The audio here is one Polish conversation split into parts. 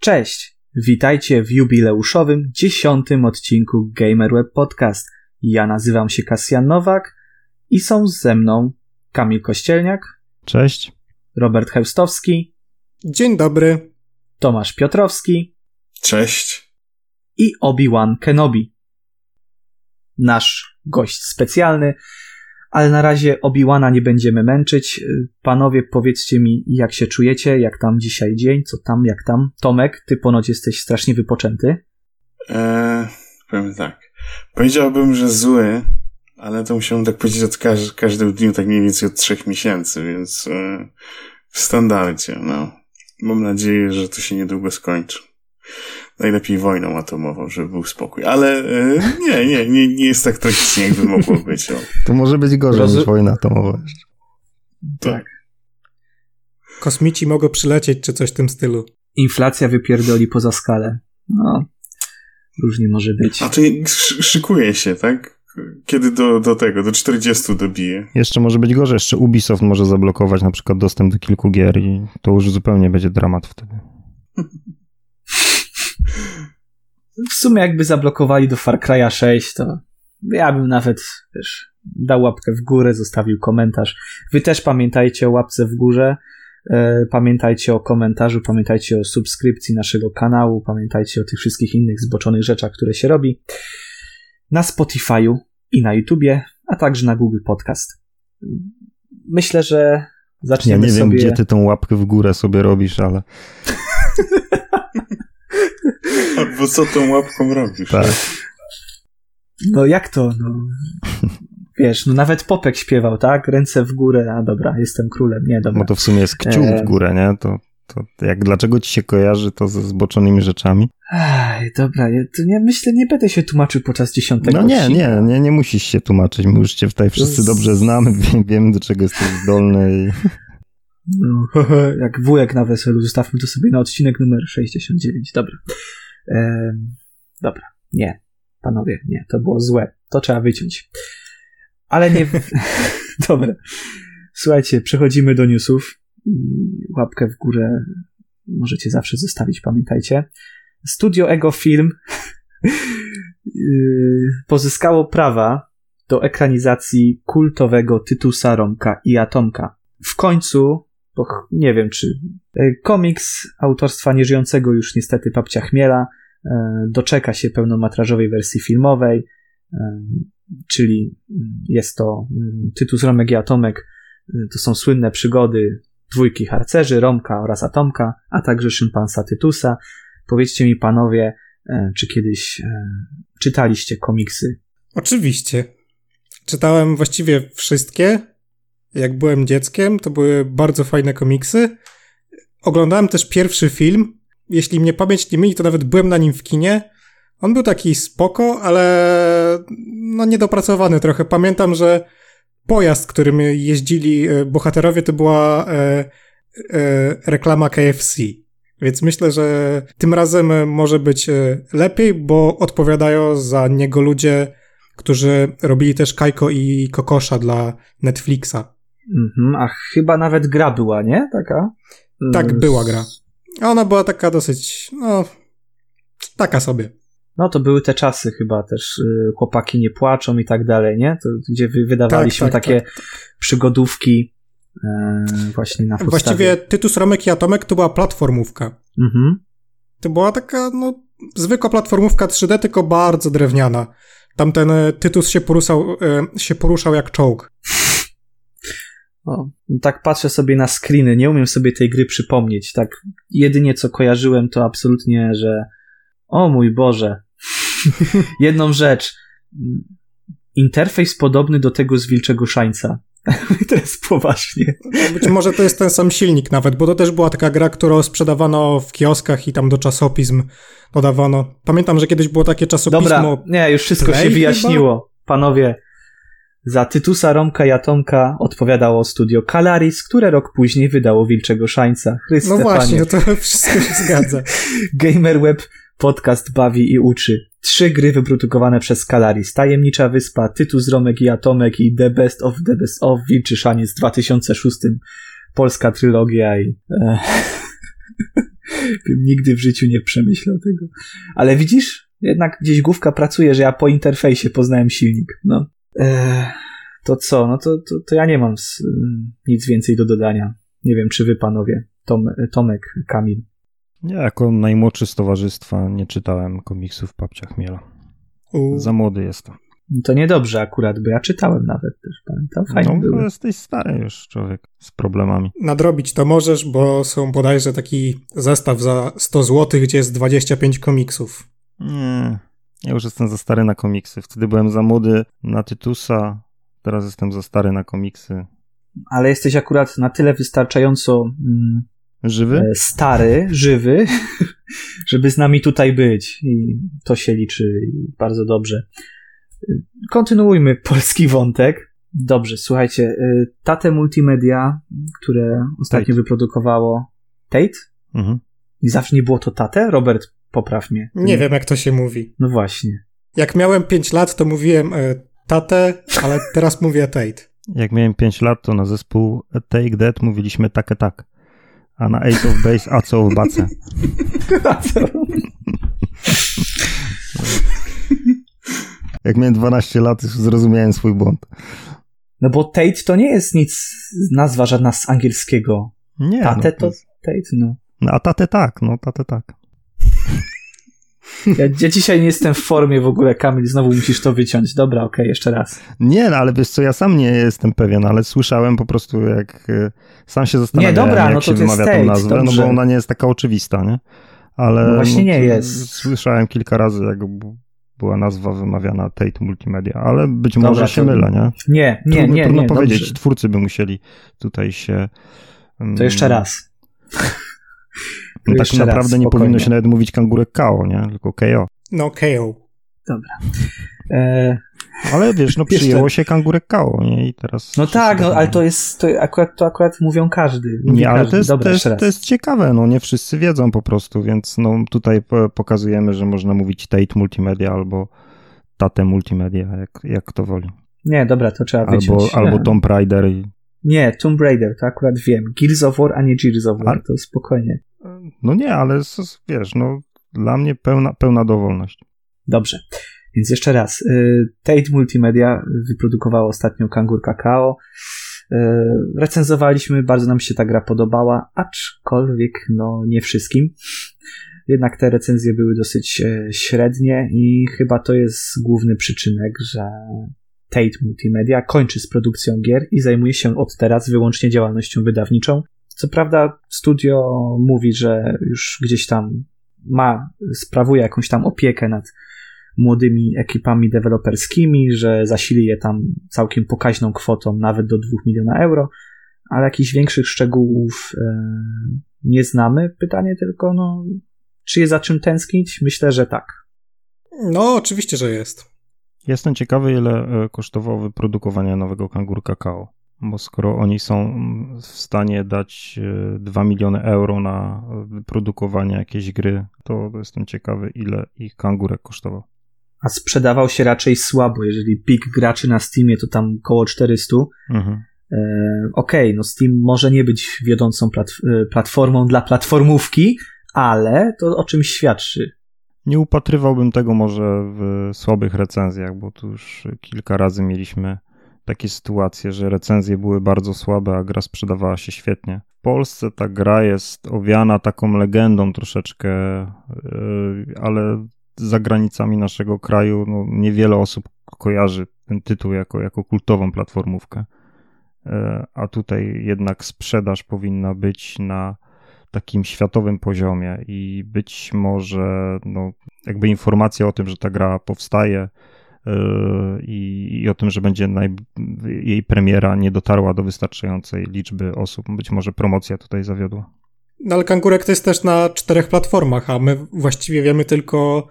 Cześć! Witajcie w jubileuszowym dziesiątym odcinku GamerWeb Podcast. Ja nazywam się Kasjan Nowak i są ze mną Kamil Kościelniak. Cześć. Robert Heustowski. Dzień dobry. Tomasz Piotrowski. Cześć. I Obi-Wan Kenobi. Nasz gość specjalny, ale na razie Obi-Wana nie będziemy męczyć. Panowie, powiedzcie mi, jak się czujecie, jak tam dzisiaj dzień, co tam, jak tam. Tomek, ty ponoć jesteś strasznie wypoczęty. Eee, powiem tak. Powiedziałbym, że zły, ale to musiałem tak powiedzieć od każ każdym dniu, tak mniej więcej od trzech miesięcy, więc e, w standardzie, no. Mam nadzieję, że to się niedługo skończy. Najlepiej wojną atomową, żeby był spokój. Ale e, nie, nie, nie, nie jest tak tragicznie, jakby mogło być. O. To może być gorzej Roz... niż wojna atomowa. Tak. Kosmici mogą przylecieć, czy coś w tym stylu. Inflacja wypierdoli poza skalę. No, różnie może być. A to szykuje się, tak? Kiedy do, do tego, do 40 dobije. Jeszcze może być gorzej, jeszcze Ubisoft może zablokować na przykład dostęp do kilku gier i to już zupełnie będzie dramat wtedy. W sumie jakby zablokowali do Far Cry'a 6, to ja bym nawet, wiesz, dał łapkę w górę, zostawił komentarz. Wy też pamiętajcie o łapce w górze, e, pamiętajcie o komentarzu, pamiętajcie o subskrypcji naszego kanału, pamiętajcie o tych wszystkich innych zboczonych rzeczach, które się robi na Spotify'u i na YouTubie, a także na Google Podcast. Myślę, że zaczniemy Ja nie sobie... wiem, gdzie ty tą łapkę w górę sobie robisz, ale... Albo co tą łapką robisz? Tak. No jak to? No, wiesz, no nawet Popek śpiewał, tak? Ręce w górę, a dobra, jestem królem, nie, dobra. No to w sumie jest kciuk w górę, nie? To, to jak, dlaczego ci się kojarzy to ze zboczonymi rzeczami? Aj, dobra, ja, to nie, myślę, nie będę się tłumaczył podczas dziesiątego No nie, nie, nie, nie musisz się tłumaczyć, my już cię tutaj wszyscy dobrze znamy, wiemy do czego jesteś zdolny i... No, jak wujek na weselu, zostawmy to sobie na odcinek numer 69. Dobra. Dobra, nie. Panowie, nie, to było złe. To trzeba wyciąć. Ale nie. dobra. Słuchajcie, przechodzimy do newsów. Łapkę w górę możecie zawsze zostawić, pamiętajcie. Studio Ego Film pozyskało prawa do ekranizacji kultowego Tytusa, Romka i Atomka. W końcu nie wiem czy. E, komiks autorstwa nieżyjącego już niestety Papcia Chmiela e, doczeka się pełnometrażowej wersji filmowej, e, czyli jest to mm, tytuł z Romek i Atomek. To są słynne przygody dwójki harcerzy, Romka oraz Atomka, a także szympansa Tytusa. Powiedzcie mi panowie, czy kiedyś czytaliście komiksy? Oczywiście. Czytałem właściwie wszystkie, jak byłem dzieckiem, to były bardzo fajne komiksy. Oglądałem też pierwszy film. Jeśli mnie pamięć nie myli, to nawet byłem na nim w kinie. On był taki spoko, ale no niedopracowany trochę. Pamiętam, że pojazd, którym jeździli e, bohaterowie, to była e, e, reklama KFC. Więc myślę, że tym razem może być e, lepiej, bo odpowiadają za niego ludzie, którzy robili też Kajko i Kokosza dla Netflixa. Mhm, a chyba nawet gra była, nie? Taka? Tak, była gra. Ona była taka dosyć, no, taka sobie. No to były te czasy chyba też, y, chłopaki nie płaczą i tak dalej, nie? To, gdzie wydawaliśmy tak, tak, takie tak, tak. przygodówki e, właśnie na podstawie. Właściwie Tytus Romek i Atomek to była platformówka. Mhm. To była taka, no, zwykła platformówka 3D, tylko bardzo drewniana. Tamten e, Tytus się poruszał, e, się poruszał jak czołg. O, tak patrzę sobie na screeny, nie umiem sobie tej gry przypomnieć. Tak, jedynie co kojarzyłem to absolutnie, że o mój Boże. Jedną rzecz. Interfejs podobny do tego z Wilczego Szańca. to jest poważnie. Być może to jest ten sam silnik nawet, bo to też była taka gra, którą sprzedawano w kioskach i tam do czasopism dodawano. Pamiętam, że kiedyś było takie czasopismo... Dobra, nie, już wszystko Play się wyjaśniło. Chyba? Panowie, za Tytusa, Romka i Atomka odpowiadało studio Kalaris, które rok później wydało Wilczego Szańca. Chryste, no właśnie, no to wszystko się zgadza. GamerWeb podcast bawi i uczy. Trzy gry wyprodukowane przez Kalaris. Tajemnicza Wyspa, Tytus, Romek i Atomek i The Best of the Best of Wilczy Szaniec w 2006 polska trylogia i e, bym nigdy w życiu nie przemyślał tego. Ale widzisz, jednak gdzieś główka pracuje, że ja po interfejsie poznałem silnik. No. E, to co? No to, to, to ja nie mam z, nic więcej do dodania. Nie wiem, czy wy panowie, Tom, Tomek, Kamil. Ja jako najmłodszy z towarzystwa nie czytałem komiksów Papcia Chmiela. U, Za młody jestem. To niedobrze akurat, bo ja czytałem nawet też, pamiętam. Fajnie no, było. bo jesteś stary już człowiek z problemami. nadrobić to możesz, bo są bodajże taki zestaw za 100 zł, gdzie jest 25 komiksów. Nie, ja już jestem za stary na komiksy. Wtedy byłem za młody na Tytusa, teraz jestem za stary na komiksy. Ale jesteś akurat na tyle wystarczająco mm, Żywy? e, stary, żywy, żeby z nami tutaj być. I to się liczy bardzo dobrze. E, Kontynuujmy polski wątek. Dobrze, słuchajcie, e, Tate Multimedia, które ostatnio Tate. wyprodukowało Tate? Mhm. I zawsze nie było to Tate? Robert, popraw mnie. Nie wiem, jak to się mówi. No właśnie. Jak miałem 5 lat, to mówiłem e, tatę, ale teraz mówię Tate. Jak miałem 5 lat, to na zespół Take That mówiliśmy takie tak. A na Ace of Base, a co w bace. Jak miałem 12 lat, już zrozumiałem swój błąd. No bo Tate to nie jest nic, nazwa żadna z angielskiego. Nie, Tate no, to Tate, no. no, a tatę tak, no tatę tak. Ja, ja dzisiaj nie jestem w formie w ogóle, Kamil, znowu musisz to wyciąć. Dobra, okej, jeszcze raz. Nie, no, ale wiesz co, ja sam nie jestem pewien, ale słyszałem po prostu jak... e, Sam się zastanawiałem, Nie, dobra, jak no się wymawia tą nazwę, no dobrze. bo ona nie jest taka oczywista, nie? Ale... No właśnie nie to jest. Słyszałem kilka razy, jak była nazwa wymawiana Tate Multimedia, ale być Dobra, może się to- mylę, nie? Nie, nie, trudno, nie, trudno nie, powiedzieć, dobrze. twórcy by musieli tutaj się... mm, To jeszcze raz. No tak jeszcze raz, naprawdę nie spokojnie. powinno się nawet mówić kangurek KO, nie? Tylko KO. No, KO. E, Ale wiesz, no przyjęło się kangurek KO, nie? I teraz... no tak, no ale to jest, to akurat, to akurat mówią każdy. Mówi Nie, ale każdy. to jest, Dobra, to, jest, to jest ciekawe, no nie wszyscy wiedzą po prostu, więc no tutaj po- pokazujemy, że można mówić Tate Multimedia albo Tate Multimedia, jak, jak kto woli. Nie, dobra, to trzeba Albo, wyciąć. albo Nie. Tomb Raider. Nie, Tomb Raider, to akurat wiem. Gears of War, a nie Gears of War, Ale- to spokojnie. No nie, ale wiesz, no dla mnie pełna, pełna dowolność. Dobrze. Więc jeszcze raz. y, Tate Multimedia wyprodukowało ostatnio Kangur Kakao. Y, Recenzowaliśmy, bardzo nam się ta gra podobała, aczkolwiek no nie wszystkim. Jednak te recenzje były dosyć e, średnie i chyba to jest główny przyczynek, że Tate Multimedia kończy z produkcją gier i zajmuje się od teraz wyłącznie działalnością wydawniczą. Co prawda studio mówi, że już gdzieś tam ma, sprawuje jakąś tam opiekę nad młodymi ekipami deweloperskimi, że zasili je tam całkiem pokaźną kwotą, nawet do 2 miliona euro, ale jakichś większych szczegółów e, nie znamy. Pytanie tylko, no, czy jest za czym tęsknić? Myślę, że tak. No, oczywiście, że jest. Jestem ciekawy, ile e, kosztowało wyprodukowanie nowego kangur kakao. Bo skoro oni są w stanie dać e, 2 miliony euro na wyprodukowanie jakiejś gry, to jestem ciekawy, ile ich kangurek kosztował. A sprzedawał się raczej słabo, jeżeli pik graczy na Steamie to tam około 400. Mhm. E, Okej, no Steam może nie być wiodącą plat- e, platformą dla platformówki, ale to o czymś świadczy. Nie upatrywałbym tego może w słabych recenzjach, bo tu już kilka razy mieliśmy takie sytuacje, że recenzje były bardzo słabe, a gra sprzedawała się świetnie. W Polsce ta gra jest owiana taką legendą troszeczkę, yy, ale za granicami naszego kraju no, niewiele osób kojarzy ten tytuł jako, jako kultową platformówkę. Yy, A tutaj jednak sprzedaż powinna być na takim światowym poziomie i być może no, jakby informacja o tym, że ta gra powstaje i, i o tym, że będzie naj, jej premiera nie dotarła do wystarczającej liczby osób. Być może promocja tutaj zawiodła. No ale Kangurek to jest też na czterech platformach, a my właściwie wiemy tylko,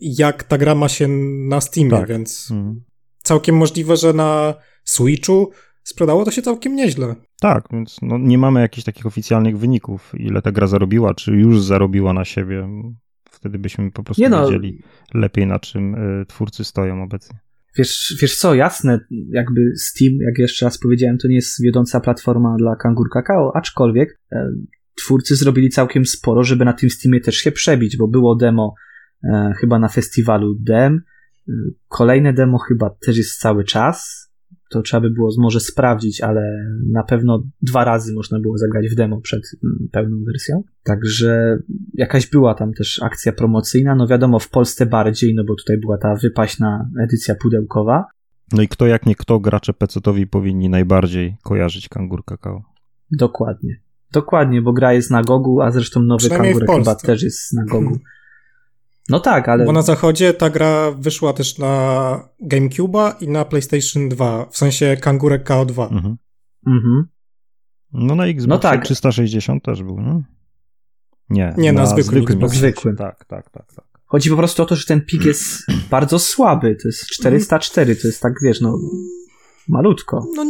jak ta gra ma się na Steamie, Tak. więc Mhm. całkiem możliwe, że na Switchu sprzedało to się całkiem nieźle. Tak, więc no, nie mamy jakichś takich oficjalnych wyników, ile ta gra zarobiła, czy już zarobiła na siebie. Wtedy byśmy po prostu Nie no, wiedzieli lepiej, na czym y, twórcy stoją obecnie. Wiesz, wiesz co, jasne, jakby Steam, jak jeszcze raz powiedziałem, to nie jest wiodąca platforma dla Kangur Kakao, aczkolwiek e, twórcy zrobili całkiem sporo, żeby na tym Steamie też się przebić, bo było demo e, chyba na festiwalu DEM, e, kolejne demo chyba też jest cały czas, to trzeba by było może sprawdzić, ale na pewno dwa razy można było zagrać w demo przed mm, pełną wersją. Także jakaś była tam też akcja promocyjna. No wiadomo, w Polsce bardziej, no bo tutaj była ta wypaśna edycja pudełkowa. No i kto jak nie kto, gracze PC-towi powinni najbardziej kojarzyć Kangur Kakao. Dokładnie. Dokładnie, bo gra jest na Gogu, a zresztą nowy Kangur chyba też jest na Gogu. No tak, ale. Bo na zachodzie ta gra wyszła też na GameCube'a i na PlayStation 2, w sensie Kangurek KO2. Mhm. mhm. No na Xbox no tak. 360 też był, no? Nie, nie na, na zwykłym, zwykłym, zwykłym. Tak, tak, tak, tak. Chodzi po prostu o to, że ten pik jest bardzo słaby. To jest 404, to jest tak, wiesz, no malutko. No,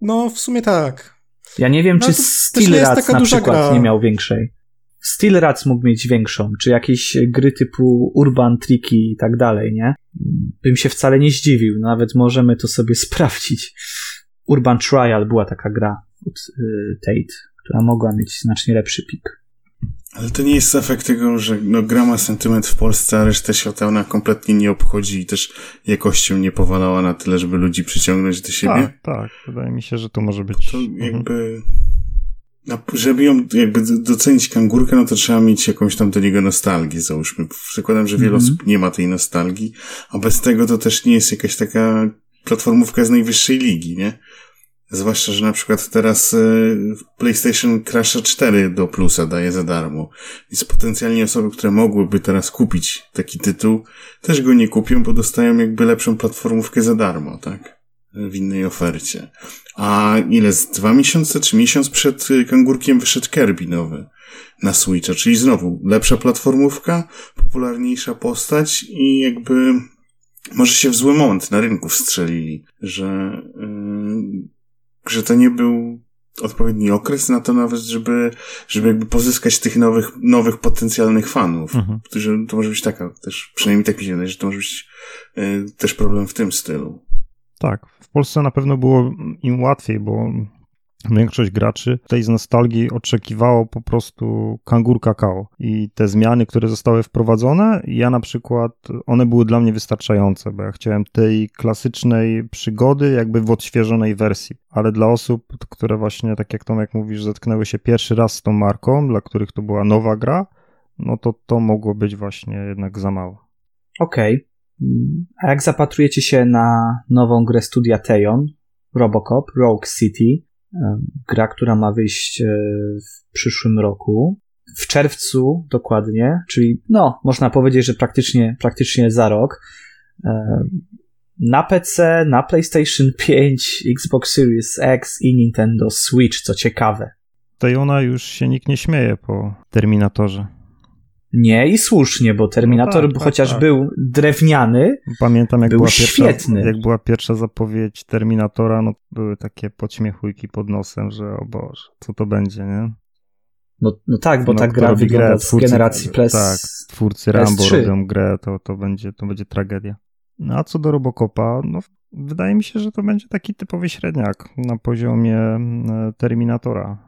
no w sumie tak. Ja nie wiem, no, czy Steel Rats na przykład gra. nie miał większej. Steel Rats mógł mieć większą, czy jakieś gry typu Urban Tricky i tak dalej, nie? Bym się wcale nie zdziwił, nawet możemy to sobie sprawdzić. Urban Trial była taka gra od y, Tate, która mogła mieć znacznie lepszy pik. Ale to nie jest efekt tego, że no, gra ma sentyment w Polsce, a resztę świata ona kompletnie nie obchodzi i też jakością nie powalała na tyle, żeby ludzi przyciągnąć do siebie? Tak, tak. Wydaje mi się, że to może być... To jakby... Żeby ją jakby docenić kangurkę, no to trzeba mieć jakąś tam do niego nostalgię, załóżmy. Przykładam, że wiele mm -hmm. osób nie ma tej nostalgii, a bez tego to też nie jest jakaś taka platformówka z najwyższej ligi, nie? Zwłaszcza, że na przykład teraz e, PlayStation Crash 4 do plusa daje za darmo. Więc potencjalnie osoby, które mogłyby teraz kupić taki tytuł, też go nie kupią, bo dostają jakby lepszą platformówkę za darmo, tak? W innej ofercie. A ile z dwa miesiące czy miesiąc przed y, kangurkiem wyszedł Kirby nowy na Switcha, czyli znowu lepsza platformówka, popularniejsza postać i jakby może się w zły moment na rynku wstrzelili, że, yy, że to nie był odpowiedni okres na to nawet, żeby, żeby jakby pozyskać tych nowych, nowych potencjalnych fanów, mhm. którzy, to może być taka też, przynajmniej tak mi się wydaje, że to może być yy, też problem w tym stylu. Tak, w Polsce na pewno było im łatwiej, bo Większość graczy tej z nostalgii oczekiwało po prostu kangur kakao i te zmiany, które zostały wprowadzone, ja na przykład, one były dla mnie wystarczające, bo ja chciałem tej klasycznej przygody jakby w odświeżonej wersji, ale dla osób, które właśnie, tak jak Tomek mówisz, zetknęły się pierwszy raz z tą marką, dla których to była nowa gra, no to to mogło być właśnie jednak za mało. Okej. Okay. A jak zapatrujecie się na nową grę studia Teon, Robocop, Rogue City, gra, która ma wyjść e, w przyszłym roku, w czerwcu dokładnie, czyli no, można powiedzieć, że praktycznie, praktycznie za rok, na PC, na PlayStation 5, Xbox Series X i Nintendo Switch, co ciekawe. Tejona już się nikt nie śmieje po Terminatorze. Nie i słusznie, bo Terminator no tak, chociaż tak, był drewniany, Pamiętam jak był była świetny. Pierwsza, jak była pierwsza zapowiedź Terminatora, no były takie podśmiechujki pod nosem, że o Boże, co to będzie, nie? No, no tak, bo no, ta gra wygląda grę, twórcy, z generacji PS Tak, twórcy Rambo PS3. robią grę, to, to, będzie, to będzie tragedia. No a co do Robocopa, no wydaje mi się, że to będzie taki typowy średniak na poziomie e, Terminatora.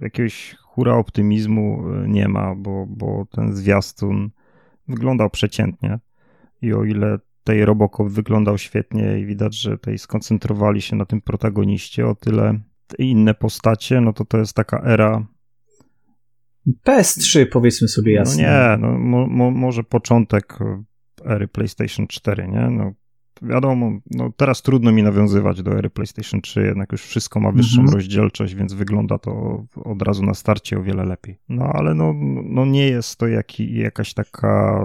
Jakiegoś hura optymizmu e, nie ma, bo, bo ten zwiastun wyglądał przeciętnie i o ile tej Robocop wyglądał świetnie i widać, że tutaj skoncentrowali się na tym protagoniście, o tyle te inne postacie, no to to jest taka era PS3 powiedzmy sobie jasno. No nie, no, mo, mo, może początek ery PlayStation 4, nie? No, wiadomo, no teraz trudno mi nawiązywać do ery PlayStation 3, jednak już wszystko ma wyższą mhm. rozdzielczość, więc wygląda to od razu na starcie o wiele lepiej. No ale no, no nie jest to jaki, jakaś taka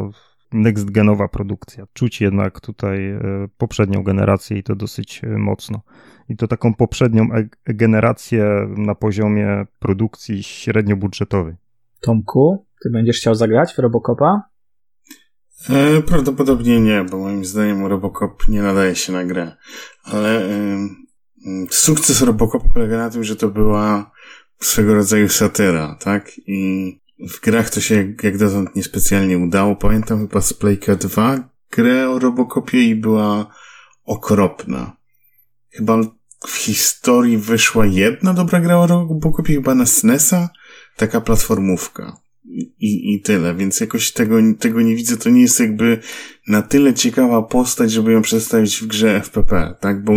next-genowa produkcja. Czuć jednak tutaj e, poprzednią generację i to dosyć e, mocno. I to taką poprzednią e generację na poziomie produkcji średniobudżetowej. Tomku, ty będziesz chciał zagrać w Robocopa? E, prawdopodobnie nie, bo moim zdaniem Robocop nie nadaje się na grę. Ale e, sukces Robocopa polega na tym, że to była swego rodzaju satyra, tak? I w grach to się jak, jak dotąd niespecjalnie udało. Pamiętam chyba z Playka 2 grę o Robocopie i była okropna. Chyba w historii wyszła jedna dobra gra o Robocopie, chyba na SNESa, taka platformówka. I, I tyle, więc jakoś tego, tego nie widzę. To nie jest jakby na tyle ciekawa postać, żeby ją przedstawić w grze FPP, tak? Bo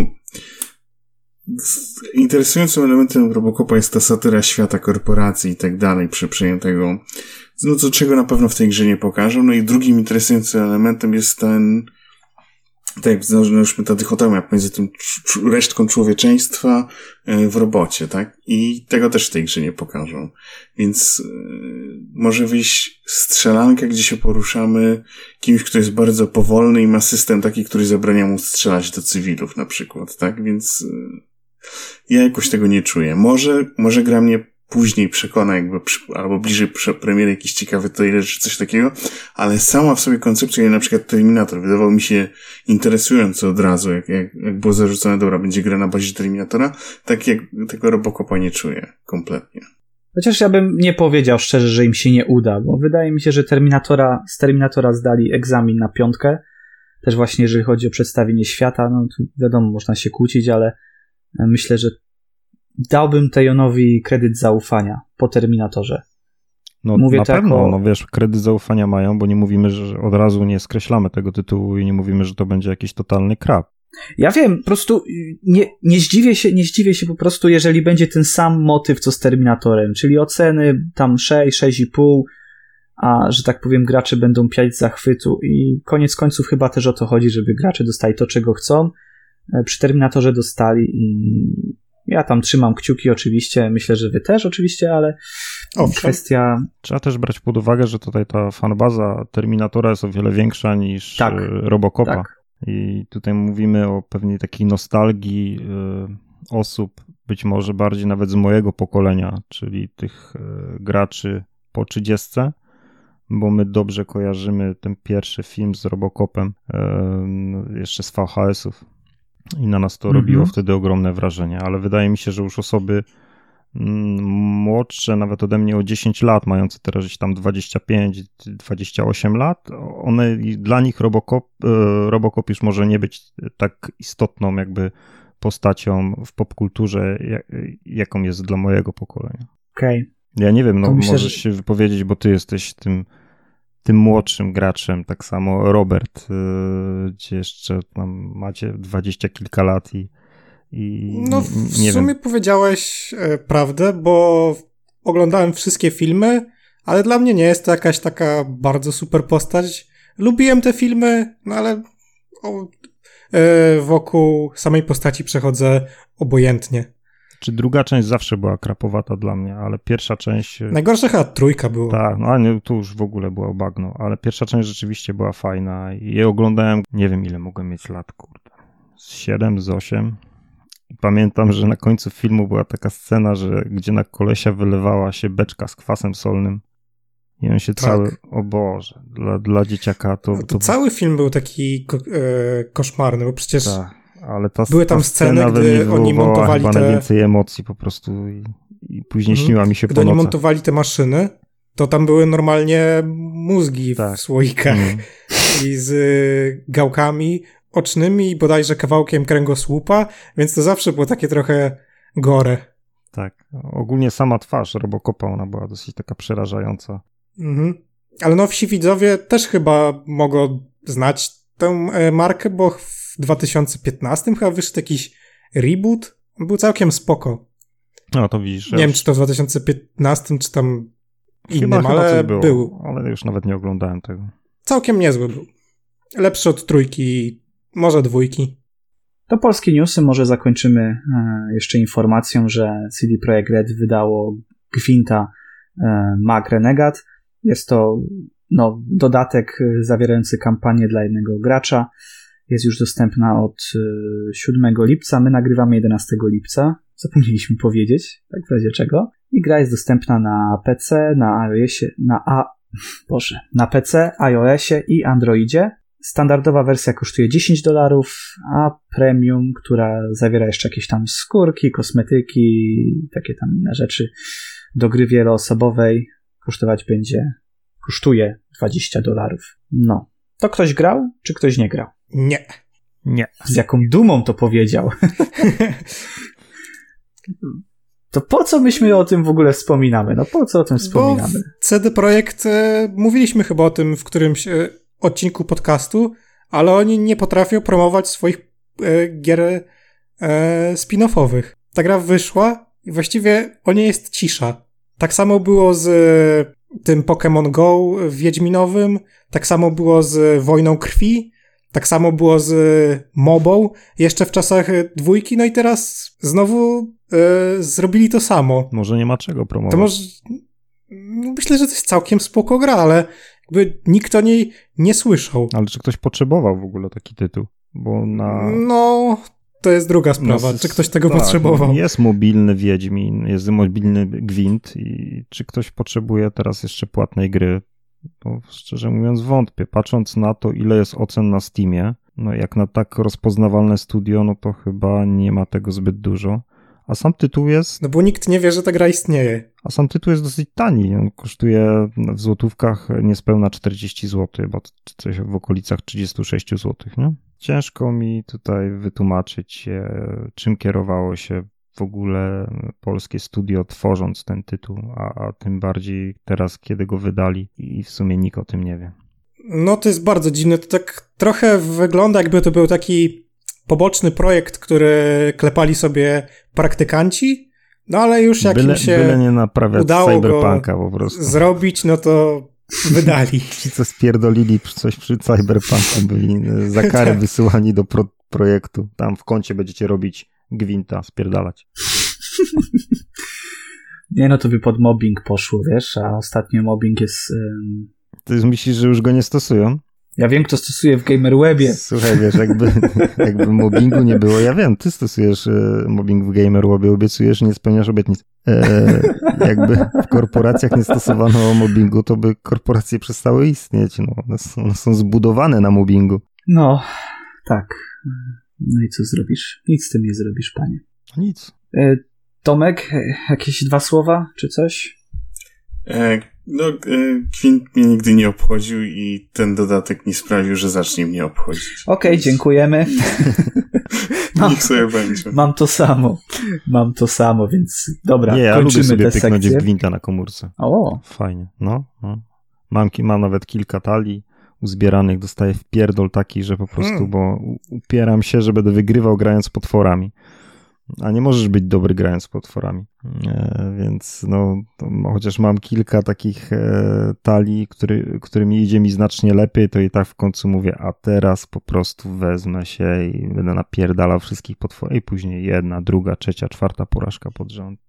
interesującym elementem Robocopa jest ta satyra świata korporacji i tak dalej, przejętego, no co czego na pewno w tej grze nie pokażą. No i drugim interesującym elementem jest ten, tak jak załóżmy ta dychotomia pomiędzy tym resztką człowieczeństwa e, w robocie, tak? I tego też w tej grze nie pokażą. Więc e, może wyjść strzelanka, gdzie się poruszamy kimś, kto jest bardzo powolny i ma system taki, który zabrania mu strzelać do cywilów na przykład, tak? Więc e, ja jakoś tego nie czuję. Może, może gra mnie później przekona, jakby, albo bliżej premiery jakiś ciekawy trailer czy coś takiego, ale sama w sobie koncepcja, na przykład Terminator, wydawał mi się interesujący od razu, jak, jak, jak było zarzucone, dobra, będzie gra na bazie Terminatora, tak jak tego Robocopa nie czuję kompletnie. Chociaż ja bym nie powiedział szczerze, że im się nie uda, bo wydaje mi się, że Terminatora, z Terminatora zdali egzamin na piątkę, też właśnie jeżeli chodzi o przedstawienie świata, no tu wiadomo, można się kłócić, ale myślę, że dałbym Tejonowi kredyt zaufania po Terminatorze. No Mówię na pewno, o... no wiesz, kredyt zaufania mają, bo nie mówimy, że od razu nie skreślamy tego tytułu i nie mówimy, że to będzie jakiś totalny krab. Ja wiem, po prostu nie, nie, zdziwię się, nie zdziwię się po prostu, jeżeli będzie ten sam motyw co z Terminatorem, czyli oceny tam 6, 6,5, a że tak powiem gracze będą piać zachwytu i koniec końców chyba też o to chodzi, żeby gracze dostali to, czego chcą. E, przy Terminatorze dostali i ja tam trzymam kciuki oczywiście, myślę, że wy też oczywiście, ale Owszem. kwestia... Trzeba też brać pod uwagę, że tutaj ta fanbaza Terminatora jest o wiele większa niż tak, e, Robocopa. Tak. I tutaj mówimy o pewnej takiej nostalgii y, osób, być może bardziej nawet z mojego pokolenia, czyli tych y, graczy po 30, bo my dobrze kojarzymy ten pierwszy film z Robocopem, y, jeszcze z VHS-ów i na nas to mhm. robiło wtedy ogromne wrażenie, ale wydaje mi się, że już osoby mm, młodsze, nawet ode mnie o 10 lat, mające teraz gdzieś tam 25-28 lat, one dla nich Robocop, e, Robocop już może nie być tak istotną jakby postacią w popkulturze, jaką jest dla mojego pokolenia. Okej. Okay. Ja nie wiem, no myślę, możesz że... się wypowiedzieć, bo ty jesteś tym tym młodszym graczem, tak samo Robert, y, gdzie jeszcze tam macie dwadzieścia kilka lat i, i No w nie sumie wiem. powiedziałeś e, prawdę, bo oglądałem wszystkie filmy, ale dla mnie nie jest to jakaś taka bardzo super postać. Lubiłem te filmy, no ale o, e, wokół samej postaci przechodzę obojętnie. Czy druga część zawsze była krapowata dla mnie, ale pierwsza część... E, Najgorsza chyba trójka była. Tak, no a nie, tu już w ogóle była bagno, ale pierwsza część rzeczywiście była fajna i je oglądałem, nie wiem ile mogłem mieć lat, kurde, z 7, z 8. I pamiętam, że na końcu filmu była taka scena, że gdzie na kolesia wylewała się beczka z kwasem solnym. I on się tak. cały, o Boże, dla, dla dzieciaka to, to... to... cały film był taki ko e, koszmarny, bo przecież tak ale ta, Były tam ta sceny, gdy oni montowali te... najwięcej emocji po prostu i, i później mhm. śniła mi się Gdy po oni montowali te maszyny, to tam były normalnie mózgi tak. w słoikach mm. i z gałkami ocznymi i bodajże kawałkiem kręgosłupa, więc to zawsze było takie trochę gore. Tak. Ogólnie sama twarz Robocopa, ona była dosyć taka przerażająca. Mhm. Ale nowsi widzowie też chyba mogą znać tę e, markę, bo w 2015 chyba wyszedł jakiś reboot. On był całkiem spoko. No to widzisz. Nie wiem, czy to w 2015, czy tam innym, chyba, ale chyba było, był. Ale już nawet nie oglądałem tego. Całkiem niezły był. Lepszy od trójki, może dwójki. To polskie newsy może zakończymy e, jeszcze informacją, że CD Projekt Red wydało Gwinta e, Mag Renegade. Jest to no, dodatek zawierający kampanię dla jednego gracza jest już dostępna od 7 e, lipca. My nagrywamy 11 lipca. Zapomnieliśmy powiedzieć, tak w razie czego. I gra jest dostępna na PC, na iOSie, na A, Boże, na PC, iOSie i Androidzie. Standardowa wersja kosztuje 10 dolarów, a premium, która zawiera jeszcze jakieś tam skórki, kosmetyki, takie tam inne rzeczy do gry wieloosobowej, kosztować będzie, kosztuje 20 dolarów. No. To ktoś grał, czy ktoś nie grał? Nie. Nie. Z jaką dumą to powiedział. to po co myśmy o tym w ogóle wspominamy? No po co o tym wspominamy? Bo CD Projekt, e, mówiliśmy chyba o tym w którymś e, odcinku podcastu, ale oni nie potrafią promować swoich e, gier e, spin-offowych. Ta gra wyszła i właściwie o niej jest cisza. Tak samo było z e, tym Pokémon Go Wiedźminowym, tak samo było z Wojną Krwi, tak samo było z Mobą, jeszcze w czasach dwójki, no i teraz znowu e, zrobili to samo. Może nie ma czego promować. To może... no, Myślę, że to jest całkiem spoko gra, ale jakby nikt o niej nie słyszał. Ale czy ktoś potrzebował w ogóle taki tytuł? Bo na... No, to jest druga sprawa. No, czy ktoś tego tak, potrzebował? Jest mobilny Wiedźmin, jest mobilny Gwint i czy ktoś potrzebuje teraz jeszcze płatnej gry? To szczerze mówiąc wątpię. Patrząc na to, ile jest ocen na Steamie, no jak na tak rozpoznawalne studio, no to chyba nie ma tego zbyt dużo. A sam tytuł jest, No bo nikt nie wie, że ta gra istnieje. a sam tytuł jest dosyć tani. On kosztuje w złotówkach niespełna 40 zł, bo coś w okolicach 36 zł, nie? Ciężko mi tutaj wytłumaczyć, czym kierowało się w ogóle polskie studio tworząc ten tytuł, a, a tym bardziej teraz, kiedy go wydali i w sumie nikt o tym nie wie. No to jest bardzo dziwne. To tak trochę wygląda, jakby to był taki poboczny projekt, który klepali sobie praktykanci, no ale już jak Byle, im się byle nie naprawiać udało go cyberpunka po prostu. zrobić, no to wydali. Ci, co spierdolili coś przy cyberpunku, byli za karę Tak. wysyłani do pro projektu. Tam w kącie będziecie robić gwinta, spierdalać. Nie no, to by pod mobbing poszło, wiesz, a ostatnio mobbing jest... ym, Ty myślisz, że już go nie stosują? Ja wiem, kto stosuje w Gamerwebie. Słuchaj, wiesz, jakby, jakby mobbingu nie było, ja wiem, ty stosujesz e, mobbing w Gamerwebie, obiecujesz, nie spełniasz obietnic. E, jakby w korporacjach nie stosowano mobbingu, to by korporacje przestały istnieć. No, one, są, one są zbudowane na mobbingu. No, tak. No i co zrobisz? Nic z tym nie zrobisz, panie. Nic. E, Tomek, e, jakieś dwa słowa, czy coś? E, no, e, Gwint mnie nigdy nie obchodził i ten dodatek nie sprawił, że zacznie mnie obchodzić. Okej, dziękujemy. No. Niech sobie będzie. Mam to samo. Mam to samo, więc dobra, nie, ja lubię kończymy sobie tę pyknąć sekcję. w gwinta na komórce. O, Fajnie, no. no. Mam, mam nawet kilka talii uzbieranych, dostaję w pierdol taki, że po prostu, Hmm. bo upieram się, że będę wygrywał grając potworami. A nie możesz być dobry grając z potworami. E, więc no, chociaż mam kilka takich e, talii, który, którymi idzie mi znacznie lepiej, to i tak w końcu mówię, a teraz po prostu wezmę się i będę napierdalał wszystkich potworów. I później jedna, druga, trzecia, czwarta porażka pod rząd.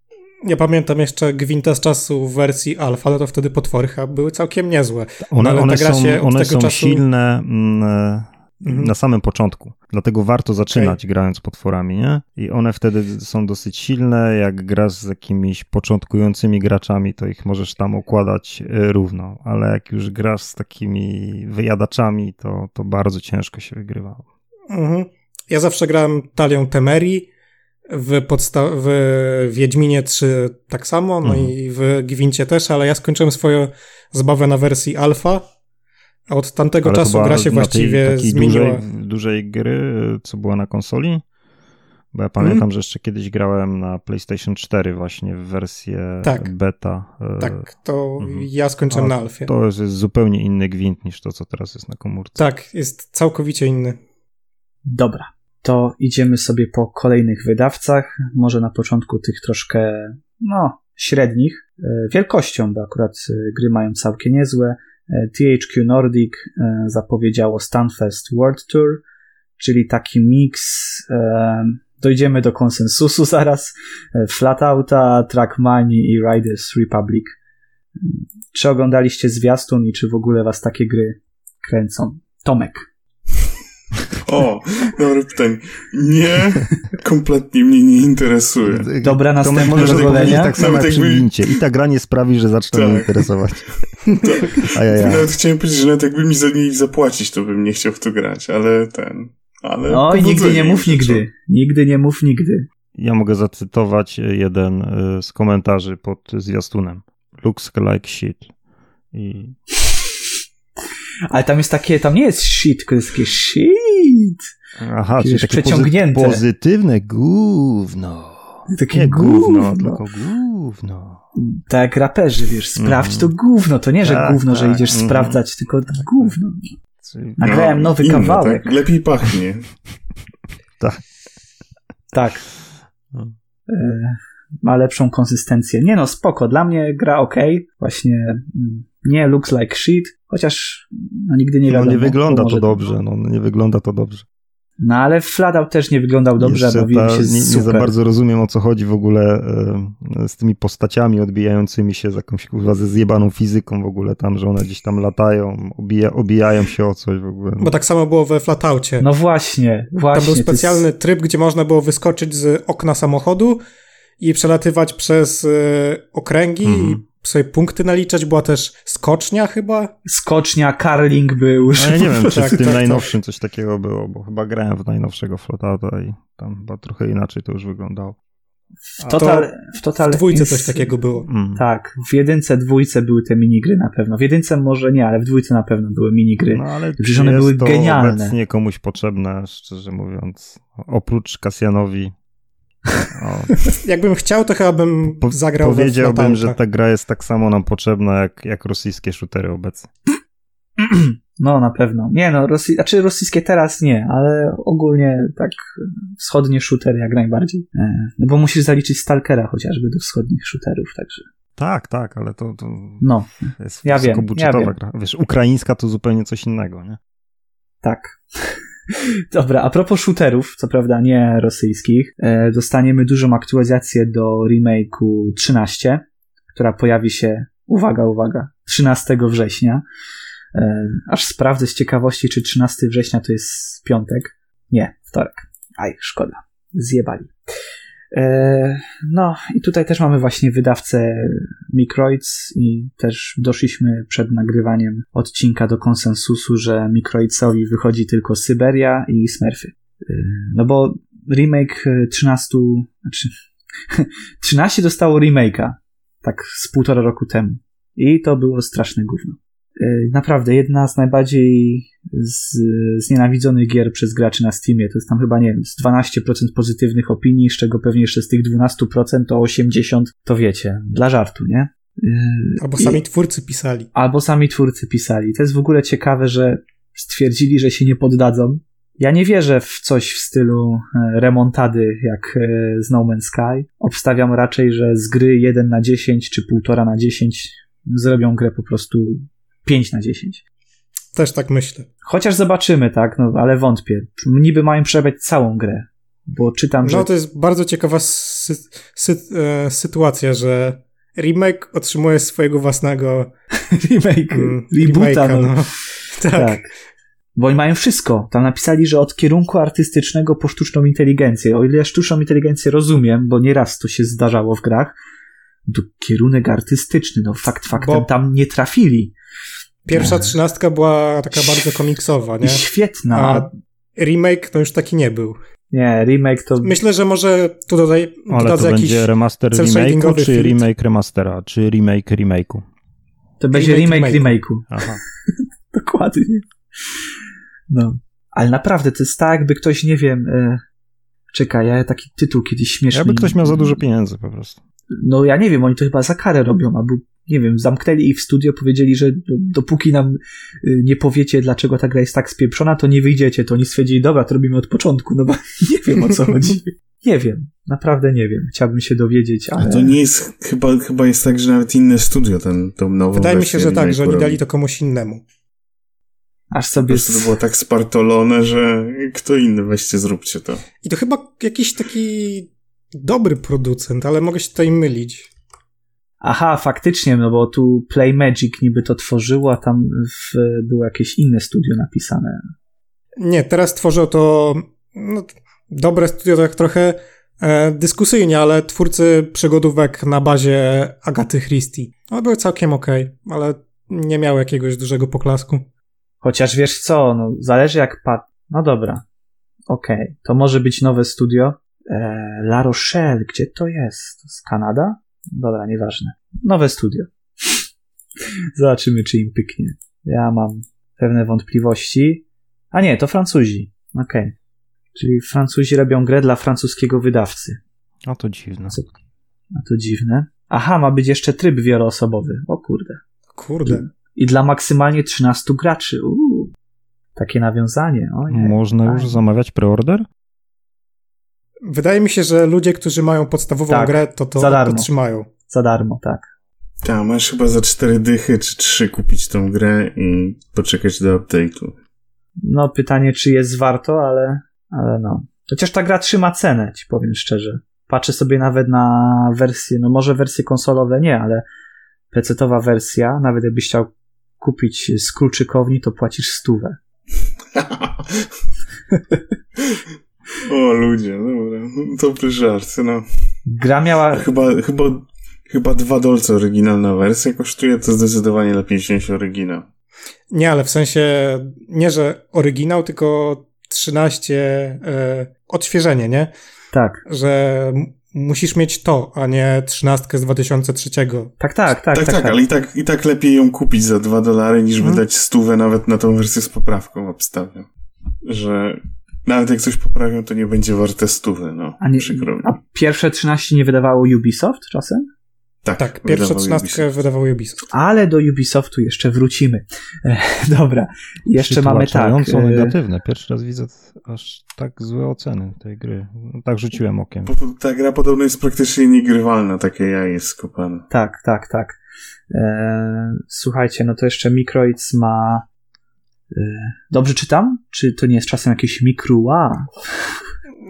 Ja pamiętam jeszcze Gwinta z czasu w wersji alfa, no to wtedy potwory były całkiem niezłe. One, No, ale one gra są, one tego są czasu- silne mm, e, Mhm. na samym początku. Dlatego warto zaczynać grając potworami, nie? I one wtedy są dosyć silne. Jak grasz z jakimiś początkującymi graczami, to ich możesz tam układać e, równo. Ale jak już grasz z takimi wyjadaczami, to, to bardzo ciężko się wygrywa. Mhm. Ja zawsze grałem talią Temerii, w, podsta- w Wiedźminie 3 tak samo, no Mhm. i w Gwincie też, ale ja skończyłem swoją zabawę na wersji alfa, a od tamtego Ale czasu gra się właściwie tej, zmieniła. dużej, dużej gry, co była na konsoli. Bo ja pamiętam, Mhm. że jeszcze kiedyś grałem na PlayStation 4 właśnie w wersję Tak. beta. e, Tak, to Mhm. ja skończyłem A na alfie. To jest zupełnie inny gwint niż to, co teraz jest na komórce. Tak, jest całkowicie inny. dobra. To idziemy sobie po kolejnych wydawcach. Może na początku tych troszkę, no, średnich. e, Wielkością, bo akurat e, gry mają całkiem niezłe. E, THQ Nordic zapowiedziało Stunfest World Tour, czyli taki miks. Dojdziemy do konsensusu zaraz. Flatouta, Trackmanii i Riders Republic. Czy oglądaliście zwiastun i czy w ogóle was takie gry kręcą? Tomek. O, dobre pytanie. Nie, kompletnie mnie nie interesuje. Dobra, To następne możesz zadowolenia? powiedzieć tak samo jak przy gwincie. I ta gra nie sprawi, że zacznę Tak. mnie interesować. Tak. A ja, ja. Nawet chciałem powiedzieć, że nawet jakby mi za niej zapłacić, to bym nie chciał w to grać, ale ten... Ale No i nigdy nie mów nigdy. Nigdy nie mów nigdy. ja mogę zacytować jeden y, z komentarzy pod zwiastunem. Looks like shit. I Ale tam jest takie, tam nie jest shit, tylko jest takie shit. Aha, Takie czyli takie przeciągnięte. pozy- pozytywne gówno. Takie Nie gówno, gówno. tylko gówno. Tak jak raperzy, wiesz, sprawdź to Mhm. gówno. To nie, że Tak, gówno, że tak, idziesz mhm. sprawdzać, tylko gówno. Czyli Nagrałem nowy inne, kawałek. Tak? Lepiej pachnie. Tak. No. E, ma lepszą konsystencję. Nie no, spoko. Dla mnie gra ok. Właśnie mm, nie looks like shit, chociaż no, nigdy nie No wiadomo. nie wygląda to dobrze, no nie wygląda to dobrze. No ale Flatout też nie wyglądał dobrze, Jeszcze bawiłem ta, się nie, nie super. za bardzo rozumiem o co chodzi w ogóle e, z tymi postaciami odbijającymi się z jakąś kurwa ze zjebaną fizyką w ogóle tam, że one gdzieś tam latają, obija, obijają się o coś w ogóle. Bo tak samo było we Flataucie. No właśnie, właśnie. Tam był to jest- specjalny tryb, gdzie można było wyskoczyć z okna samochodu i przelatywać przez e, okręgi Mhm. i sobie punkty naliczać. Była też skocznia chyba. Skocznia, karling był. A ja nie wiem, czy Tak, w tym tak, najnowszym coś takiego było, bo chyba grałem w najnowszego Flotauta i tam chyba trochę inaczej to już wyglądało. W total, w total W dwójce coś takiego było. Mm. Tak, w jedynce, dwójce były te minigry na pewno. W jedynce może nie, ale w dwójce na pewno były minigry. No ale Przecież one jest były to genialne. obecnie komuś potrzebne, szczerze mówiąc. Oprócz Kasjanowi. Jakbym chciał, to chyba bym po, zagrał powiedziałbym, że ta gra jest tak samo nam potrzebna jak, jak rosyjskie shootery obecnie. No, na pewno. Nie no, Rosji... znaczy rosyjskie teraz nie, ale ogólnie tak wschodnie shootery jak najbardziej. E, No bo musisz zaliczyć Stalkera chociażby do wschodnich shooterów, także Tak, tak, ale to, to no, jest Ja wiem, wysokobudżetowa ja wiem. gra. Wiesz, ukraińska to zupełnie coś innego, nie? tak. Dobra, a propos shooterów, co prawda nie rosyjskich, e, dostaniemy dużą aktualizację do remake'u 13, która pojawi się, uwaga, uwaga, 13 września. E, aż sprawdzę z ciekawości, czy 13 września to jest piątek. Nie, wtorek. Aj, szkoda. Zjebali. E, no i tutaj też mamy właśnie wydawcę Microids i też doszliśmy przed nagrywaniem odcinka do konsensusu, że Microidsowi wychodzi tylko Syberia i Smurfy. E, no bo remake e, 13, znaczy 13 dostało remake'a tak z półtora roku temu i to było straszne gówno. E, Naprawdę, jedna z najbardziej z, znienawidzonych gier przez graczy na Steamie. To jest tam chyba, nie wiem, z 12% pozytywnych opinii, z czego pewnie jeszcze z tych 12% to 80% to wiecie, dla żartu, nie? E, Albo i- sami twórcy pisali. Albo sami twórcy pisali. To jest w ogóle ciekawe, że stwierdzili, że się nie poddadzą. Ja nie wierzę w coś w stylu e, remontady jak z No Man's Sky. Obstawiam raczej, że z gry 1 na 10 czy 1,5 na 10 zrobią grę po prostu 5 na 10. Też tak myślę. Chociaż zobaczymy, tak, no ale wątpię. Niby mają przebrać całą grę, bo czytam, że No to jest bardzo ciekawa sy sy e, sytuacja, że remake otrzymuje swojego własnego remake, mm, reboota, no. no. Tak. Tak. Bo oni mają wszystko. Tam napisali, że od kierunku artystycznego po sztuczną inteligencję. O ile sztuczną inteligencję rozumiem, bo nieraz to się zdarzało w grach, kierunek artystyczny, no fakt faktem, Bo- tam nie trafili. Pierwsza Nie. trzynastka była taka bardzo komiksowa, I nie? świetna. A remake to już taki nie był. Nie, remake to... Myślę, że może tu dodaj, Ale to jakiś... będzie remaster remake'u, czy filtr. remake remastera, czy remake remake'u? To będzie remake remake remake'u. Aha. Dokładnie. No. Ale naprawdę, to jest tak, jakby ktoś, nie wiem... E... Czekaj, ja taki tytuł kiedyś śmieszny... Jakby ktoś miał za dużo pieniędzy po prostu. No ja nie wiem, oni to chyba za karę robią, albo nie wiem, zamknęli ich w studio, powiedzieli, że do- dopóki nam y, nie powiecie, dlaczego ta gra jest tak spieprzona, to nie wyjdziecie. To oni stwierdzili, dobra, to robimy od początku, no bo nie wiem o co chodzi. Nie wiem, naprawdę nie wiem. Chciałbym się dowiedzieć, A ale... to nie jest, chyba, chyba jest tak, że nawet inne studio ten, tą nową Wydaje mi się, że tak, że oni dali to komuś innemu. Aż Po sobie... to było tak spartolone, że kto inny, weźcie, zróbcie to. I to chyba jakiś taki dobry producent, ale mogę się tutaj mylić. Aha, faktycznie, no bo tu Play Magic niby to tworzyło, a tam w, było jakieś inne studio napisane. Nie, teraz tworzą to no, dobre studio, tak trochę e, dyskusyjnie, ale twórcy przygodówek na bazie Agaty Christie. One były całkiem okej, ale nie miały jakiegoś dużego poklasku. Chociaż wiesz co, no zależy jak pat... No dobra. Okej, to może być nowe studio. Eee, La Rochelle, gdzie to jest? To jest Kanada? Dobra, nieważne. Nowe studio. Zobaczymy, czy im pyknie. Ja mam pewne wątpliwości. A nie, to Francuzi. Okej. Czyli Francuzi robią grę dla francuskiego wydawcy. A to dziwne. Co? A to dziwne. Aha, ma być jeszcze tryb wieloosobowy. O kurde. Kurde. I dla maksymalnie 13 graczy. Uuu. Takie nawiązanie. Ojej. Można już zamawiać preorder? Wydaje mi się, że ludzie, którzy mają podstawową Tak, grę, to to otrzymają. Za darmo, tak. Tak, masz chyba za cztery dychy czy trzy kupić tą grę i poczekać do update'u. No, pytanie, czy jest warto, ale, ale no. Chociaż ta gra trzyma cenę, ci powiem szczerze. Patrzę sobie nawet na wersję, no może wersje konsolowe nie, ale PC-towa wersja, nawet jakbyś chciał kupić z kluczykowni, to płacisz stówę. o ludzie, dobra. Dobry żart, no. Gra miała, Chyba, chyba, chyba dwa dolce oryginalna wersja kosztuje, to zdecydowanie lepiej wziąć oryginał. Nie, ale w sensie nie, że oryginał, tylko 13 e, odświeżenie, nie? tak, Że musisz mieć to, a nie 13 z 2003. tak, tak, tak, Tak, tak, ale i tak, i tak lepiej ją kupić za dwa dolary, niż Mhm. wydać stówę nawet na tą wersję z poprawką, obstawiam. Że nawet jak coś poprawią, to nie będzie warte stówy, no. A, nie, Przykro mi. a pierwsze 13 nie wydawało Ubisoft czasem? Tak, Tak, pierwsze wydawał 13 Ubisoft. wydawał Ubisoft. Ale do Ubisoftu jeszcze wrócimy. E, dobra, jeszcze mamy tak. Przytłaczająco e, negatywne. Pierwszy raz widzę aż tak złe oceny tej gry. Tak rzuciłem okiem. Bo ta gra podobno jest praktycznie niegrywalna, takie jaje skopane. Tak, tak, tak. E, słuchajcie, no to jeszcze Microids ma. E, dobrze czytam? Czy to nie jest czasem jakieś Microa?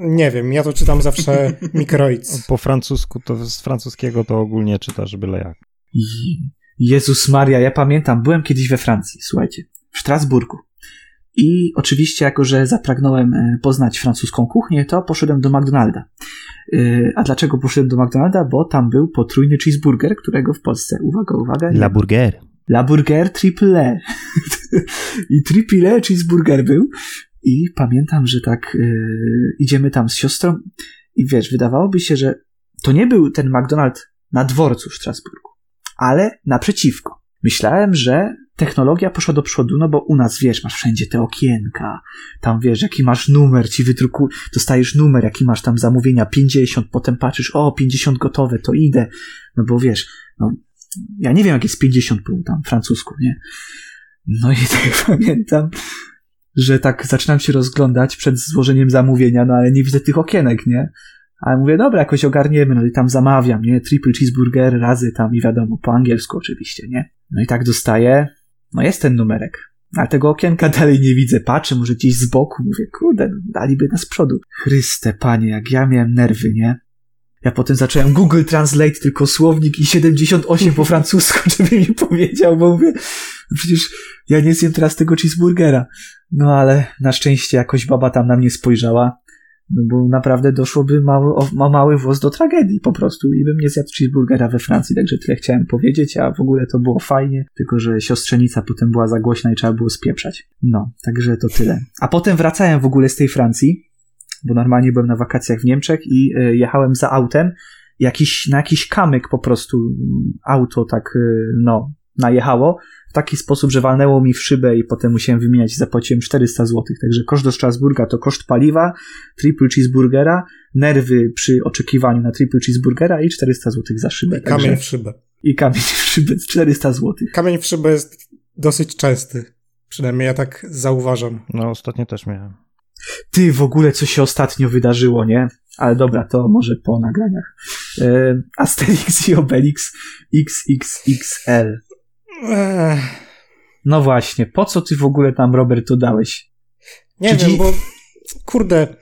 Nie wiem, ja to czytam zawsze Microids. Po francusku, to z francuskiego to ogólnie czytasz byle jak. Jezus Maria, ja pamiętam, byłem kiedyś we Francji, słuchajcie, w Strasburgu. I oczywiście, jako że zapragnąłem e, poznać francuską kuchnię, to poszedłem do McDonalda. E, A dlaczego poszedłem do McDonalda? Bo tam był potrójny cheeseburger, którego w Polsce, uwaga, uwaga, nie burger. La Burger Triple E. I Triple E cheeseburger był. I pamiętam, że tak yy, idziemy tam z siostrą i wiesz, wydawałoby się, że to nie był ten McDonald's na dworcu w Strasburgu, ale naprzeciwko. Myślałem, że technologia poszła do przodu, no bo u nas, wiesz, masz wszędzie te okienka, tam wiesz, jaki masz numer, ci wydruku, dostajesz numer, jaki masz tam zamówienia, 50, potem patrzysz, o, 50 gotowe, to idę, no bo wiesz, no, ja nie wiem, jak jest 50 po tam francusku, nie? No i tak pamiętam, że tak zaczynam się rozglądać przed złożeniem zamówienia, no ale nie widzę tych okienek, nie? Ale mówię, dobra, jakoś ogarniemy, no i tam zamawiam, nie? Triple cheeseburger razy tam i wiadomo, po angielsku oczywiście, nie? No i tak dostaję, no jest ten numerek. Ale tego okienka dalej nie widzę, patrzę, może gdzieś z boku, mówię, kurde, no, daliby na z przodu. Chryste, panie, jak ja miałem nerwy, nie? Ja potem zacząłem Google Translate, tylko słownik i 78 po francusku, żeby mi powiedział, bo mówię, no przecież ja nie zjem teraz tego cheeseburgera. No ale na szczęście jakoś baba tam na mnie spojrzała, no bo naprawdę doszłoby mały, ma mały włos do tragedii po prostu i bym nie zjadł cheeseburgera we Francji, także tyle chciałem powiedzieć, a w ogóle to było fajnie, tylko że siostrzenica potem była za głośna i trzeba było spieprzać. No, także to tyle. A potem wracałem w ogóle z tej Francji, bo normalnie byłem na wakacjach w Niemczech i y, jechałem za autem, jakiś, na jakiś kamyk po prostu mm, auto tak, y, no, najechało w taki sposób, że walnęło mi w szybę i potem musiałem wymieniać i zapłaciłem 400 zł. Także koszt do Strasburga to koszt paliwa, triple cheeseburgera, nerwy przy oczekiwaniu na triple cheeseburgera i 400 zł za szybę. I kamień w szybę. I kamień w szybę 400 zł. Kamień w szybę jest dosyć częsty. Przynajmniej ja tak zauważam. No ostatnio też miałem. Ty, w ogóle co się ostatnio wydarzyło, nie? Ale dobra, to może po nagraniach. E, Asterix i Obelix XXXL. No właśnie, po co ty w ogóle tam, Robert, to dałeś? nie Czy wiem, dzi- bo kurde,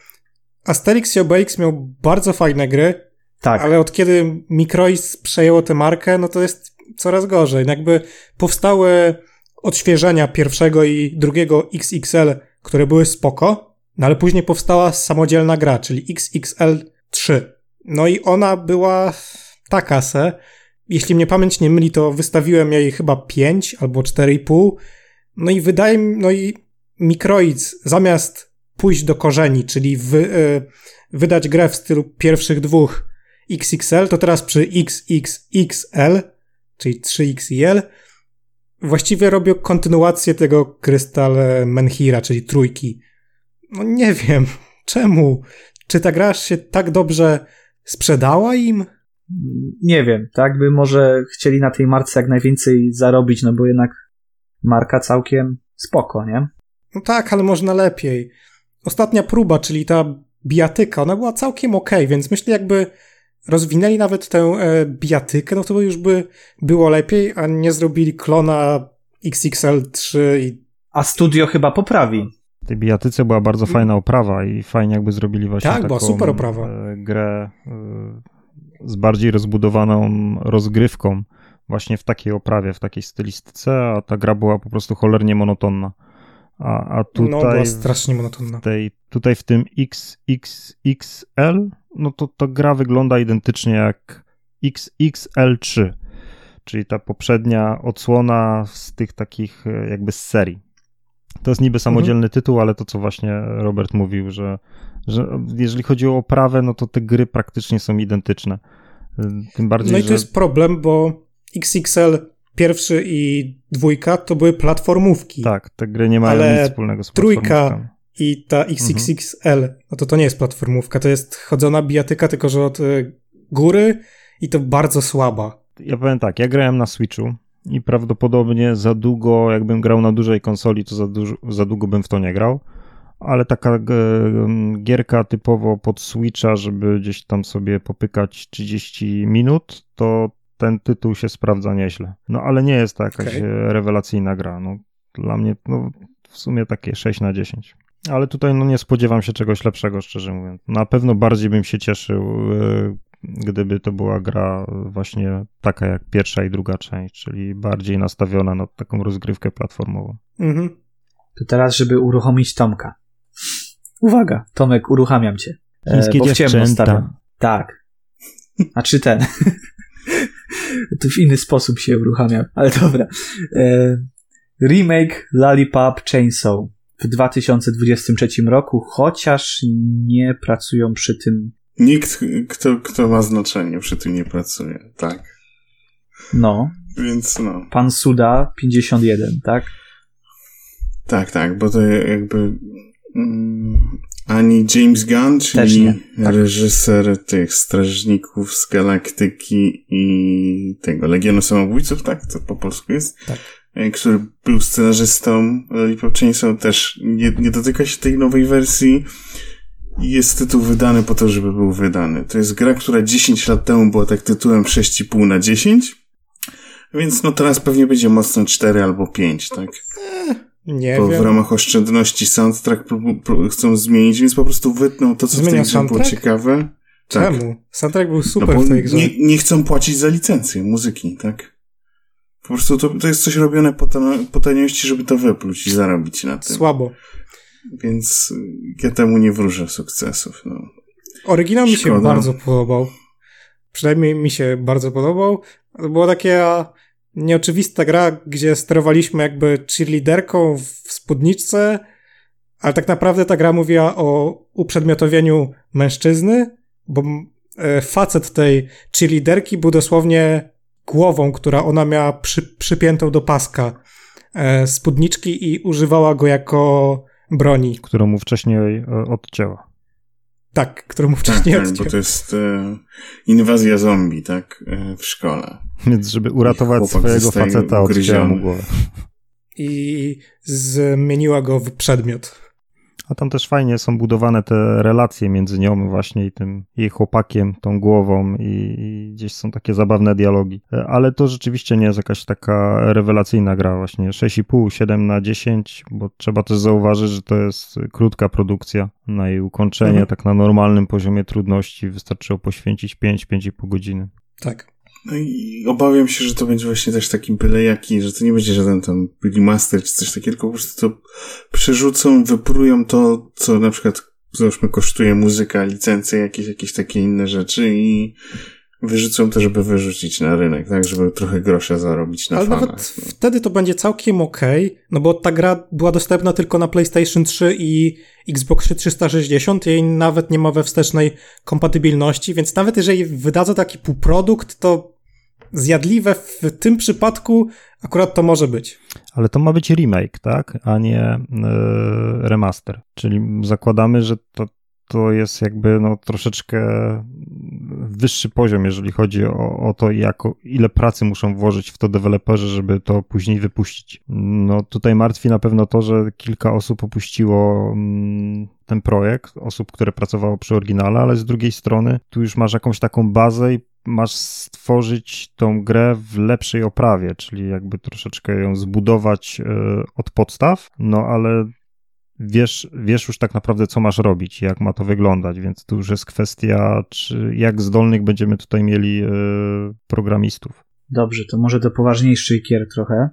Asterix i Obelix miał bardzo fajne gry, Tak, ale od kiedy Microids przejęło tę markę, no to jest coraz gorzej. Jakby powstały odświeżenia pierwszego i drugiego XXL, które były spoko, no ale później powstała samodzielna gra, czyli XXL 3. No i ona była taka se. Jeśli mnie pamięć nie myli, to wystawiłem jej chyba 5 albo 4,5. No i wydaje mi, no i Microids zamiast pójść do korzeni, czyli wy, y, wydać grę w stylu pierwszych dwóch XXL, to teraz przy XXXL, czyli 3XL, właściwie robią kontynuację tego Krystal Menhira, czyli trójki. No nie wiem, czemu? Czy ta gra się tak dobrze sprzedała im? Nie wiem, tak by może chcieli na tej marce jak najwięcej zarobić, no bo jednak marka całkiem spoko, nie? No tak, ale można lepiej. Ostatnia próba, czyli ta bijatyka, ona była całkiem okej, okay, więc myślę jakby rozwinęli nawet tę e, bijatykę, no to by już by było lepiej, a nie zrobili klona XXL3 i... A studio chyba poprawi. W tej bijatyce była bardzo fajna oprawa i fajnie jakby zrobili właśnie tak, taką była super oprawa. E, grę e, z bardziej rozbudowaną rozgrywką właśnie w takiej oprawie, w takiej stylistyce, a ta gra była po prostu cholernie monotonna. A, a tutaj. No, była strasznie monotonna. Tej, tutaj w tym XXXL, no to ta gra wygląda identycznie jak XXL3, czyli ta poprzednia odsłona z tych takich e, jakby z serii. To jest niby samodzielny mhm. tytuł, ale to co właśnie Robert mówił, że, że jeżeli chodzi o oprawę, no to te gry praktycznie są identyczne. Tym bardziej, no i to że... jest problem, bo XXL pierwszy i dwójka to były platformówki. Tak, te gry nie mają nic wspólnego z trójka i ta XXXL, mhm. no to to nie jest platformówka, to jest chodzona bijatyka, tylko że od y, góry i to bardzo słaba. Ja powiem tak, ja grałem na Switchu i prawdopodobnie za długo, jakbym grał na dużej konsoli, to za, dużo, za długo bym w to nie grał, ale taka gierka typowo pod Switcha, żeby gdzieś tam sobie popykać 30 minut, to ten tytuł się sprawdza nieźle. No ale nie jest to jakaś okay. rewelacyjna gra. No, dla mnie no, w sumie takie 6 na 10. Ale tutaj no, nie spodziewam się czegoś lepszego, szczerze mówiąc. Na pewno bardziej bym się cieszył, e, gdyby to była gra właśnie taka jak pierwsza i druga część, czyli bardziej nastawiona na taką rozgrywkę platformową. Mhm. To teraz, żeby uruchomić Tomka. Uwaga, Tomek, uruchamiam cię. E, Chińskie e, dziewczęta. Tak. A czy ten? to w inny sposób się uruchamia, ale dobra. E, remake Lollipop Chainsaw w 2023 roku, chociaż nie pracują przy tym. Nikt, kto, kto ma znaczenie, przy tym nie pracuje, tak. No. Więc no. Pan Suda 51, tak? Tak, tak, bo to jakby mm, ani James Gunn, czyli tak. reżyser tych Strażników z Galaktyki i tego Legionu Samobójców, tak? To po polsku jest? Tak. E, który był scenarzystą Lollipop Chainsaw, też nie, nie dotyka się tej nowej wersji. Jest tytuł wydany po to, żeby był wydany. To jest gra, która 10 lat temu była tak tytułem 6,5 na 10. Więc no teraz pewnie będzie mocno 4 albo 5, tak? Nie bo wiem. w ramach oszczędności soundtrack chcą zmienić, więc po prostu wytną to, co Zmienia w tej grze było ciekawe. Tak. Czemu? Soundtrack był super no w tej grze. Nie, nie chcą płacić za licencję muzyki, tak? Po prostu to, to jest coś robione po, po taniości, żeby to wypluć i zarobić na tym. Słabo. Więc ja temu nie wróżę sukcesów. No. Oryginał Szkoda. mi się bardzo podobał. Przynajmniej mi się bardzo podobał. To było takie nieoczywista gra, gdzie sterowaliśmy jakby cheerleaderką w spódniczce, ale tak naprawdę ta gra mówiła o uprzedmiotowieniu mężczyzny, bo e, facet tej cheerleaderki był dosłownie głową, która ona miała przy, przypiętą do paska e, spódniczki i używała go jako broni. Którą mu wcześniej e, odcięła. Tak, którą mu wcześniej tak, tak, bo to jest e, inwazja zombie, tak, e, w szkole. Więc żeby uratować swojego faceta, odcięła mu głowę. I zmieniła go w przedmiot. A tam też fajnie są budowane te relacje między nią właśnie i tym jej chłopakiem, tą głową i, i, gdzieś są takie zabawne dialogi. Ale to rzeczywiście nie jest jakaś taka rewelacyjna gra właśnie. 6,5, 7 na 10, bo trzeba też zauważyć, że to jest krótka produkcja. Na jej ukończenie, mhm. tak na normalnym poziomie trudności wystarczyło poświęcić 5-5,5 godziny. Tak. No i obawiam się, że to będzie właśnie też taki byle jaki, że to nie będzie żaden tam remaster czy coś takiego, tylko po prostu to przerzucą, wyprują to, co na przykład załóżmy kosztuje muzyka, licencje, jakieś, jakieś takie inne rzeczy i wyrzucą to, żeby wyrzucić na rynek, tak, żeby trochę grosza zarobić na Ale fanach. nawet no. wtedy to będzie całkiem okej, okay, no bo ta gra była dostępna tylko na PlayStation 3 i Xbox 360, jej nawet nie ma we wstecznej kompatybilności, więc nawet jeżeli wydadzą taki półprodukt, to zjadliwe w tym przypadku akurat to może być. Ale to ma być remake, tak? A nie yy, remaster. Czyli zakładamy, że to, to jest jakby no, troszeczkę wyższy poziom, jeżeli chodzi o, o to, jako, ile pracy muszą włożyć w to deweloperzy, żeby to później wypuścić. No tutaj martwi na pewno to, że kilka osób opuściło mm, ten projekt, osób, które pracowało przy oryginale, ale z drugiej strony tu już masz jakąś taką bazę i masz stworzyć tą grę w lepszej oprawie, czyli jakby troszeczkę ją zbudować y, od podstaw, no ale wiesz, wiesz już tak naprawdę, co masz robić, jak ma to wyglądać, więc tu już jest kwestia, czy jak zdolnych będziemy tutaj mieli y, programistów. Dobrze, to może do poważniejszych gier trochę.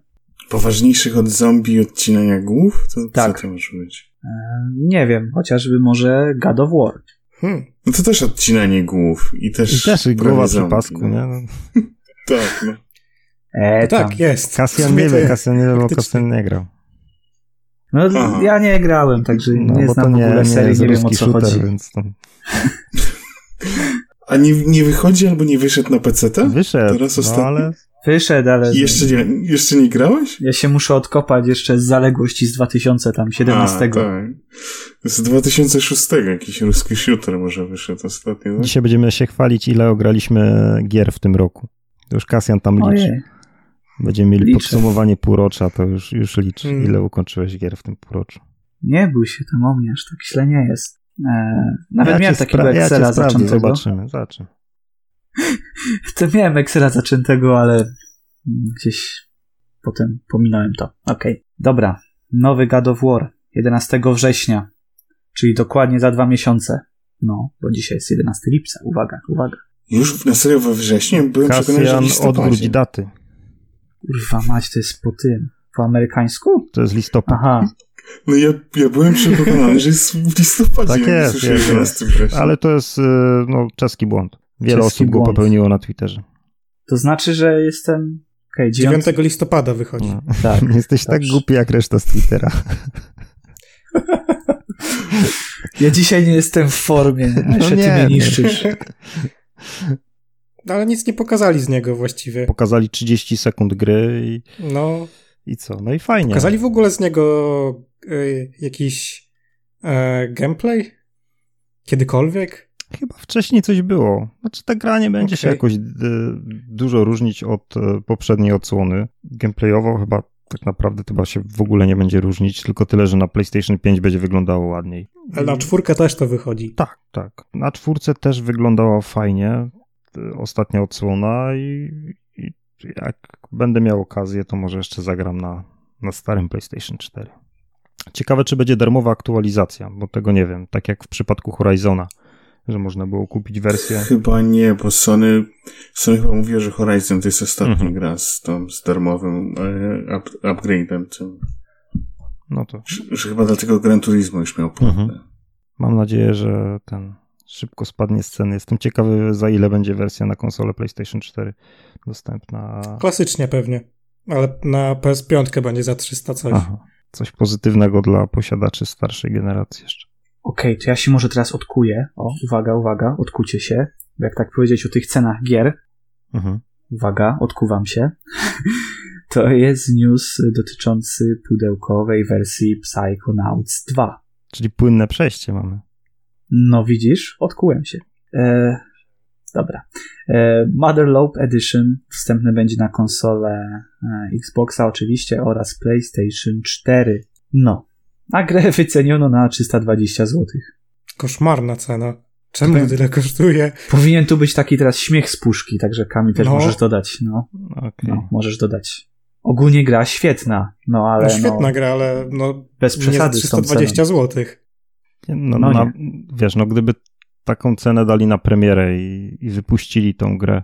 Poważniejszych od zombie odcinania głów? To tak. co to może być? E, nie wiem, chociażby może God of War. Hmm. No to też odcinanie głów i też. I też głowa przy pasku, no. nie? No. tak, no. E, no tak, jest. Kasjan nie wie, Kasjan nie wie, bo Kasjan nie grał. No Aha. ja nie grałem, także no, nie znam nie, w ogóle serii, nie, nie wiem o co shooter, chodzi. Więc to... A nie, nie wychodzi albo nie wyszedł na PC? Wyszedł, Teraz no, ale... Wyszedł, ale... jeszcze nie, jeszcze nie grałeś? Ja się muszę odkopać jeszcze z zaległości z 2017. A, tak. Z 2006 jakiś ruski shooter może wyszedł ostatnio. No? Dzisiaj będziemy się chwalić, ile ograliśmy gier w tym roku. Już Kasjan tam liczy. Ojej. Będziemy mieli Liczę. podsumowanie półrocza, to już, już licz, hmm. ile ukończyłeś gier w tym półroczu. Nie bój się tam o mnie, aż tak źle nie jest. E, nawet ja miałem takiego Excela ja zaczętego. Zobaczymy, zobaczymy. To miałem Excela zaczętego, ale gdzieś potem pominąłem to. Okej, okay. dobra. Nowy God of War 11 września, czyli dokładnie za dwa miesiące. No, bo dzisiaj jest 11 lipca. Uwaga, uwaga. Już na serio we wrześniu byłem Kasjan przekonany, że odwróć daty. Kurwa mać, to jest po tym. Po amerykańsku? To jest listopad. Aha. No ja, ja byłem przekonany, że jest w listopadzie. Tak jest, jest, jest. Ale to jest y, no, czeski błąd. Wiele czeski osób błąd. go popełniło na Twitterze. To znaczy, że jestem... Okay, 9... 9 listopada wychodzi. No. Tak. Jesteś tak Dobrze. tak głupi jak reszta z Twittera. Ja dzisiaj nie jestem w formie, a no nie, ty mnie niszczysz. No, ale nic nie pokazali z niego właściwie. Pokazali 30 sekund gry i. No. I co? No i fajnie. Pokazali w ogóle z niego y, jakiś y, gameplay? Kiedykolwiek? Chyba wcześniej coś było. Znaczy ta gra nie będzie okay. się jakoś dużo różnić od y, poprzedniej odsłony. Gameplayowo chyba tak naprawdę chyba się w ogóle nie będzie różnić, tylko tyle, że na PlayStation 5 będzie wyglądało ładniej. Ale na czwórkę też to wychodzi. Tak, tak. Na czwórce też wyglądało fajnie ostatnia odsłona i, i, jak będę miał okazję, to może jeszcze zagram na, na starym PlayStation 4. Ciekawe, czy będzie darmowa aktualizacja, bo tego nie wiem. Tak jak w przypadku Horizona, że można było kupić wersję. Chyba nie, bo Sony, Sony chyba mówiło, że Horizon to jest ostatnia mhm. gra z, tą, z darmowym e, up, upgrade'em. No to. Że, że, chyba dlatego Gran Turismo już miał płatne. Mhm. Mam nadzieję, że ten szybko spadnie z ceny. Jestem ciekawy, za ile będzie wersja na konsolę PlayStation 4 dostępna. Klasycznie pewnie, ale na PS5 będzie za 300 coś. Aha, coś pozytywnego dla posiadaczy starszej generacji jeszcze. Okej, okay, to ja się może teraz odkuję. O, uwaga, uwaga, odkucie się. Jak tak powiedzieć o tych cenach gier. Mhm. Uwaga, odkuwam się. to jest news dotyczący pudełkowej wersji Psychonauts 2. Czyli płynne przejście mamy. No widzisz, odkułem się. E, dobra. E, Motherlope Edition wstępny będzie na konsolę e, Xboxa oczywiście oraz PlayStation 4. No. A grę wyceniono na 320 zł. Koszmarna cena. Czemu Powiem, tyle kosztuje? Powinien tu być taki teraz śmiech z puszki, także Kamil też no. możesz dodać. No. Okay. no, możesz dodać. Ogólnie gra świetna, no ale. No świetna no, gra, ale no. Bez przesady. 320 zł. No, no na, wiesz, no gdyby taką cenę dali na premierę i, i wypuścili tą grę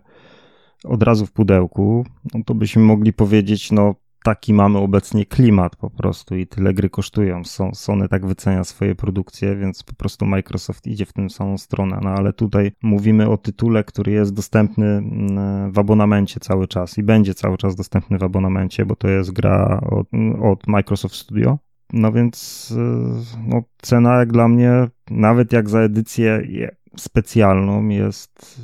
od razu w pudełku, no to byśmy mogli powiedzieć, no taki mamy obecnie klimat po prostu i tyle gry kosztują. Sony tak wycenia swoje produkcje, więc po prostu Microsoft idzie w tę samą stronę. No ale tutaj mówimy o tytule, który jest dostępny mm, w abonamencie cały czas i będzie cały czas dostępny w abonamencie, bo to jest gra od, od Microsoft Studio. No więc y, no, cena jak dla mnie, nawet jak za edycję specjalną, jest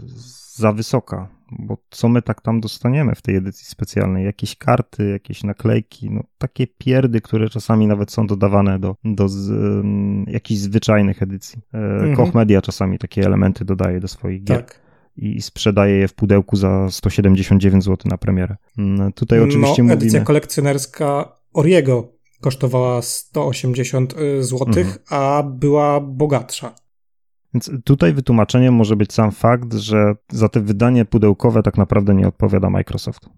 za wysoka. Bo co my tak tam dostaniemy w tej edycji specjalnej? Jakieś karty, jakieś naklejki, no takie pierdy, które czasami nawet są dodawane do, do z, um, jakichś zwyczajnych edycji. E, mhm. Koch Media czasami takie elementy dodaje do swoich gier. Tak i sprzedaje je w pudełku za 179 zł na premierę. Mm, tutaj oczywiście no, edycja kolekcjonerska Oriego kosztowała 180 zł, mhm. a była bogatsza. Więc tutaj wytłumaczeniem może być sam fakt, że za te wydanie pudełkowe tak naprawdę nie odpowiada Microsoft.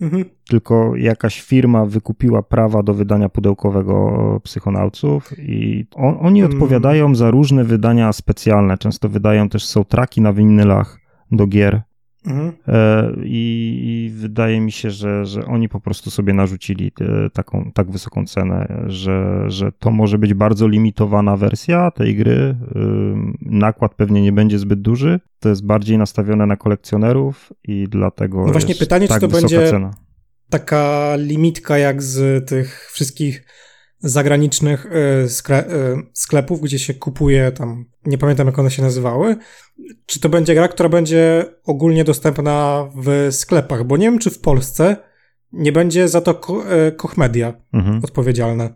Mhm. Tylko jakaś firma wykupiła prawa do wydania pudełkowego psychonauców i on, oni mm. odpowiadają za różne wydania specjalne. Często wydają też soundtracki na winylach do gier. Mhm. E, I, I, wydaje mi się, że, że oni po prostu sobie narzucili te, taką tak wysoką cenę, że, że to może być bardzo limitowana wersja tej gry. Nakład pewnie nie będzie zbyt duży. To jest bardziej nastawione na kolekcjonerów i dlatego. No właśnie pytanie, tak czy to będzie cena. taka limitka jak z tych wszystkich zagranicznych e, e, sklepów, gdzie się kupuje tam, nie pamiętam jak one się nazywały. Czy to będzie gra, która będzie ogólnie dostępna w sklepach? Bo nie wiem, czy w Polsce nie będzie za to e, Koch Media mhm. odpowiedzialne.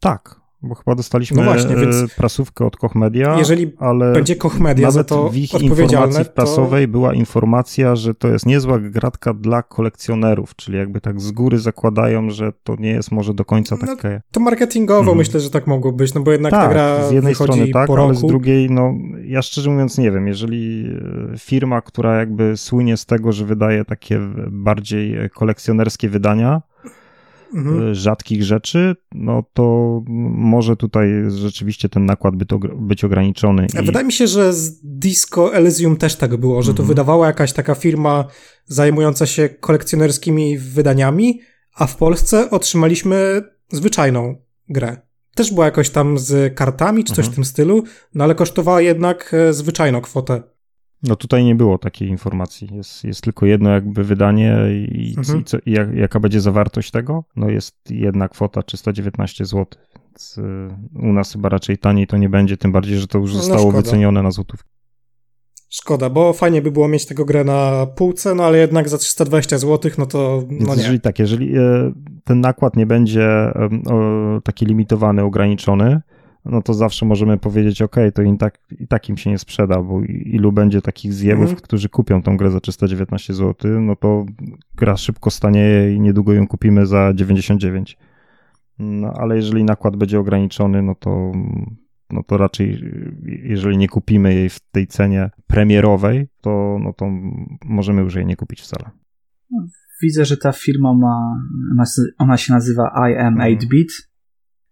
Tak, bo chyba dostaliśmy no właśnie, więc e, prasówkę od Koch Media. Jeżeli ale będzie Koch Media za to w ich informacji prasowej to... była informacja, że to jest niezła gratka dla kolekcjonerów, czyli jakby tak z góry zakładają, że to nie jest może do końca no, takie... To marketingowo mhm. myślę, że tak mogło być, no bo jednak tak, ta gra z jednej strony tak, ale z drugiej, no ja szczerze mówiąc nie wiem, jeżeli e, firma, która jakby słynie z tego, że wydaje takie bardziej kolekcjonerskie wydania, mhm. E, rzadkich rzeczy, no to może tutaj rzeczywiście ten nakład by to, być ograniczony. I... Wydaje mi się, że z Disco Elysium też tak było, że to mhm. wydawała jakaś taka firma zajmująca się kolekcjonerskimi wydaniami, a w Polsce otrzymaliśmy zwyczajną grę. Też była jakoś tam z kartami czy coś mhm. w tym stylu, no ale kosztowała jednak e, zwyczajną kwotę. No tutaj nie było takiej informacji. Jest, jest tylko jedno jakby wydanie i, mhm. i, co, i jak, jaka będzie zawartość tego? No jest jedna kwota 319 zł. Więc y, u nas chyba raczej taniej to nie będzie, tym bardziej, że to już no, zostało no wycenione na złotówkę. Szkoda, bo fajnie by było mieć tego grę na półce, no ale jednak za 320 zł, no to no nie. Jeżeli tak, jeżeli y, ten nakład nie będzie taki limitowany, ograniczony, no to zawsze możemy powiedzieć, ok, to i tak, i tak im się nie sprzeda, bo ilu będzie takich zjebów, mm. którzy kupią tą grę za 319 zł, no to gra szybko stanieje i niedługo ją kupimy za 99. No ale jeżeli nakład będzie ograniczony, no to, no to raczej, jeżeli nie kupimy jej w tej cenie premierowej, to, no to możemy już jej nie kupić wcale. Widzę, że ta firma ma, ona się nazywa I am 8-bit,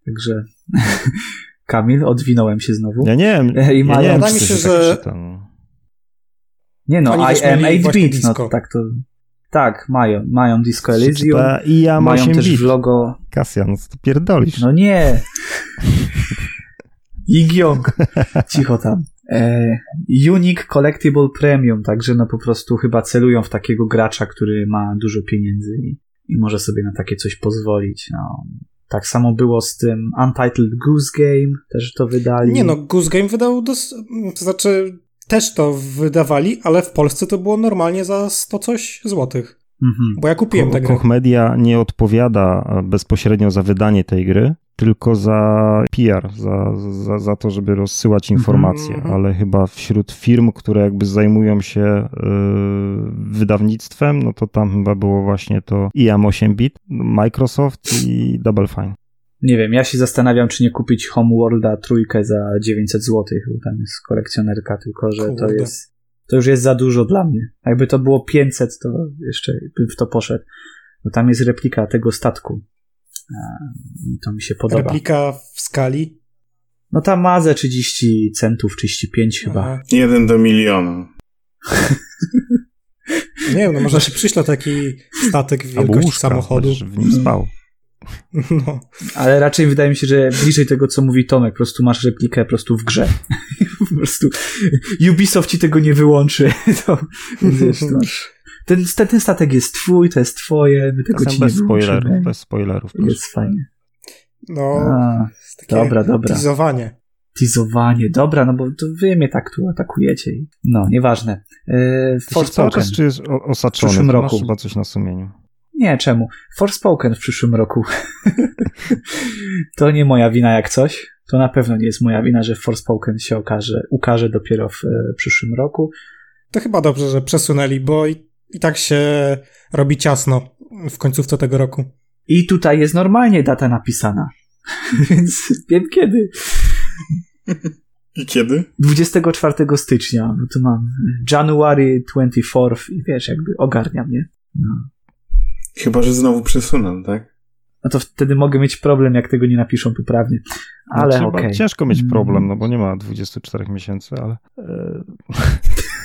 także Kamil, odwinąłem się znowu. Ja nie wiem. I mają... ja nie wiem, się, że... Tak nie no, I am 8-bit, no tak to... Tak, mają, mają Disco Elysium, I ja mają też bit. w logo... Kasjan, ty pierdolisz. No nie. Yigyong. Cicho tam. E, Unique Collectible Premium, także no po prostu chyba celują w takiego gracza, który ma dużo pieniędzy i, i może sobie na takie coś pozwolić. No, tak samo było z tym Untitled Goose Game, też to wydali. Nie no, Goose Game wydał, dos- to znaczy też to wydawali, ale w Polsce to było normalnie za 100 coś złotych. Mhm. Bo ja kupiłem tę grę. Koch Media nie odpowiada bezpośrednio za wydanie tej gry, tylko za PR, za, za, za to, żeby rozsyłać mhm. informacje, mm -hmm. ale chyba wśród firm, które jakby zajmują się yy, wydawnictwem, no to tam chyba było właśnie to IAM 8-bit, Microsoft i Double Fine. Nie wiem, ja się zastanawiam, czy nie kupić Homeworlda trójkę za 900 zł, bo tam jest kolekcjonerka, tylko że Kurde. to jest to już jest za dużo dla mnie. Jakby to było 500, to jeszcze bym w to poszedł. No tam jest replika tego statku. I to mi się podoba. Replika w skali? No ta ma ze 30 centów, 35 Aha. chyba. Jeden do miliona. Nie wiem, no może się przyśle taki statek wielkości łóżka, samochodu. w nim spał. No. Ale raczej wydaje mi się, że bliżej tego, co mówi Tomek, po prostu masz replikę po prostu w grze. po prostu Ubisoft ci tego nie wyłączy. To, wiesz, to masz ten, ten statek jest twój, to jest twoje, my tego ci bez nie spoilerów, bez spoilerów. Jest fajnie. No, A, dobra, dobra. Teasowanie. Teasowanie, dobra, no bo to wy mnie tak tu atakujecie. No, nieważne. Yy, czas czujesz o- osaczony, W przyszłym roku. masz chyba coś na sumieniu. Nie, czemu? Forspoken w przyszłym roku. to nie moja wina jak coś. To na pewno nie jest moja wina, że Forspoken się okaże, ukaże dopiero w e, przyszłym roku. To chyba dobrze, że przesunęli, bo i, i tak się robi ciasno w końcówce tego roku. I tutaj jest normalnie data napisana. Więc wiem kiedy. I kiedy? 24 stycznia. No to mam January 24 i wiesz, jakby ogarnia mnie. No. Chyba, że znowu przesuną, tak? no to wtedy mogę mieć problem, jak tego nie napiszą poprawnie. Ale Znaczy, okej. Ciężko mieć Mm. problem, no bo nie ma 24 miesięcy, ale E,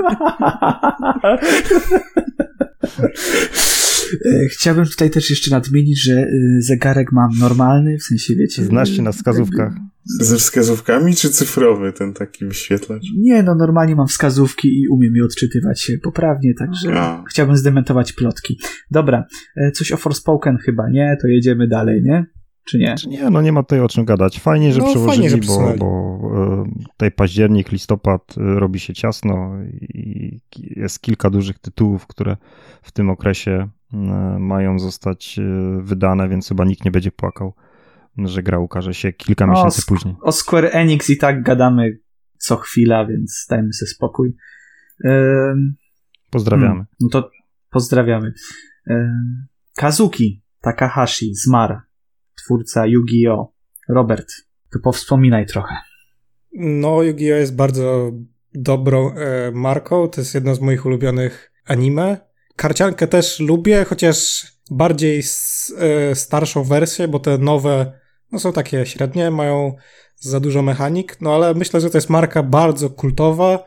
Chciałbym tutaj też jeszcze nadmienić, że y, zegarek mam normalny, w sensie wiecie. znasz się na wskazówkach. Ze wskazówkami czy cyfrowy ten taki wyświetlacz? Nie, no normalnie mam wskazówki i umiem je odczytywać się poprawnie, także A. chciałbym zdementować plotki. Dobra, e, coś o Forspoken chyba, nie? To jedziemy dalej, nie? Czy nie? Czy nie, no nie ma tutaj o czym gadać. Fajnie, że No, przełożyli, fajnie, że bo, bo e, tutaj październik, listopad e, robi się ciasno i jest kilka dużych tytułów, które w tym okresie mają zostać e, wydane, więc chyba nikt nie będzie płakał, że gra ukaże się kilka miesięcy później. O Square Enix i tak gadamy co chwila, więc dajmy sobie spokój. Ym, Pozdrawiamy. Hmm, no to pozdrawiamy. Ym, Kazuki Takahashi zmarł. Twórca Yu-Gi-Oh! Robert, to powspominaj trochę. No, Yu-Gi-Oh! jest bardzo dobrą e, marką. To jest jedno z moich ulubionych anime. Karciankę też lubię, chociaż bardziej s, e, starszą wersję, bo te nowe no, są takie średnie, mają za dużo mechanik. No ale myślę, że to jest marka bardzo kultowa,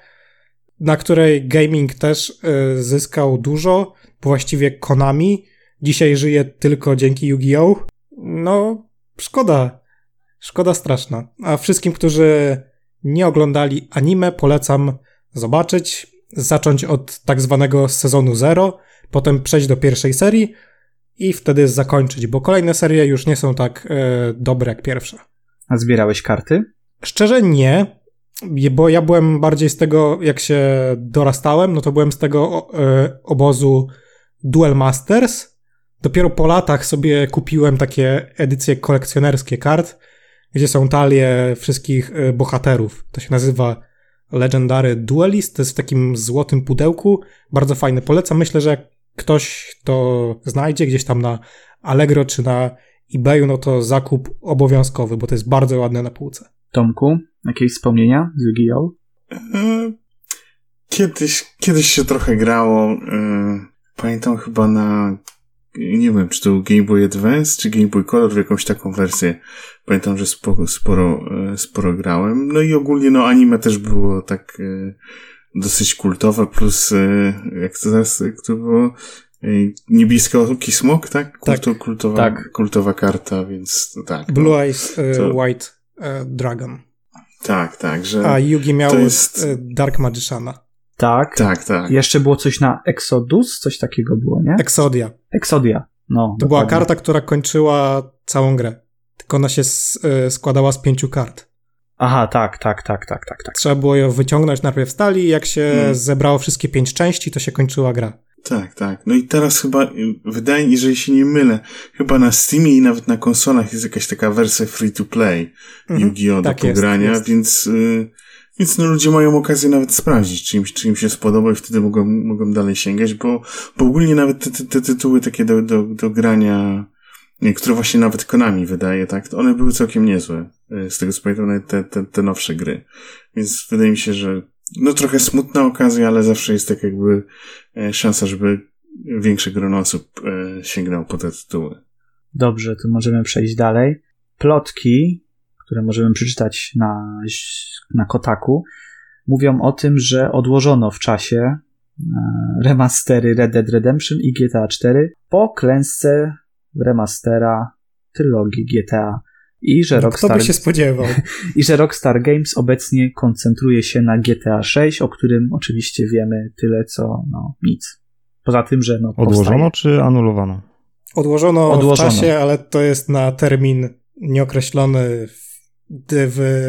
na której gaming też e, zyskał dużo. Właściwie Konami dzisiaj żyje tylko dzięki Yu-Gi-Oh! No, szkoda. Szkoda straszna. A wszystkim, którzy nie oglądali anime, polecam zobaczyć, zacząć od tak zwanego sezonu zero, potem przejść do pierwszej serii i wtedy zakończyć, bo kolejne serie już nie są tak e, dobre jak pierwsze. A zbierałeś karty? Szczerze nie, bo ja byłem bardziej z tego, jak się dorastałem, no to byłem z tego e, obozu Duel Masters. Dopiero po latach sobie kupiłem takie edycje kolekcjonerskie kart, gdzie są talie wszystkich e, bohaterów. To się nazywa Legendary Duelist, to jest w takim złotym pudełku. Bardzo fajne, polecam. Myślę, że jak ktoś to znajdzie gdzieś tam na Allegro czy na eBayu, no to zakup obowiązkowy, bo to jest bardzo ładne na półce. Tomku, jakieś wspomnienia z Yu-Gi-Oh? E, Kiedyś, kiedyś się trochę grało. e, Pamiętam chyba na. Nie wiem, czy to był Game Boy Advance, czy Game Boy Color, w jakąś taką wersję. Pamiętam, że sporo, sporo, e, sporo grałem. No i ogólnie, no, anime też było tak e, dosyć kultowe, plus, e, jak to zaraz, jak to było? E, Niebieski smok, tak? Kulto, kultowa, tak. kultowa karta, więc tak. no. Blue Eyes e, To- White Dragon. Tak, tak, że. A Yugi miał jest- Dark Magiciana. Tak. Tak, tak. Jeszcze było coś na Exodus? Coś takiego było, nie? Exodia. Exodia. No, To była dokładnie. karta, która kończyła całą grę. Tylko ona się e, składała z pięciu kart. Aha, tak, tak, tak, tak, tak, tak. Trzeba było ją wyciągnąć najpierw z talii i jak się Hmm. zebrało wszystkie pięć części, to się kończyła gra. Tak, tak. No i teraz chyba, wydaje mi się, jeżeli się nie mylę, chyba na Steamie i nawet na konsolach jest jakaś taka wersja free to play Mhm. Yu-Gi-Oh! do Tak jest, pogrania, jest. więc, y, więc no ludzie mają okazję nawet sprawdzić, czy im, czy im się spodoba i wtedy mogą, mogą dalej sięgać, bo, bo ogólnie nawet te, te, te tytuły takie do, do, do grania, które właśnie nawet Konami wydaje, tak, to one były całkiem niezłe. y, Z tego co pamiętam, te, te, te nowsze gry. Więc wydaje mi się, że no trochę smutna okazja, ale zawsze jest tak jakby e, szansa, żeby większe grono osób e, sięgnęło po te tytuły. Dobrze, to możemy przejść dalej. Plotki, które możemy przeczytać na, na Kotaku, mówią o tym, że odłożono w czasie e, remastery Red Dead Redemption i GTA 4 po klęsce remastera trylogii GTA i że No, Kto Rockstar by się spodziewał? i że Rockstar Games obecnie koncentruje się na GTA 6, o którym oczywiście wiemy tyle co no nic. Poza tym, że no Odłożono powstaje. czy anulowano? Odłożono, Odłożono. w czasie, ale to jest na termin nieokreślony. w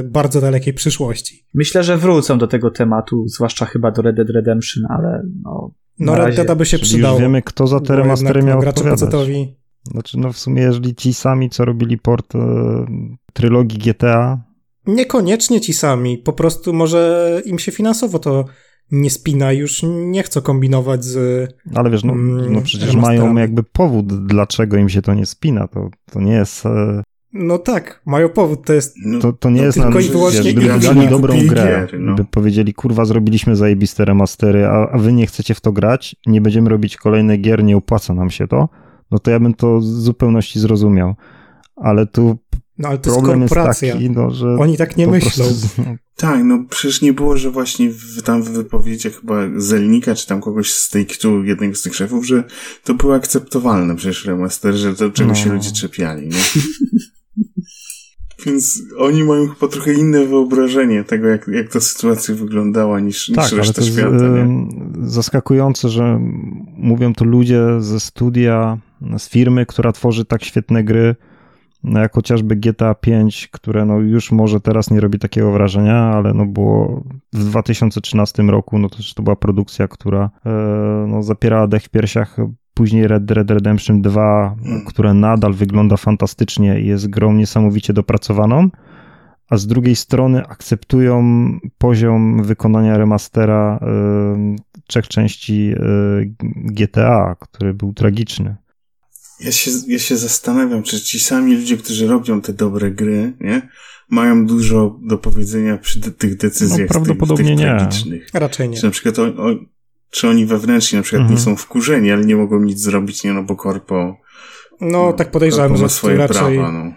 bardzo dalekiej przyszłości. Myślę, że wrócą do tego tematu, zwłaszcza chyba do Red Dead Redemption, ale no. No Red Dead by się Czyli przydało. Już wiemy, kto za te remastery miał odpowiadać. Znaczy, no w sumie, jeżeli ci sami, co robili port e, trylogii GTA. Niekoniecznie ci sami, po prostu może im się finansowo to nie spina, już nie chcą kombinować z. Ale wiesz, no, mm, no przecież mają jakby powód, dlaczego im się to nie spina. To, to nie jest. No tak, mają powód, to jest. No, to, to nie no jest tylko i wyłącznie wiesz, gdyby dali dobrą grę, gier, no. gdyby powiedzieli, kurwa, zrobiliśmy zajebiste remastery, a, a wy nie chcecie w to grać, nie będziemy robić kolejnych gier, nie opłaca nam się to, no to ja bym to w zupełności zrozumiał. Ale tu no, ale to problem jest, jest taki, no, że. Oni tak nie myślą. Prostu. Tak, no przecież nie było, że właśnie w, tam w wypowiedziach chyba Zelnika, czy tam kogoś z tej tu jednego z tych szefów, że to było akceptowalne przecież remaster, że to czego no. się ludzie czepiali, nie? Więc oni mają chyba trochę inne wyobrażenie tego, jak, jak ta sytuacja wyglądała niż, tak, niż reszta ale to świata. Nie? zaskakujące, że mówią to ludzie ze studia, z firmy, która tworzy tak świetne gry, no jak chociażby GTA 5, które no już może teraz nie robi takiego wrażenia, ale no było w 2013 roku, no to to była produkcja, która e, no zapierała dech w piersiach później Red Dead Redemption 2, hmm. które nadal wygląda fantastycznie i jest grą niesamowicie dopracowaną, a z drugiej strony akceptują poziom wykonania remastera y, trzech części y, GTA, który był tragiczny. Ja się, ja się zastanawiam, czy ci sami ludzie, którzy robią te dobre gry, nie, mają dużo do powiedzenia przy de tych decyzjach no, prawdopodobnie tych, tych nie. tragicznych. Raczej nie. Czy na przykład o, o, czy oni wewnętrznie na przykład mhm. nie są wkurzeni, ale nie mogą nic zrobić, nie no, bo korpo... No, no tak podejrzewam, że swoje raczej... prawa, no.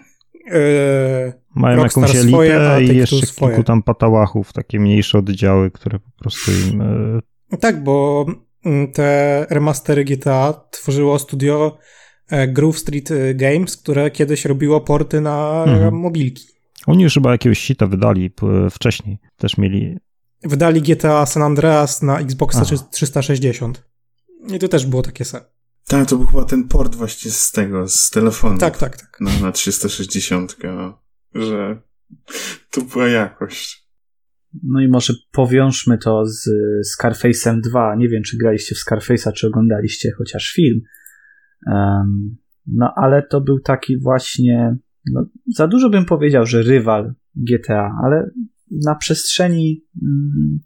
Yy, Mają jakąś elitę swoje, i jeszcze swoje. kilku tam patałachów, takie mniejsze oddziały, które po prostu im... Yy... Tak, bo mm, te remastery GTA tworzyło studio e, Groove Street Games, które kiedyś robiło porty na mhm. mobilki. Oni już chyba jakiegoś sita wydali wcześniej. Też mieli Wydali GTA San Andreas na Xbox 360. I to też było takie se. Tak, to był chyba ten port właśnie z tego, z telefonu. Tak, tak, tak. Na, na 360, no, że to była jakość. No i może powiążmy to z Scarface'em 2. Nie wiem, czy graliście w Scarface'a, czy oglądaliście chociaż film. Um, no ale to był taki właśnie, no, za dużo bym powiedział, że rywal GTA, ale na przestrzeni mm,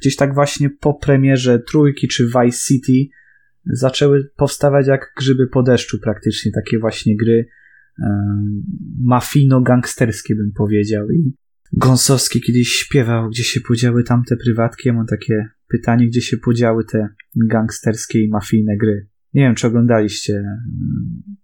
gdzieś tak właśnie po premierze trójki czy Vice City zaczęły powstawać jak grzyby po deszczu praktycznie, takie właśnie gry mafijno-gangsterskie bym powiedział i Gąsowski kiedyś śpiewał, gdzie się podziały tamte prywatki. Ja mam takie pytanie, gdzie się podziały te gangsterskie i mafijne gry. Nie wiem, czy oglądaliście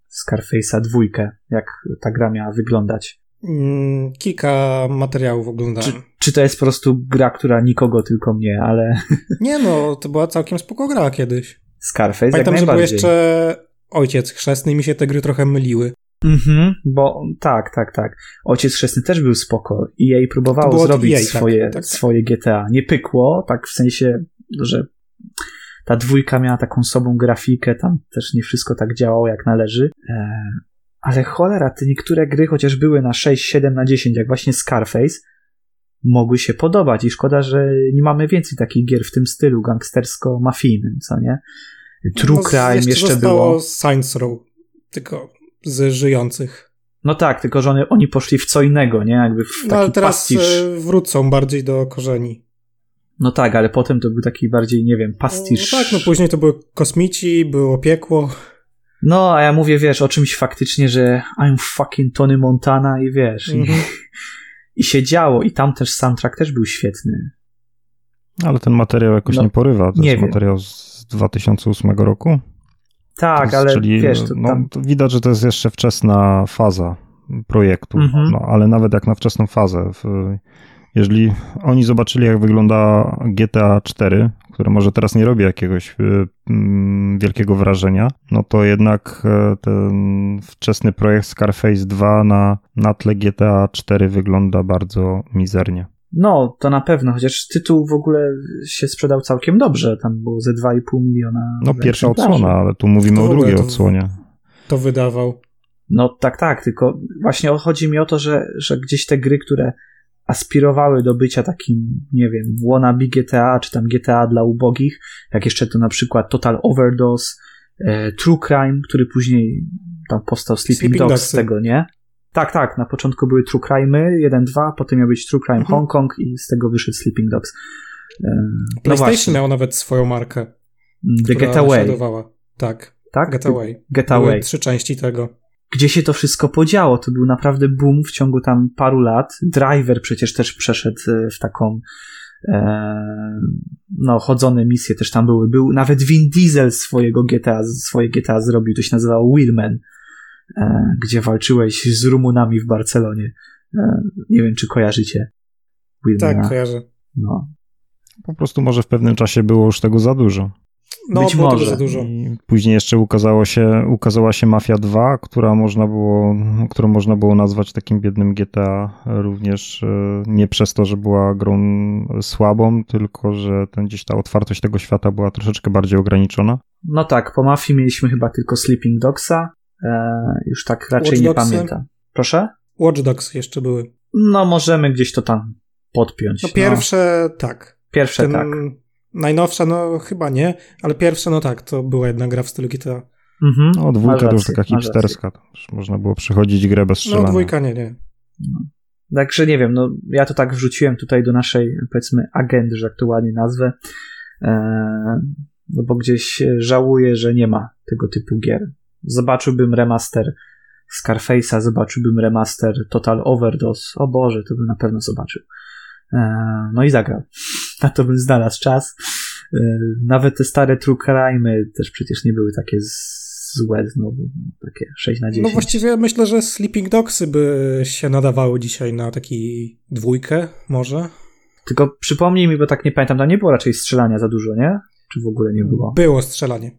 Scarface'a dwójkę, jak ta gra miała wyglądać. Mm, kilka materiałów oglądałem. Czy, czy, to jest po prostu gra, która nikogo, tylko mnie, ale... Nie no, to była całkiem spoko gra kiedyś. Scarface Pamiętam, jak że był jeszcze Ojciec Chrzestny i mi się te gry trochę myliły. Mhm, bo tak, tak, tak. Ojciec Chrzestny też był spoko i jej próbowało zrobić EA, swoje, tak, tak, tak. swoje GTA. Nie pykło, tak w sensie, że ta dwójka miała taką sobą grafikę, tam też nie wszystko tak działało jak należy. Ale cholera, te niektóre gry, chociaż były na 6, 7 na 10, jak właśnie Scarface, mogły się podobać i szkoda, że nie mamy więcej takich gier w tym stylu gangstersko-mafijnym, co nie? True no, Crime jeszcze, jeszcze było. Science Row, tylko z żyjących. No tak, tylko że oni, oni poszli w co innego, nie? Jakby w taki no, ale teraz pastisz. E, wrócą bardziej do korzeni. No tak, ale potem to był taki bardziej, nie wiem, pastisz. No tak, no później to były kosmici, było piekło. No, a ja mówię, wiesz, o czymś faktycznie, że I'm fucking Tony Montana i wiesz, mm -hmm. i, mhm. i się działo i tam też soundtrack też był świetny. Ale ten materiał jakoś no, nie porywa, to nie jest wiem. materiał z 2008 roku? Tak, jest, ale czyli, wiesz, to, no, to widać, że to jest jeszcze wczesna faza projektu, mm -hmm. no, ale nawet jak na wczesną fazę, w, jeżeli oni zobaczyli, jak wygląda GTA 4, które może teraz nie robi jakiegoś y, mm, wielkiego wrażenia, no to jednak e, ten wczesny projekt Scarface 2 na, na tle GTA 4 wygląda bardzo mizernie. No, to na pewno, chociaż tytuł w ogóle się sprzedał całkiem dobrze, tam było ze 2,5 miliona. No, pierwsza odsłona, ale tu mówimy to o drugiej odsłonie. To wydawał. No tak, tak, tylko właśnie chodzi mi o to, że, że gdzieś te gry, które aspirowały do bycia takim, nie wiem, wannabe GTA, czy tam GTA dla ubogich, jak jeszcze to na przykład Total Overdose, e, True Crime, który później tam powstał Sleeping, Sleeping Dogs z tego, nie? Tak, tak, na początku były True Crime 1, 2, potem miał być True Crime mhm. Hong Kong i z tego wyszedł Sleeping Dogs. E, no PlayStation miał nawet swoją markę. The Getaway. Tak. Tak? Getaway. Getaway. Były trzy części tego gdzie się to wszystko podziało. To był naprawdę boom w ciągu tam paru lat. Driver przecież też przeszedł e, w taką e, no, chodzone misje też tam były. Był nawet Vin Diesel swojego GTA, swoje GTA zrobił, to się nazywało Wheelman, e, gdzie walczyłeś z Rumunami w Barcelonie. Nie wiem, czy kojarzycie. Wheelmana. Tak, kojarzę. No. Po prostu może w pewnym czasie było już tego za dużo. No, Być może. za dużo. I później jeszcze ukazało się, ukazała się Mafia 2, która można było, którą można było nazwać takim biednym GTA również e, nie przez to, że była grą słabą, tylko że ten, gdzieś ta otwartość tego świata była troszeczkę bardziej ograniczona. No tak, po Mafii mieliśmy chyba tylko Sleeping Dogsa, e, już tak raczej Watch nie Dogsy. pamiętam. Proszę? Watch Dogs jeszcze były. No możemy gdzieś to tam podpiąć. No pierwsze no. tak. Pierwsze Ten... tak. Najnowsza, no chyba nie, ale pierwsza, no tak, to była jedna gra w stylu GTA. Mhm. No, dwójka to już taka hipsterska, to można było przychodzić grę bez strzelania. No, dwójka nie, nie. No. Także nie wiem, no ja to tak wrzuciłem tutaj do naszej, powiedzmy, agendy, że aktualnie nazwę, eee, no bo gdzieś żałuję, że nie ma tego typu gier. Zobaczyłbym remaster Scarface'a, zobaczyłbym remaster Total Overdose, o Boże, to bym na pewno zobaczył. Eee, no i zagrał. Na to bym znalazł czas. Eee, nawet te stare True Crime też przecież nie były takie złe znowu. Takie 6 na 10. No właściwie myślę, że Sleeping Dogsy by się nadawały dzisiaj na taki dwójkę może. Tylko przypomnij mi, bo tak nie pamiętam, tam nie było raczej strzelania za dużo, nie? Czy w ogóle nie było? Było strzelanie.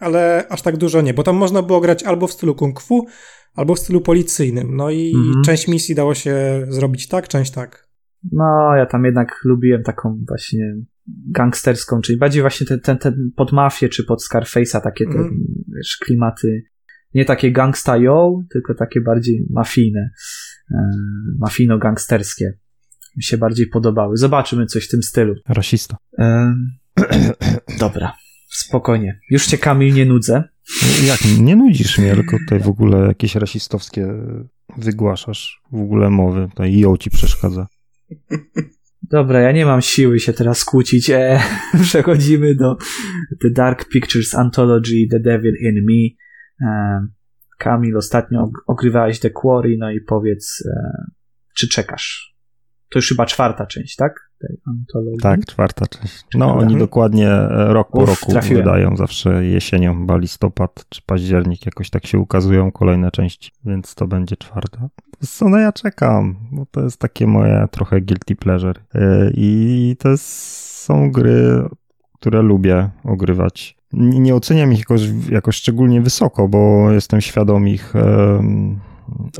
Ale aż tak dużo nie, bo tam można było grać albo w stylu kung fu, albo w stylu policyjnym. No i mhm. część misji dało się zrobić tak, część tak. No, ja tam jednak lubiłem taką właśnie gangsterską, czyli bardziej właśnie ten, ten, ten pod mafię czy pod Scarface'a takie te, mm. wiesz, klimaty nie takie gangsta yo, tylko takie bardziej mafijne, e, mafijno-gangsterskie mi się bardziej podobały. Zobaczymy coś w tym stylu. Rasista. E, dobra, spokojnie. Już cię Kamil nie nudzę. Jak? Nie nudzisz mnie, tylko tutaj w ogóle jakieś rasistowskie wygłaszasz w ogóle mowy. Tutaj ją ci przeszkadza. Dobra, ja nie mam siły się teraz kłócić. E, przechodzimy do The Dark Pictures Anthology The Devil in Me. E, Kamil, ostatnio ogrywałeś The Quarry, no i powiedz, e, czy czekasz? To już chyba czwarta część, tak? Tej antologii. Tak, czwarta część. No, oni dokładnie e, rok po Uf, roku trafiłem. wydają, zawsze jesienią, chyba listopad czy październik, jakoś tak się ukazują kolejne części, więc to będzie czwarta. Co no ja czekam, bo to jest takie moje trochę guilty pleasure. E, I to są gry, które lubię ogrywać. Nie oceniam ich jakoś, jakoś szczególnie wysoko, bo jestem świadom ich um,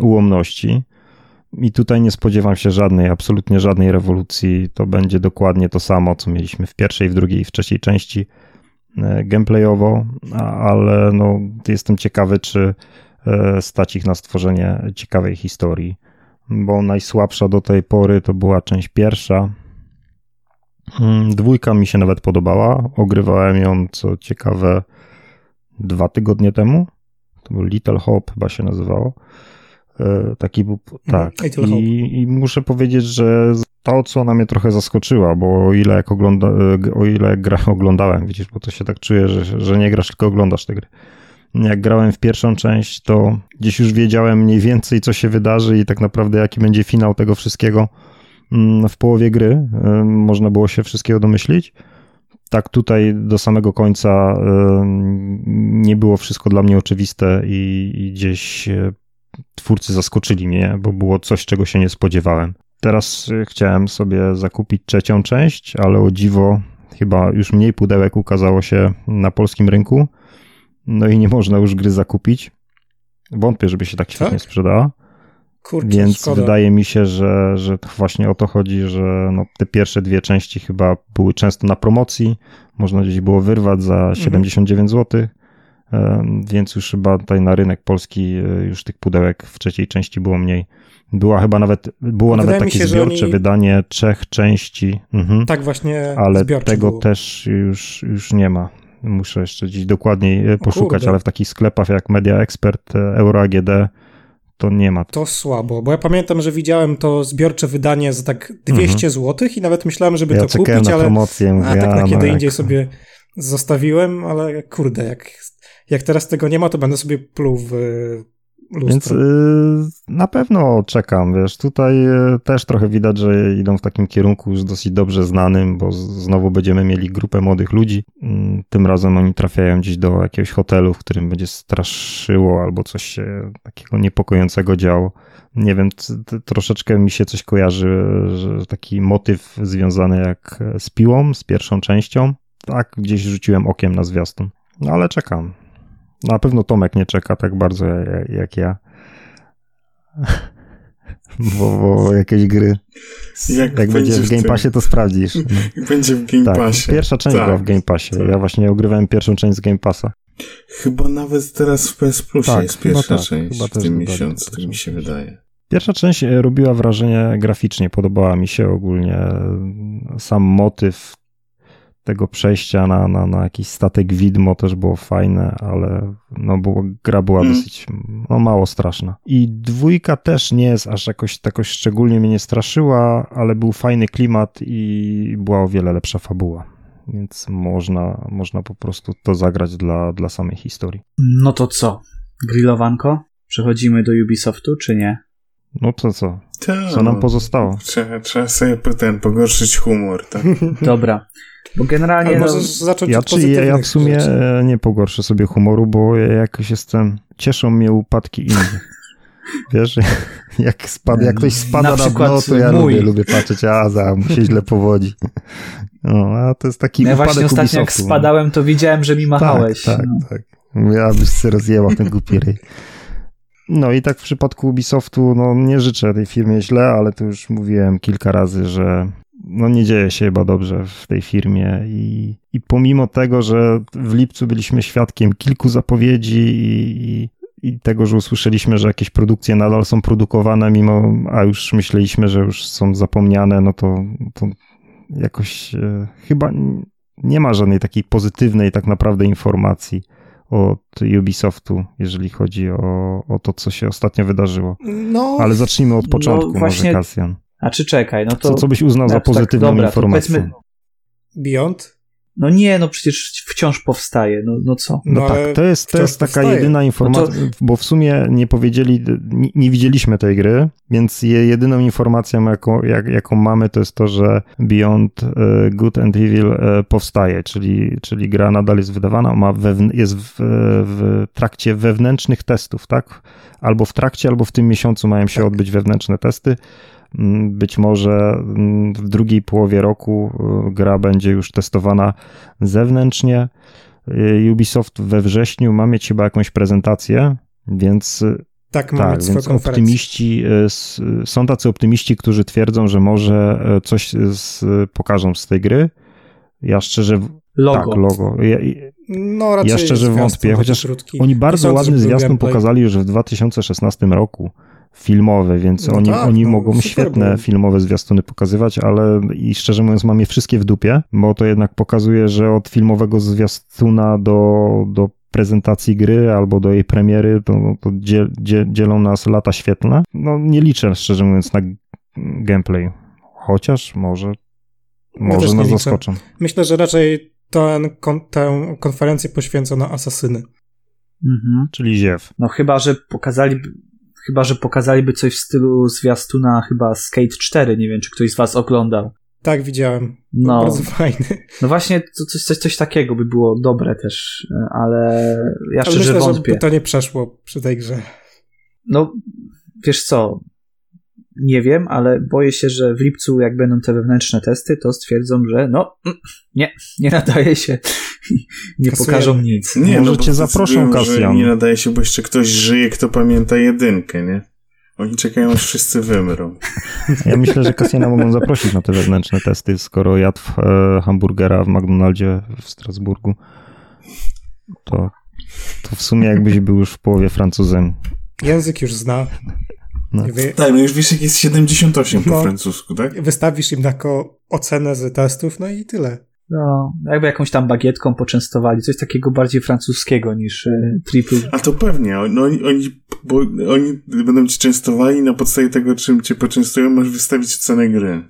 ułomności. I tutaj nie spodziewam się żadnej, absolutnie żadnej rewolucji. To będzie dokładnie to samo, co mieliśmy w pierwszej, w drugiej i w trzeciej części e, gameplayowo, ale no, jestem ciekawy, czy E, stać ich na stworzenie ciekawej historii, bo najsłabsza do tej pory to była część pierwsza. Mm, dwójka mi się nawet podobała. Ogrywałem ją, co ciekawe, dwa tygodnie temu. To był Little Hope, chyba się nazywało. E, taki był. Tak. I, I, muszę powiedzieć, że to, co ona mnie trochę zaskoczyła, bo o ile jak ogląda, e, o ile gra oglądałem, widzisz, bo to się tak czuję, że, że nie grasz, tylko oglądasz te gry jak grałem w pierwszą część, to gdzieś już wiedziałem mniej więcej, co się wydarzy i tak naprawdę jaki będzie finał tego wszystkiego mm, w połowie gry. Można było się wszystkiego domyślić. Tak tutaj do samego końca nie było wszystko dla mnie oczywiste i, i gdzieś e, twórcy zaskoczyli mnie, bo było coś, czego się nie spodziewałem. Teraz e, chciałem sobie zakupić trzecią część, ale o dziwo chyba już mniej pudełek ukazało się na polskim rynku no i nie można już gry zakupić. Wątpię, żeby się tak świetnie tak? sprzedała. Kurczę, Więc szkoda. wydaje mi się, że, że to właśnie o to chodzi, że no, te pierwsze dwie części chyba były często na promocji. Można gdzieś było wyrwać za 79 mhm. zł. Więc już chyba tutaj na rynek polski już tych pudełek w trzeciej części było mniej. Była chyba nawet, było Wydaje nawet takie się, zbiorcze oni... wydanie trzech części. Mhm. Tak właśnie Ale tego było. też już, już nie ma. Muszę jeszcze gdzieś dokładniej poszukać, ale w takich sklepach jak Media Expert, Euro AGD to nie ma. To słabo, bo ja pamiętam, że widziałem to zbiorcze wydanie za tak 200 mhm. zł i nawet myślałem, żeby ja to kupić, na ale promocję, a tak na kiedy no, indziej sobie zostawiłem, ale kurde, jak, jak teraz tego nie ma, to będę sobie pluł w lustro. Więc yy, na pewno czekam, wiesz, tutaj yy, też trochę widać, że idą w takim kierunku już dosyć dobrze znanym, bo znowu będziemy mieli grupę młodych ludzi. Yy, tym razem oni trafiają gdzieś do jakiegoś hotelu, w którym będzie straszyło albo coś się takiego niepokojącego działo. Nie wiem, troszeczkę mi się coś kojarzy, że taki motyw związany jak z piłą, z pierwszą częścią. Tak, gdzieś rzuciłem okiem na zwiastun. No ale czekam. Na pewno Tomek nie czeka tak bardzo jak ja. Bo, bo jakieś gry. Jak, jak będzie w Game Passie, to sprawdzisz. No. Będzie w Game tak, Passie. Pierwsza część tak, była w Game Passie. Tak. Ja właśnie ogrywałem pierwszą część z Game Passa. Chyba nawet teraz w PS Plusie tak, jest pierwsza tak, część w tym miesiącu, tak mi się wydaje. Pierwsza część e, robiła wrażenie graficznie, podobała mi się ogólnie. Sam motyw tego przejścia na, na, na jakiś statek widmo też było fajne, ale no, bo gra była mm. dosyć no, mało straszna. I dwójka też nie jest aż jakoś, jakoś szczególnie mnie nie straszyła, ale był fajny klimat i była o wiele lepsza fabuła. Więc można, można po prostu to zagrać dla, dla samej historii. No to co? Grillowanko? Przechodzimy do Ubisoftu, czy nie? No to co? Co nam pozostało? Trzeba, trzeba sobie ten, pogorszyć humor, tak? Dobra. Bo generalnie. Ale możesz zacząć ja, od czy ja, ja w sumie rzeczy. nie pogorszę sobie humoru, bo ja jakoś jestem. Cieszą mnie upadki innych. Wiesz, jak, spad, jak ktoś spada na, na dno, to ja lubię, lubię patrzeć, a za, mu się źle powodzi. No, a to jest taki no ja właśnie ostatnio jak no. spadałem, to widziałem, że mi machałeś. Tak, tak, no. tak. Ja byś się rozjęła ten głupi ryj. No i tak w przypadku Ubisoftu, no nie życzę tej firmie źle, ale to już mówiłem kilka razy, że no nie dzieje się chyba dobrze w tej firmie i, i pomimo tego, że w lipcu byliśmy świadkiem kilku zapowiedzi i, i tego, że usłyszeliśmy, że jakieś produkcje nadal są produkowane, mimo, a już myśleliśmy, że już są zapomniane, no to, to jakoś e, chyba nie ma żadnej takiej pozytywnej tak naprawdę informacji od Ubisoftu, jeżeli chodzi o, o to, co się ostatnio wydarzyło. No, Ale zacznijmy od początku, no właśnie, może Kasjan. A czy czekaj, no to... Co, co byś uznał za tak, pozytywną tak, dobra, informację? Beyond? No nie, no przecież wciąż powstaje, no, no co? No, no tak, to jest, to jest taka powstaje. jedyna informacja, no to... bo w sumie nie powiedzieli, nie, nie, widzieliśmy tej gry, więc jedyną informacją, jaką, jak, jaką mamy, to jest to, że Beyond e, Good and Evil e, powstaje, czyli, czyli gra nadal jest wydawana, ma jest w, w trakcie wewnętrznych testów, tak? Albo w trakcie, albo w tym miesiącu mają się tak. odbyć wewnętrzne testy. Mm, być może mm, w drugiej połowie roku y, gra będzie już testowana zewnętrznie. Y, Ubisoft we wrześniu ma mieć chyba jakąś prezentację, więc y, tak, tak więc optymiści, są tacy optymiści, którzy twierdzą, że może coś z, pokażą z tej gry. Ja szczerze. Logo. Tak, logo. Ja, no, ja szczerze wątpię, chociaż krótki. oni bardzo ładny zwiastun pokazali już w 2016 roku filmowe, więc no oni, tak, oni no, mogą świetne filmowe zwiastuny pokazywać, ale i szczerze mówiąc mam je wszystkie w dupie, bo to jednak pokazuje, że od filmowego zwiastuna do, do prezentacji gry albo do jej premiery to, to dziel, dziel, dzielą nas lata świetlne. No nie liczę szczerze mówiąc na gameplay, chociaż może może nas zaskoczą. Myślę, że raczej ten, tę konferencję poświęcono asasyny. Mhm. Czyli ziew. No chyba, że pokazali Chyba, że pokazaliby coś w stylu zwiastuna chyba Skate 4. Nie wiem, czy ktoś z was oglądał. Tak, widziałem. No, bardzo fajny. No właśnie, coś, coś, coś takiego by było dobre też, ale ja ale szczerze myślę, wątpię. Że to nie przeszło przy tej grze. No, wiesz co, nie wiem, ale boję się, że w lipcu, jak będą te wewnętrzne testy, to stwierdzą, że no, mm, nie, nie nadaje się, nie Kasuje. pokażą nic. Nie, Może no, cię zaproszą, Kasjan. Nie nadaje się, bo jeszcze ktoś żyje, kto pamięta jedynkę, nie? Oni czekają, aż wszyscy wymrą. Ja myślę, że Kasjana mogą zaprosić na te wewnętrzne testy, skoro jadł e, hamburgera w McDonaldzie w Strasburgu. To To w sumie jakbyś był już w połowie Francuzem. Język już zna. No. Wy, Tak, no już wiesz, jak jest 78 po No. francusku, tak? wystawisz im taką ocenę z testów, no i tyle. No, jakby jakąś tam bagietką poczęstowali, coś takiego bardziej francuskiego niż e, triple. A to pewnie, no, oni, oni, bo oni będą ci częstowali na podstawie tego, czym cię poczęstują, masz wystawić cenę gry.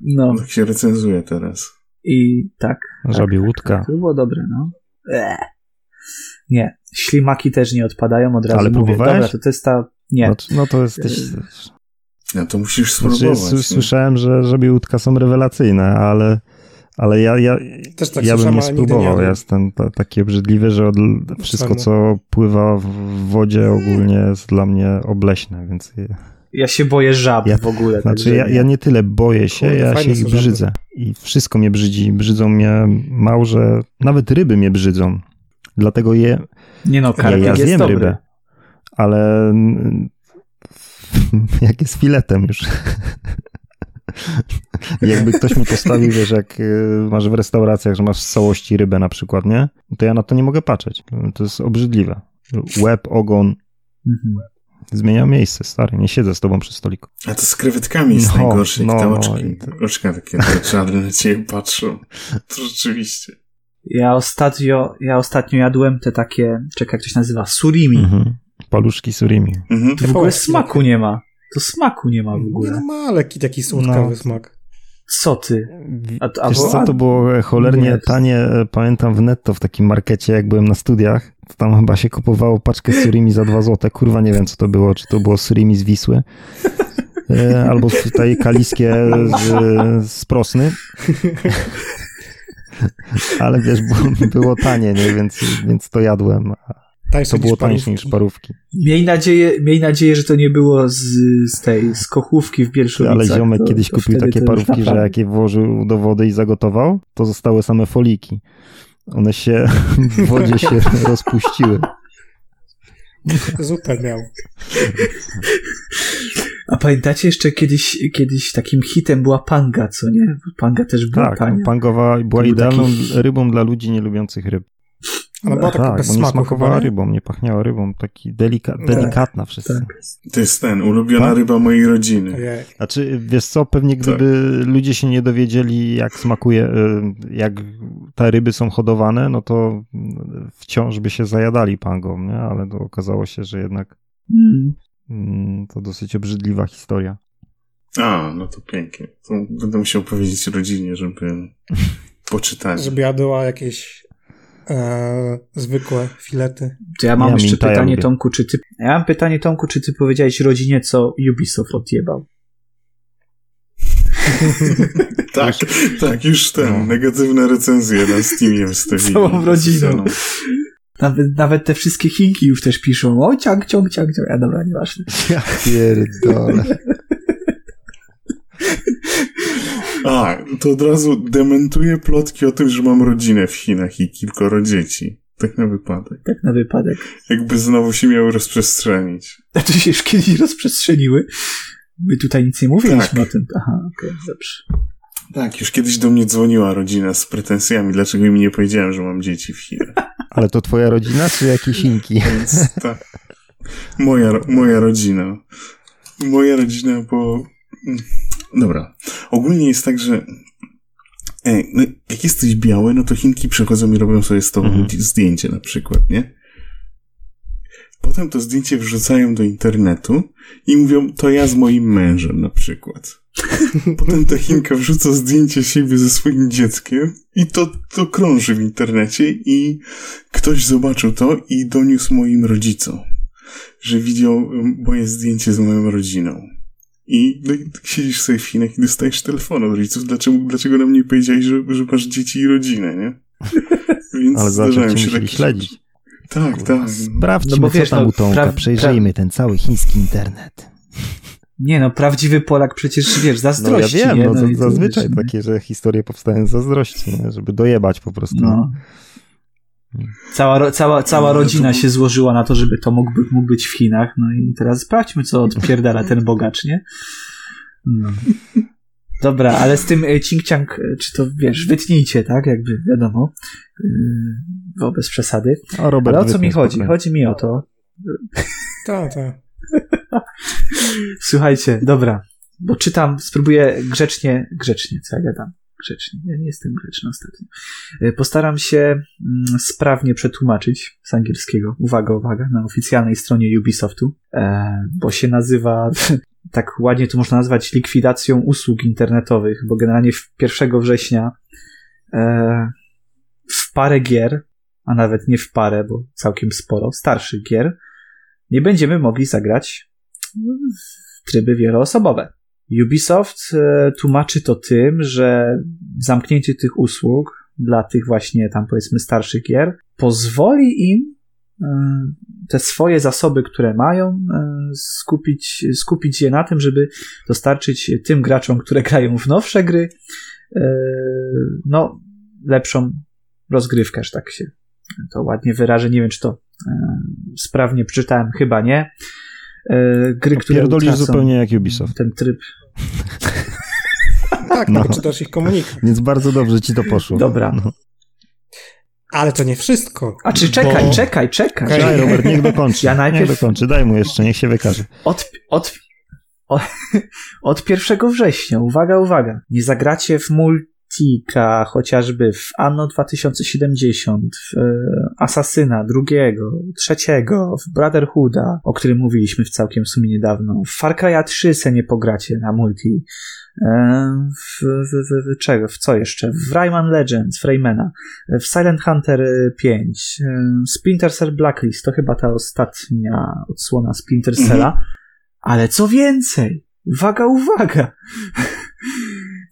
No Tak się recenzuje teraz. i tak. Żabie łódka. To było dobre, no. Eee. Nie, ślimaki też nie odpadają od razu. Ale mówię. próbowałeś? Dobra, to testa. Nie. No, no to jesteś... No to musisz Znaczy, spróbować. nie? słyszałem, że żabie łódka są rewelacyjne, ale, ale ja, ja, Też tak ja bym nie spróbował. nie Ja jestem ta, taki obrzydliwy, że od, wszystko, co pływa w wodzie ogólnie jest dla mnie obleśne, więc... ja- się boję żab Ja- w ogóle. Znaczy, ja, nie. ja nie tyle boję się, Kurde, ja się ich żaby. brzydzę. I wszystko mnie brzydzi. Brzydzą mnie małże, nawet ryby mnie brzydzą. Dlatego je, Nie no, karpik ja jest zjem dobry. rybę. Ale jak jest filetem już. Jakby ktoś mi postawił, wiesz, jak y, masz w restauracjach, że masz z całości rybę na przykład, nie? To ja na to nie mogę patrzeć. To jest obrzydliwe. Łeb, ogon, Mhm. zmienia miejsce, stary. Nie siedzę z tobą przy stoliku. A to z krewetkami jest No, najgorsze, no, te no, oczki, to- oczka takie czarne na ciebie patrzą. To rzeczywiście. Ja ostatnio, ja ostatnio jadłem te takie, czekaj, jak to się nazywa, surimi. Mhm. Paluszki surimi. Mhm. To w ogóle smaku nie ma. To smaku nie ma w Nie ogóle. no ma lekki taki słodkawy No. smak. Co ty? A, a, Wiesz bo- co, to było e, cholernie Nie. tanie, e, pamiętam w netto w takim markecie, jak byłem na studiach, to tam chyba się kupowało paczkę surimi za 2 złote. Kurwa, nie wiem co to było, czy to było surimi z Wisły, e, albo tutaj kaliskie z, z Prosny. Ale wiesz, było, było tanie, nie? Więc, więc to jadłem. Tańsze To niż było tańsze parówki. niż parówki. Miej nadzieję, miej nadzieję, że to nie było z, z tej, z kochówki w Bielszowicach. Ale ziomek to, kiedyś to kupił takie parówki, że jak je włożył do wody i zagotował, to zostały same foliki. One się w wodzie się rozpuściły. Zupę miał. A pamiętacie jeszcze kiedyś, kiedyś takim hitem była panga, co nie? Panga też była Tak, tania. pangowa była był idealną taki- rybą dla ludzi nie lubiących ryb. Ona była taka tak, bez bo nie smaku smakowała nie? rybą, nie pachniała rybą, taki delika, No. delikatna wszyscy. Tak. To jest ten, ulubiona Tak? ryba mojej rodziny. Ojej. Znaczy, wiesz co, pewnie Tak. gdyby ludzie się nie dowiedzieli, jak smakuje, y, jak te ryby są hodowane, no to wciąż by się zajadali pangą, nie? Ale to okazało się, że jednak Mm. mm, to dosyć obrzydliwa historia. A, no to pięknie. To będę musiał powiedzieć rodzinie, żeby poczytali. Żeby jadła jakieś e, zwykłe filety. To ja mam Ja jeszcze pytanie, lubię. Tomku, czy ty... Ja mam pytanie, Tomku, czy ty powiedziałeś rodzinie, co Ubisoft odjebał? Tak, tak, już ten, No. negatywne recenzje na Steamie wystawili. Całą rodziną. Sceną. Nawet, nawet te wszystkie Chinki już też piszą, o ciąg, ciąg, ciąg, ciąg. A dobra, nieważne. Ja pierdolę. A, to od razu dementuję plotki o tym, że mam rodzinę w Chinach i kilkoro dzieci. Tak na wypadek. Tak na wypadek. Jakby znowu się miały rozprzestrzenić. A to się już kiedyś rozprzestrzeniły. My tutaj nic nie mówiliśmy Tak. o tym. Aha, okej, dobrze. Tak, już kiedyś do mnie dzwoniła rodzina z pretensjami, dlaczego mi nie powiedziałem, że mam dzieci w Chinach. Ale to twoja rodzina, czy jakieś inki? Więc tak. Moja, moja rodzina. Moja rodzina, bo. Dobra. Ogólnie jest tak, że. Ej, no, jak jesteś biały, no to Chinki przychodzą i robią sobie z tobą Mhm. zdjęcie na przykład, nie? Potem to zdjęcie wrzucają do internetu i mówią, to ja z moim mężem na przykład. Potem ta Chinka wrzuca zdjęcie siebie ze swoim dzieckiem i to, to krąży w internecie i ktoś zobaczył to i doniósł moim rodzicom, że widział um, moje zdjęcie z moją rodziną. I no, i tak siedzisz sobie w Chinach i dostajesz telefon od rodziców, dlaczego, dlaczego nam nie powiedziałeś, że, że masz dzieci i rodzinę, nie? Więc Ale zdarzają się takie śledzić. Tak, tak. Sprawdźmy, No bo wiesz, co tam no, u Tomka. pra- Przejrzyjmy ten cały chiński internet. Nie no, prawdziwy Polak przecież, wiesz, No ja zazdrości, wiem, nie? no, to, zazwyczaj wiesz, takie, że historie powstają z zazdrości, nie? żeby dojebać po prostu. No. Cała, cała, cała No, rodzina się złożyła na to, żeby to mógł, mógł być w Chinach. No i teraz sprawdźmy, co odpierdala ten bogacz, nie? No. Dobra, ale z tym e, cinkciang, e, czy to wiesz, wytnijcie, tak? Jakby wiadomo, yy, wobec przesady. A Robert ale o co mi chodzi? spokojnie. Chodzi mi o to. Tak, tak. Słuchajcie, dobra, bo czytam, spróbuję grzecznie, grzecznie, co ja gadam? Grzecznie, ja nie jestem grzeczny ostatnio. E, Postaram się mm, sprawnie przetłumaczyć z angielskiego, uwaga, uwaga, na oficjalnej stronie Ubisoftu, e, bo się nazywa, tak ładnie to można nazwać, likwidacją usług internetowych, bo generalnie w 1 września e, w parę gier, a nawet nie w parę, bo całkiem sporo, starszych gier, nie będziemy mogli zagrać w tryby wieloosobowe. Ubisoft e, tłumaczy to tym, że zamknięcie tych usług dla tych właśnie tam powiedzmy starszych gier pozwoli im e, te swoje zasoby, które mają, e, skupić, skupić je na tym, żeby dostarczyć tym graczom, które grają w nowsze gry, no, lepszą rozgrywkę, że tak się to ładnie wyrażę. Nie wiem, czy to sprawnie przeczytałem, chyba nie. E, Gry, które Pierdolisz utracą zupełnie jak Ubisoft. ten tryb. Tak, No. no. czytasz ich komunikat. Więc bardzo dobrze ci to poszło. Dobra. No. Ale to nie wszystko. A czy czekaj, bo... czekaj, czekaj. Daj, Robert, niech dokończy. Ja najpierw- Niech dokończy, daj mu jeszcze, niech się wykaże. Od, od, od, od 1 września, uwaga, uwaga, nie zagracie w Multika, chociażby w Anno 2070, w e, Asasyna drugiego, trzeciego, w Brotherhooda, o którym mówiliśmy w całkiem w sumie niedawno, w Far Cry'a 3 se nie pogracie na multi, e, w, w, w, w czego, w co jeszcze? W Rayman Legends, w Raymana, w Silent Hunter 5, e, Splinter Cell Blacklist, to chyba ta ostatnia odsłona Splinter Cella, ale co więcej, uwaga, uwaga,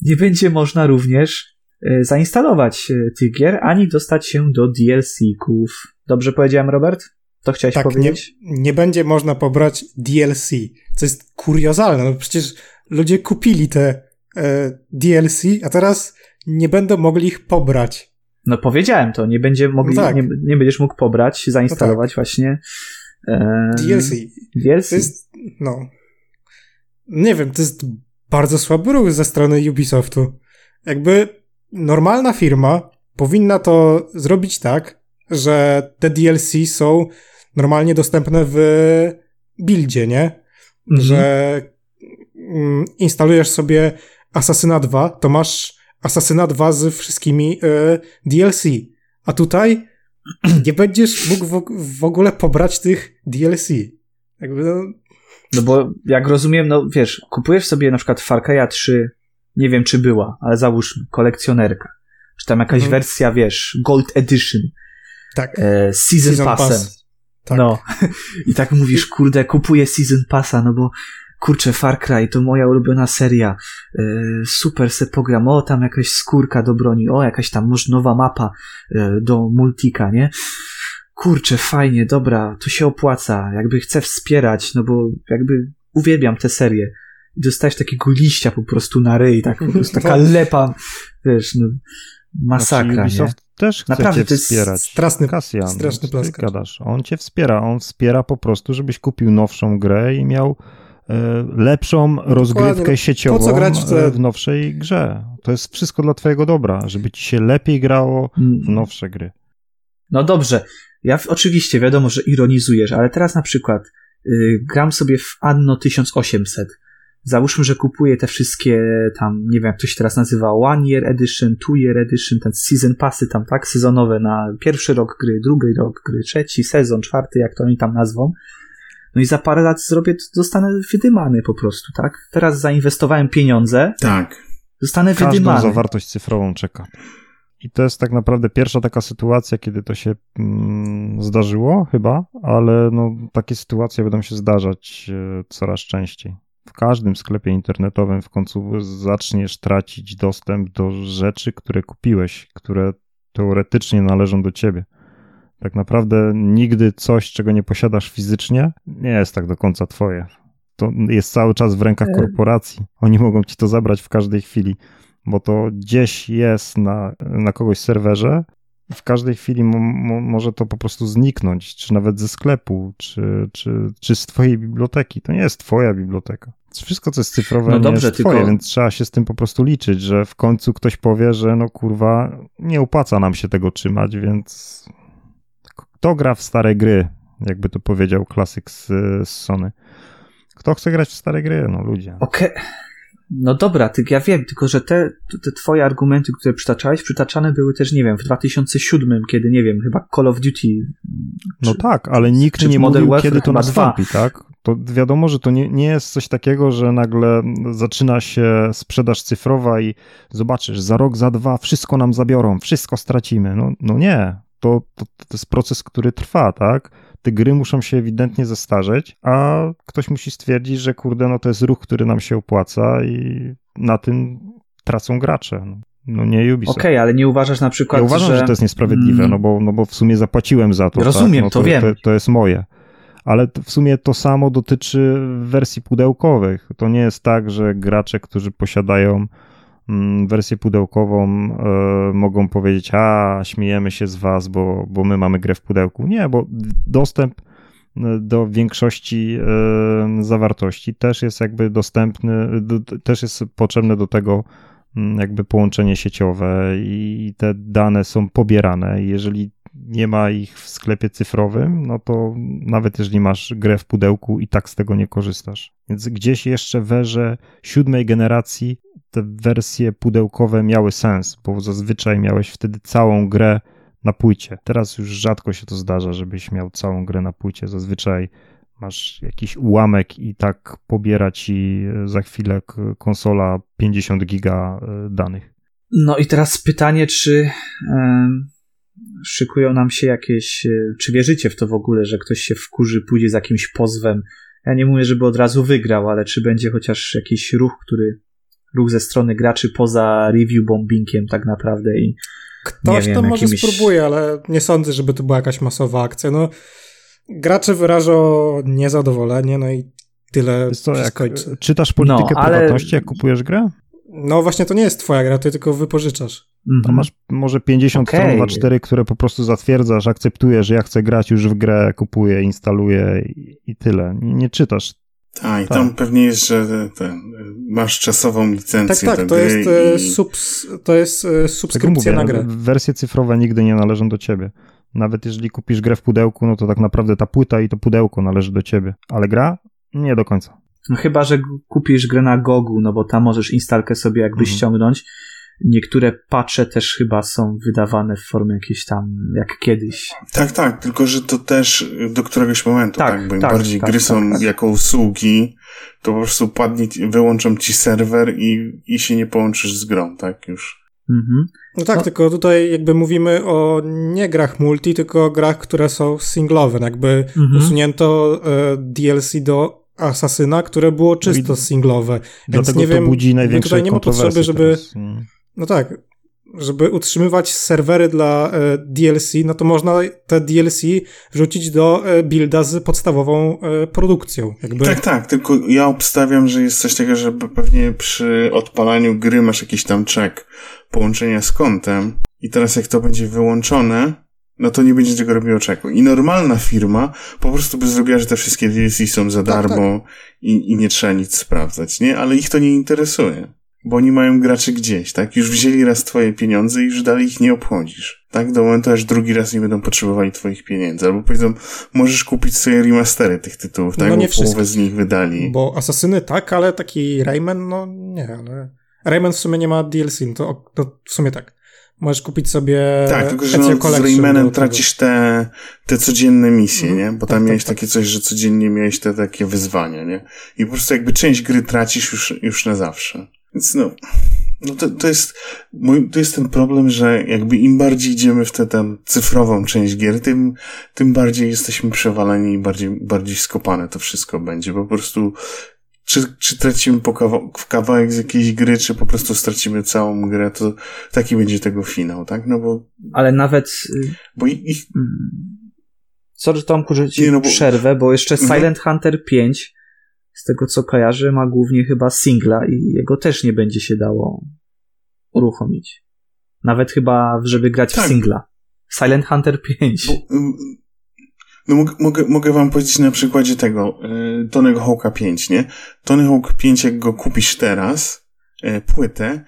nie będzie można również e, zainstalować e, tych gier, ani dostać się do DLC-ków. Dobrze powiedziałem, Robert? To chciałeś Tak, nie, powiedzieć? nie będzie można pobrać DLC, co jest kuriozalne. No przecież ludzie kupili te e, DLC, a teraz nie będą mogli ich pobrać. No powiedziałem to, nie, będzie mogli, No tak. nie, nie będziesz mógł pobrać, zainstalować właśnie e, DLC. DLC. To jest, no. Nie wiem, to jest bardzo słaby ruch ze strony Ubisoftu. Jakby normalna firma powinna to zrobić tak, że te DLC są normalnie dostępne w buildzie, nie? Mhm. Że mm, instalujesz sobie Assassina 2, to masz Assassina 2 z wszystkimi e, DLC. A tutaj nie będziesz mógł w, w ogóle pobrać tych DLC. Jakby no, No bo jak rozumiem, no wiesz, kupujesz sobie na przykład Far Cry'a 3, nie wiem czy była, ale załóżmy, kolekcjonerka. Czy tam jakaś Mhm. wersja, wiesz, Gold Edition, tak. e, Season, Season Passem. Pass. Tak. No. I tak mówisz, kurde, kupuję Season Passa, no bo kurczę, Far Cry to moja ulubiona seria. E, super se pogram, o tam jakaś skórka do broni, o jakaś tam może nowa mapa e, do multika, nie? Kurczę, fajnie, dobra, to się opłaca, jakby chcę wspierać, no bo jakby uwielbiam tę serię. I dostajesz takiego liścia po prostu na ryj, tak po prostu taka lepa, wiesz, no, masakra, Znaczy, nie? Ubisoft też chce Naprawdę, cię wspierać. straszny- Kasjan, straszny gadasz? On cię wspiera, on wspiera po prostu, żebyś kupił nowszą grę i miał e, lepszą rozgrywkę no, sieciową po co grać w te- e, w nowszej grze. To jest wszystko dla twojego dobra, żeby ci się lepiej grało w Mm. nowsze gry. No dobrze, ja w, oczywiście wiadomo, że ironizujesz, ale teraz na przykład y, gram sobie w Anno 1800. Załóżmy, że kupuję te wszystkie tam, nie wiem jak to się teraz nazywa, One Year Edition, Two Year Edition, ten Season Passy tam, tak, sezonowe na pierwszy rok gry, drugi rok gry, trzeci sezon, czwarty, jak to oni tam nazwą. No i za parę lat zrobię, zostanę wydymany po prostu, tak? Teraz zainwestowałem pieniądze, Tak. zostanę Każdą wydymany. zawartość cyfrową czeka. I to jest tak naprawdę pierwsza taka sytuacja, kiedy to się mm, zdarzyło chyba, ale no, takie sytuacje będą się zdarzać e, coraz częściej. W każdym sklepie internetowym w końcu zaczniesz tracić dostęp do rzeczy, które kupiłeś, które teoretycznie należą do ciebie. Tak naprawdę nigdy coś, czego nie posiadasz fizycznie, nie jest tak do końca twoje. To jest cały czas w rękach E. korporacji. Oni mogą ci to zabrać w każdej chwili, bo to gdzieś jest na, na kogoś serwerze w każdej chwili może to po prostu zniknąć, czy nawet ze sklepu, czy, czy, czy z twojej biblioteki. To nie jest twoja biblioteka. Wszystko, co jest cyfrowe, no dobrze, jest twoje, tylko... więc trzeba się z tym po prostu liczyć, że w końcu ktoś powie, że no kurwa, nie opłaca nam się tego trzymać, więc kto gra w stare gry, jakby to powiedział klasyk z, z Sony. Kto chce grać w stare gry? No ludzie. Okej. Okay. No dobra, ty, ja wiem, tylko że te, te twoje argumenty, które przytaczałeś, przytaczane były też, nie wiem, w 2007, kiedy, nie wiem, chyba Call of Duty. No czy, tak, ale nikt nie mówił, Warfare kiedy to nastąpi, 2. tak? To wiadomo, że to nie, nie jest coś takiego, że nagle zaczyna się sprzedaż cyfrowa i zobaczysz, za rok, za dwa wszystko nam zabiorą, wszystko stracimy. No, no nie, to, to, to jest proces, który trwa, tak? Te gry muszą się ewidentnie zestarzeć, a ktoś musi stwierdzić, że kurde, no to jest ruch, który nam się opłaca i na tym tracą gracze. No. No nie Ubisoft. Okej, okay, ale nie uważasz na przykład, Ja uważam, że, że to jest niesprawiedliwe, mm. no, bo, no bo w sumie zapłaciłem za to. Rozumiem, tak? no to, to, wiem. To, to, jest moje. Ale w sumie to samo dotyczy wersji pudełkowych. To nie jest tak, że gracze, którzy posiadają wersję pudełkową e, mogą powiedzieć, a śmiejemy się z was, bo, bo my mamy grę w pudełku. Nie, bo dostęp e, do większości e, zawartości też jest jakby dostępny, też jest potrzebne do tego mm, jakby połączenie sieciowe i te dane są pobierane. Jeżeli nie ma ich w sklepie cyfrowym, no to nawet jeżeli masz grę w pudełku i tak z tego nie korzystasz. Więc gdzieś jeszcze w erze siódmej generacji te wersje pudełkowe miały sens, bo zazwyczaj miałeś wtedy całą grę na płycie. Teraz już rzadko się to zdarza, żebyś miał całą grę na płycie. Zazwyczaj masz jakiś ułamek i tak pobiera ci za chwilę konsola 50 giga e, danych. No i teraz pytanie, czy szykują nam się jakieś, e, czy wierzycie w to w ogóle, że ktoś się wkurzy, pójdzie z jakimś pozwem. Ja nie mówię, żeby od razu wygrał, ale czy będzie chociaż jakiś ruch, który ruch ze strony graczy poza review bombingiem tak naprawdę i Ktoś nie to może jakimiś... spróbuje, ale nie sądzę, żeby to była jakaś masowa akcja. No, gracze wyrażą niezadowolenie, no i tyle co, jak Czytasz politykę no, ale... prywatności, jak kupujesz grę? No właśnie to nie jest twoja gra, ty tylko wypożyczasz. Mhm. masz może 50 okay. stron 2.4, które po prostu zatwierdzasz, akceptujesz, że ja chcę grać już w grę, kupuję, instaluję i, i tyle. Nie, nie czytasz. Tak, i tam pewnie jest, że ten, masz czasową licencję. Tak, tak, to jest, e, i... subs, to jest e, subskrypcja tak mówię, na grę. Wersje cyfrowe nigdy nie należą do ciebie. Nawet jeżeli kupisz grę w pudełku, no to tak naprawdę ta płyta i to pudełko należy do ciebie. Ale gra? Nie do końca. No chyba, że kupisz grę na Gogu, no bo tam możesz instalkę sobie jakby mhm. ściągnąć Niektóre patche też chyba są wydawane w formie jakiejś tam, jak kiedyś. Tak, tak, tylko że to też do któregoś momentu, tak? tak? Bo im tak, bardziej tak, gry tak, są tak. jako usługi, to po prostu padnie, wyłączą ci serwer i, i się nie połączysz z grą, tak? Już. Mhm. No tak, no. tylko tutaj jakby mówimy o nie grach multi, tylko o grach, które są singlowe. Jakby mhm. usunięto e, DLC do Asasyna, które było czysto no singlowe. Więc nie wiem, budzi największe tutaj nie ma potrzeby, żeby. Teraz. No tak, żeby utrzymywać serwery dla e, DLC, no to można te DLC wrzucić do e, builda z podstawową e, produkcją. Jakby. Tak, tak, tylko ja obstawiam, że jest coś takiego, że pewnie przy odpalaniu gry masz jakiś tam check połączenia z kontem i teraz jak to będzie wyłączone, no to nie będzie tego robiło czeku. I normalna firma po prostu by zrobiła, że te wszystkie DLC są za tak, darmo tak. I, i nie trzeba nic sprawdzać, nie? Ale ich to nie interesuje bo oni mają graczy gdzieś, tak? Już wzięli raz twoje pieniądze i już dalej ich nie obchodzisz, tak? Do momentu, aż drugi raz nie będą potrzebowali twoich pieniędzy. Albo powiedzą, możesz kupić sobie remastery tych tytułów, tak? No nie bo połowę z nich wydali. Bo Asasyny tak, ale taki Rayman, no nie, ale... Rayman w sumie nie ma DLC, no to, to w sumie tak. Możesz kupić sobie. Tak, tylko że no, z Raymanem tracisz te, te codzienne misje, mm, nie? Bo tam tak, miałeś tak, takie tak. coś, że codziennie miałeś te takie wyzwania, nie? I po prostu jakby część gry tracisz już, już na zawsze. Więc no, no to, to jest, mój, to jest ten problem, że jakby im bardziej idziemy w tę tam cyfrową część gier, tym, tym bardziej jesteśmy przewaleni i bardziej, bardziej skopane to wszystko będzie. Po prostu czy, czy tracimy po kawał, kawałek z jakiejś gry, czy po prostu stracimy całą grę, to taki będzie tego finał, tak? No bo... Ale nawet... Y, bo ich... Mm. Sorry Tomku, że ci no bo... przerwę, bo jeszcze mhm. Silent Hunter 5 z tego co kojarzę, ma głównie chyba singla i jego też nie będzie się dało uruchomić. Nawet chyba, żeby grać tak. w singla. Silent Hunter 5. Bo, no mogę, mogę, mogę wam powiedzieć na przykładzie tego, y, Tonego Hawka 5, nie? Tony Hawk 5, jak go kupisz teraz, y, płytę,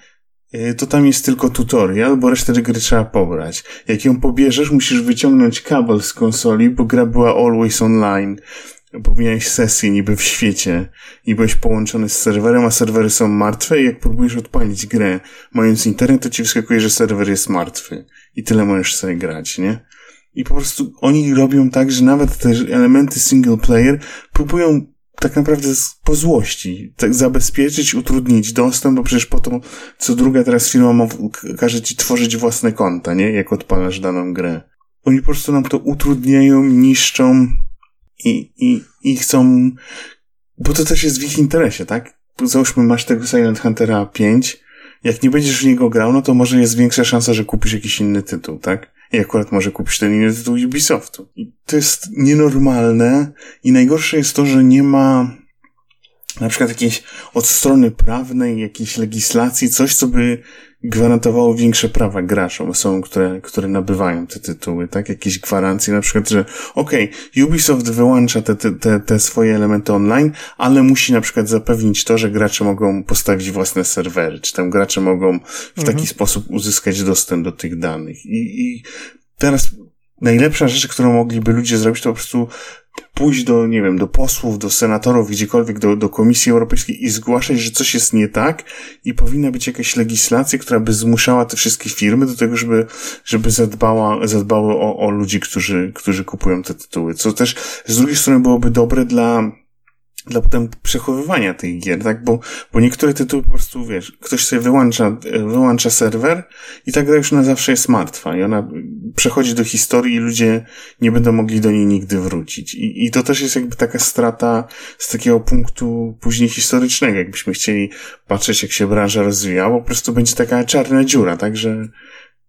y, to tam jest tylko tutorial, bo resztę gry trzeba pobrać. Jak ją pobierzesz, musisz wyciągnąć kabel z konsoli, bo gra była always online, bo miałeś sesję niby w świecie i byłeś połączony z serwerem, a serwery są martwe i jak próbujesz odpalić grę, mając internet, to ci wyskakuje, że serwer jest martwy. I tyle możesz sobie grać, nie? I po prostu oni robią tak, że nawet te elementy single player próbują tak naprawdę po złości tak zabezpieczyć, utrudnić dostęp, bo przecież po to, co druga teraz firma ma, każe ci tworzyć własne konta, nie? Jak odpalasz daną grę. Oni po prostu nam to utrudniają, niszczą i, i, i chcą, bo to też jest w ich interesie, tak? Załóżmy, masz tego Silent Huntera 5, jak nie będziesz w niego grał, no to może jest większa szansa, że kupisz jakiś inny tytuł, tak? I akurat może kupisz ten inny tytuł Ubisoftu. I to jest nienormalne i najgorsze jest to, że nie ma na przykład jakiejś od strony prawnej, jakiejś legislacji, coś, co by gwarantowało większe prawa graczom, osobom, które, które nabywają te tytuły, tak? Jakieś gwarancje, na przykład, że okej, okay, Ubisoft wyłącza te, te, te swoje elementy online, ale musi na przykład zapewnić to, że gracze mogą postawić własne serwery, czy tam gracze mogą w taki mhm. sposób uzyskać dostęp do tych danych. I, i teraz najlepsza rzecz, którą mogliby ludzie zrobić, to po prostu pójść do, nie wiem, do posłów, do senatorów, gdziekolwiek, do, do Komisji Europejskiej i zgłaszać, że coś jest nie tak i powinna być jakaś legislacja, która by zmuszała te wszystkie firmy do tego, żeby, żeby zadbała, zadbały o, o ludzi, którzy, którzy kupują te tytuły. Co też z drugiej strony byłoby dobre dla dla potem przechowywania tych gier, tak? Bo, bo niektóre tytuły po prostu, wiesz, ktoś sobie wyłącza, wyłącza serwer i ta gra już na zawsze jest martwa i ona przechodzi do historii i ludzie nie będą mogli do niej nigdy wrócić. I, i to też jest jakby taka strata z takiego punktu później historycznego. Jakbyśmy chcieli patrzeć, jak się branża rozwijała, po prostu będzie taka czarna dziura, tak? Że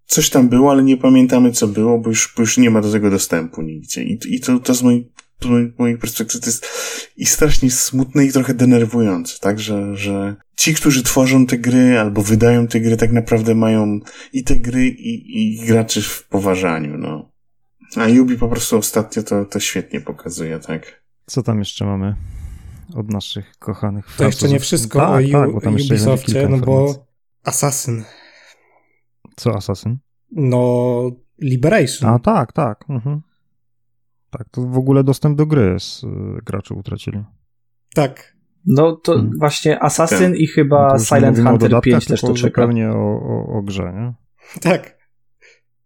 coś tam było, ale nie pamiętamy, co było, bo już, bo już nie ma do tego dostępu nigdzie. I, i to, to z mojej z mojej perspektywy to jest i strasznie smutne i trochę denerwujące, tak, że, że ci, którzy tworzą te gry albo wydają te gry, tak naprawdę mają i te gry i, i graczy w poważaniu, no. A Yubi po prostu ostatnio to, to świetnie pokazuje, tak. Co tam jeszcze mamy od naszych kochanych To jeszcze nie wszystko tak, o tak, bo tam Ubisoftie, no bo Assassin. Co Assassin? No, Liberation. A tak, tak. Mhm. Tak, to w ogóle dostęp do gry z y, gracze utracili. Tak. No to hmm. właśnie Assassin i chyba no Silent Hunter 5 też to czeka. zupełnie o, o, o grze, nie? Tak.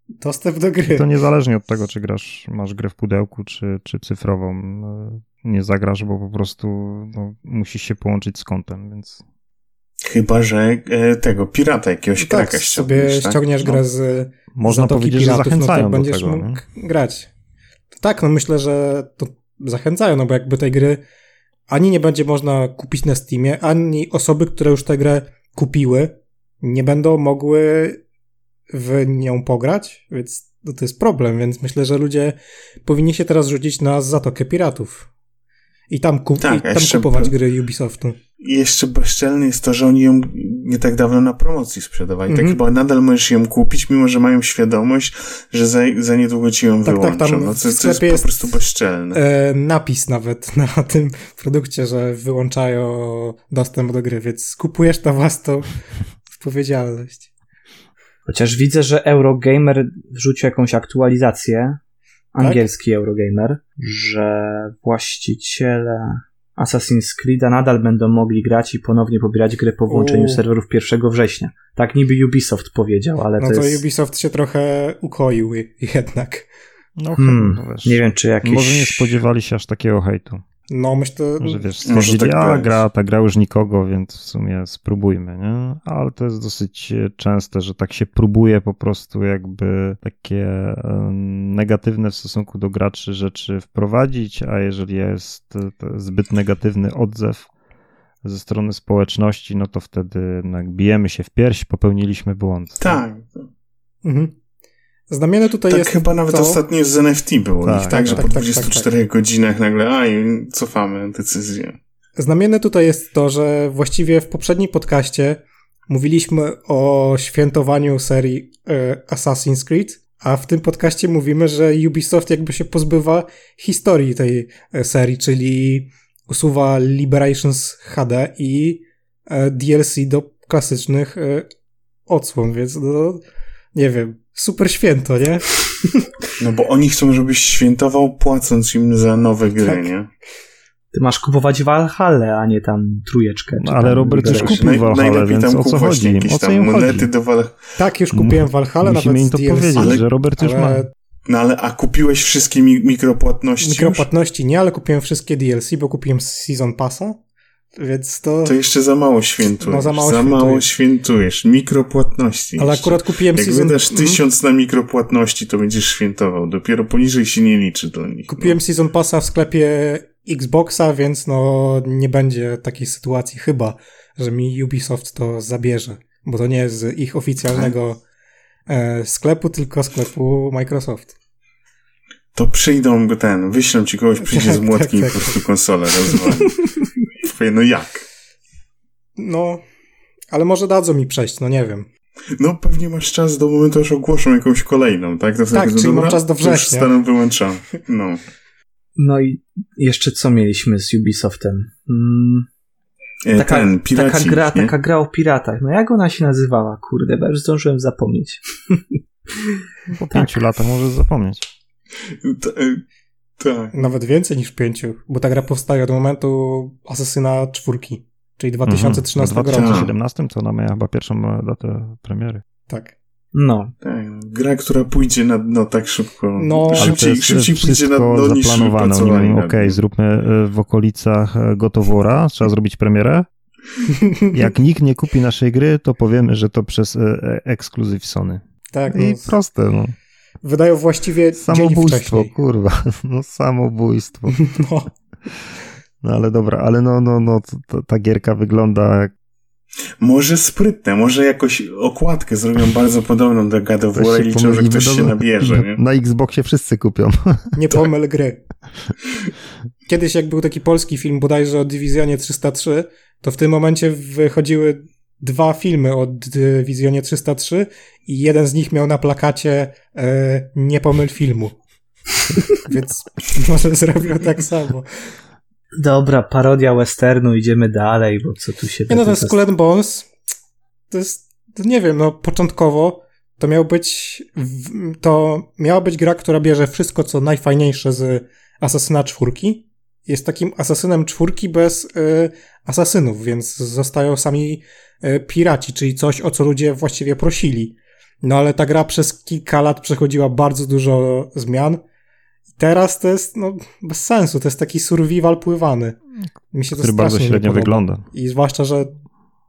Dostęp do gry. I to niezależnie od tego, czy grasz, masz grę w pudełku, czy, czy cyfrową. No, nie zagrasz, bo po prostu no, musisz się połączyć z kontem, więc... Chyba, że e, tego pirata jakiegoś no tak, sobie tak? ściągniesz grę no. z Można powiedzieć, piratów, że zachęcają no to będziesz tego, mógł nie? grać. Tak, no myślę, że to zachęcają, no bo jakby tej gry ani nie będzie można kupić na Steamie, ani osoby, które już tę grę kupiły, nie będą mogły w nią pograć, więc no to jest problem, więc myślę, że ludzie powinni się teraz rzucić na Zatokę Piratów. I tam, kup tak, i tam kupować gry Ubisoftu. Jeszcze bezczelne jest to, że oni ją nie tak dawno na promocji sprzedawali. Mm -hmm. Tak mhm. chyba nadal możesz ją kupić, mimo że mają świadomość, że za, za niedługo ci ją tak, wyłączą. Tak, tam no, to, to jest po prostu bezczelne. E, napis nawet na tym produkcie, że wyłączają dostęp do gry, więc kupujesz na własną odpowiedzialność. Chociaż widzę, że Eurogamer wrzucił jakąś aktualizację, angielski tak? Eurogamer, że właściciele Assassin's Creed'a nadal będą mogli grać i ponownie pobierać grę po włączeniu U. serwerów 1 września. Tak niby Ubisoft powiedział, ale no to, to jest... Ubisoft się trochę ukoił jednak. No, hmm, no nie wiem, czy jakiś... Może nie spodziewali się aż takiego hejtu. No myślę, że wiesz, stwierdzili, tak a gra, ta gra już nikogo, więc w sumie spróbujmy, nie? Ale to jest dosyć e, częste, że tak się próbuje po prostu jakby takie negatywne w stosunku do graczy rzeczy wprowadzić, a jeżeli jest zbyt negatywny odzew ze strony społeczności, no to wtedy no, bijemy się w pierś, popełniliśmy błąd. Tak. Mhm. Znamienne tutaj tak jest. chyba nawet to... ostatnio z NFT było tak, ich, tak, tak że tak, po 24 tak, tak, godzinach nagle, a i cofamy decyzję. Znamienne tutaj jest to, że właściwie w poprzednim podcaście mówiliśmy o świętowaniu serii e, Assassin's Creed, A w tym podcaście mówimy, że Ubisoft jakby się pozbywa historii tej e, serii, czyli usuwa Liberations HD i e, DLC do klasycznych e, odsłon, więc no, nie wiem, super święto, nie? No bo oni chcą, żebyś świętował płacąc im za nowe gry, Tak. nie? Ty masz kupować Valhalla, a nie tam trójeczkę. No, ale tam Robert już kupił Valhalla, najlepiej więc tam o co chodzi? jakieś O co tam im monety do Valhalla. Tak, już kupiłem Valhalla, Musimy nawet im to z DLC. powiedzieć, Ale- że Robert już ma. No ale, a kupiłeś wszystkie mi mikropłatności już? mikropłatności nie, ale kupiłem wszystkie DLC, bo kupiłem Season Passa, więc to... To jeszcze za mało świętujesz. No, za mało za świętuję. mało świętujesz. Mikropłatności. Ale jeszcze. akurat kupiłem Jak Season... wydasz Mhm. tysiąc na mikropłatności, to będziesz świętował. Dopiero poniżej się nie liczy do nich. Kupiłem Season Passa w sklepie Xboxa, więc no nie będzie takiej sytuacji chyba, że mi Ubisoft to zabierze, bo to nie jest z ich oficjalnego e, sklepu, tylko sklepu Microsoft. To przyjdą go ten, wyślą ci kogoś, przyjdzie z Tak, młotkiem tak, i po tak. prostu konsolę rozwali. No jak? No, ale może dadzą mi przejść, no nie wiem. No pewnie masz czas do momentu, aż ogłoszą jakąś kolejną, tak? To Tak, no czyli mam dobra, czas do to już września. Staną wyłączone. No. No i jeszcze co mieliśmy z Ubisoftem? Mm, E, taka, ten, piraci, taka, gra, nie? taka gra o piratach. No jak ona się nazywała? Kurde, bo już zdążyłem zapomnieć. Po pięciu latach możesz zapomnieć. Tak. Nawet więcej niż pięciu, bo ta gra powstaje od momentu Asesyna czwórki, czyli 2013 Mhm. W roku. 2017 to ona miała chyba pierwszą datę premiery. Tak. No, Tak, no. gra, która pójdzie na dno tak szybko. No, szybciej, jest szybciej pójdzie na dno niż zaplanowane. Oni mówią, okej, nim. zróbmy e, w okolicach e, Gotowora, trzeba zrobić premierę. Jak nikt nie kupi naszej gry, to powiemy, że to przez e, e, ekskluzyw Sony. Tak, no, I proste, no. Wydają właściwie dzień Samobójstwo, wcześniej. kurwa. No samobójstwo. No, No ale dobra, ale no, no, no, to, to, ta gierka wygląda jak Może sprytne, może jakoś okładkę zrobią bardzo podobną do God of War się i liczą, że ktoś się nabierze, nie? Na Xboxie wszyscy kupią. nie Tak. pomyl gry. Kiedyś jak był taki polski film bodajże o Dywizjonie 303, to w tym momencie wychodziły dwa filmy o Dywizjonie 303 i jeden z nich miał na plakacie e, nie pomyl filmu. Więc może zrobią tak samo. dobra, parodia westernu, idziemy dalej, bo co tu się... Nie no, ten Skull and Bones to jest, to nie wiem, no początkowo to miał być, to miała być gra, która bierze wszystko, co najfajniejsze z Asasyna czwórki. Jest takim asasynem czwórki bez y, asasynów, więc zostają sami y, piraci, czyli coś, o co ludzie właściwie prosili. No ale ta gra przez kilka lat przechodziła bardzo dużo zmian. Teraz to jest, no, bez sensu. To jest taki survival pływany. Mi się to który bardzo średnio podoba. wygląda. I zwłaszcza, że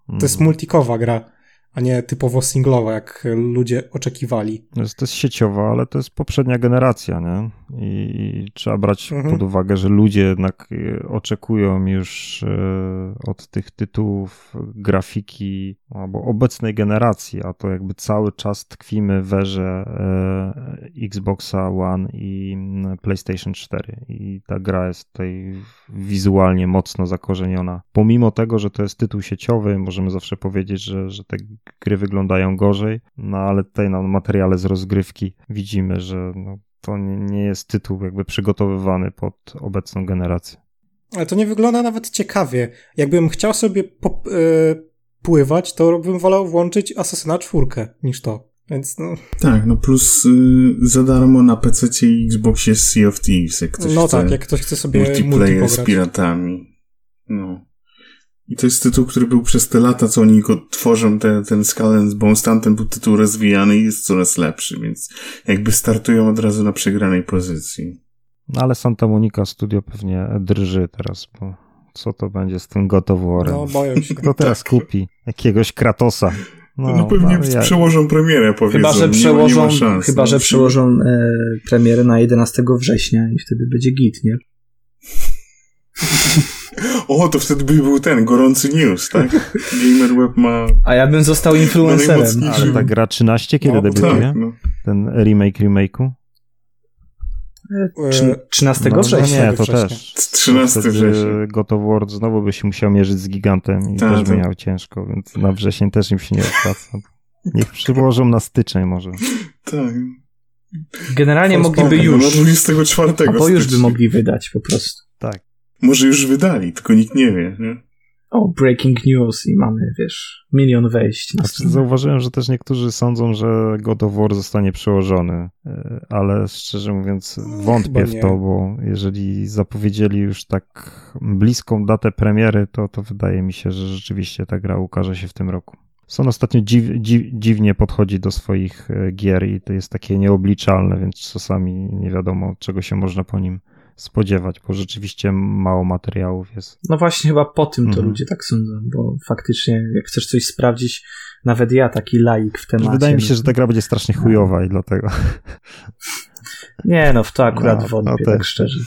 to jest Mhm. multikowa gra, a nie typowo singlowa, jak ludzie oczekiwali. To jest, to jest sieciowa, ale to jest poprzednia generacja, nie? I trzeba brać Mhm. pod uwagę, że ludzie jednak e, oczekują już e, od tych tytułów grafiki albo obecnej generacji, a to jakby cały czas tkwimy w erze e, Xboxa One i PlayStation 4 i ta gra jest tutaj wizualnie mocno zakorzeniona. Pomimo tego, że to jest tytuł sieciowy, możemy zawsze powiedzieć, że, że te gry wyglądają gorzej, no ale tutaj na materiale z rozgrywki widzimy, że no, to nie, jest tytuł jakby przygotowywany pod obecną generację. Ale to nie wygląda nawet ciekawie. Jakbym chciał sobie pop, y, pływać, to bym wolał włączyć Asasyna czwórkę niż to. Więc no, Tak, no plus y, za darmo na PC i Xboxie Sea of Thieves, jak ktoś no chce tak, jak ktoś chce sobie multi multiplayer z pograć. piratami. No. I to jest tytuł, który był przez te lata, co oni go tworzą, te, ten Skull and Bones, tamten był tytuł rozwijany i jest coraz lepszy, więc jakby startują od razu na przegranej pozycji. No ale Santa Monica Studio pewnie drży teraz, bo co to będzie z tym God of? No, boję się. Kto teraz kupi? Jakiegoś Kratosa. No, no pewnie ja- przełożą premierę, powiedzą. Chyba, że nie, przełożą, nie ma szans. chyba, no, że przełożą e, premierę na 11 września i wtedy będzie git, nie? O, to wtedy by był ten, gorący news, tak? GamerWeb ma... A ja bym został influencerem. najmocniejszy- Ale ta gra 13 kiedy No, debiutuje? Tak, no. Ten remake remake'u? Trz- 13 No, no września. nie, to września. też. 13 Wtedy września. God of War znowu by się musiał mierzyć z gigantem i Tak, też by tak. miał ciężko, więc na wrzesień też im się nie opłaca. Niech przyłożą na styczeń może. Tak. Generalnie mogliby No, już. na 24. Albo już by mogli wydać po prostu. Może już wydali, tylko nikt nie wie, nie? O, breaking news i mamy, wiesz, milion wejść. Na Znaczy, zauważyłem, że też niektórzy sądzą, że God of War zostanie przełożony, e, ale szczerze mówiąc wątpię chyba w to, bo jeżeli zapowiedzieli już tak bliską datę premiery, to, to wydaje mi się, że rzeczywiście ta gra ukaże się w tym roku. Son ostatnio dziw, dziw, dziwnie podchodzi do swoich e, gier i to jest takie nieobliczalne, więc czasami nie wiadomo, czego się można po nim spodziewać, bo rzeczywiście mało materiałów jest. No właśnie, chyba po tym to Mhm. ludzie tak sądzą, bo faktycznie, jak chcesz coś sprawdzić, nawet ja, taki laik w temacie. Wydaje mi no się, że ta gra będzie strasznie chujowa i dlatego. Nie, no w to akurat No, wątpię, no tak szczerze.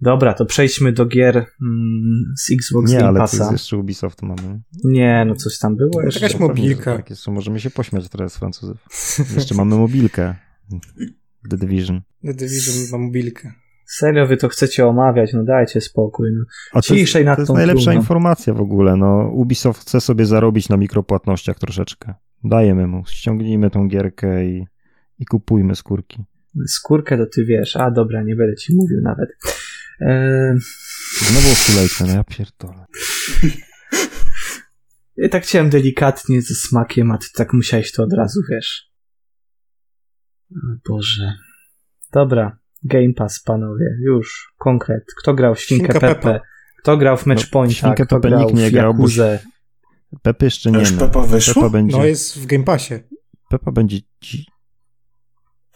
Dobra, to przejdźmy do gier mm, z Xbox Nie, Game ale Passa. jest jeszcze Ubisoft mamy. Nie, no coś tam było jeszcze. Jakaś mobilka. Tak, jeszcze możemy się pośmiać teraz z Francuzów. Jeszcze mamy mobilkę. The Division. The Division ma mobilkę. Serio, wy to chcecie omawiać, no dajcie spokój. No. A to jest, Ciszej nad to jest tą najlepsza trumną. informacja w ogóle. No, Ubisoft chce sobie zarobić na mikropłatnościach troszeczkę. Dajemy mu, ściągnijmy tą gierkę i, i kupujmy skórki. Skórkę to ty wiesz. A dobra, nie będę ci mówił nawet. Eee, Znowu kulejkę, no ja pierdolę. ja tak chciałem delikatnie ze smakiem, a ty tak musiałeś to od razu, wiesz. O Boże. Dobra, Game Pass, panowie, już, konkret. Kto grał w Świnkę Świnka Pepe? Kto grał w Matchpointa? Świnkę Kto Pepe grał nikt nie w grał, bo-? Pepy jeszcze nie już ma. Pepa weszło? Pepa będzie, No jest w Game Passie. Pepa będzie dzi-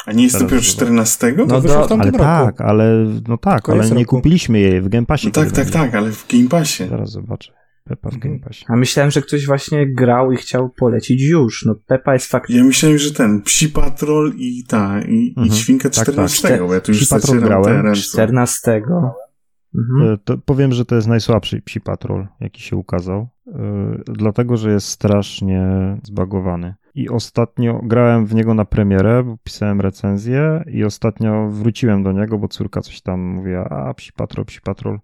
A nie jest Teraz dopiero zobacz. 14? No No wyszło do- Ale roku. tak, ale no tak, ale nie roku. kupiliśmy jej w Game Passie. No tak, tak, będzie. tak, ale w Game Passie. Zaraz zobaczę. Pepa w Mhm. Game Passie. A myślałem, że ktoś właśnie grał i chciał polecić już. No Pepa jest faktycznie... Ja myślałem, że ten Psi Patrol i ta, i, Mhm. i Świnka Tak, tak. 14, bo ja tu już Psi Patrol grałem. te ręce. 14. Mhm. E, To powiem, że to jest najsłabszy Psi Patrol, jaki się ukazał, e, dlatego, że jest strasznie zbagowany. I ostatnio grałem w niego na premierę, bo pisałem recenzję i ostatnio wróciłem do niego, bo córka coś tam mówiła, a Psi Patrol, Psi Patrol,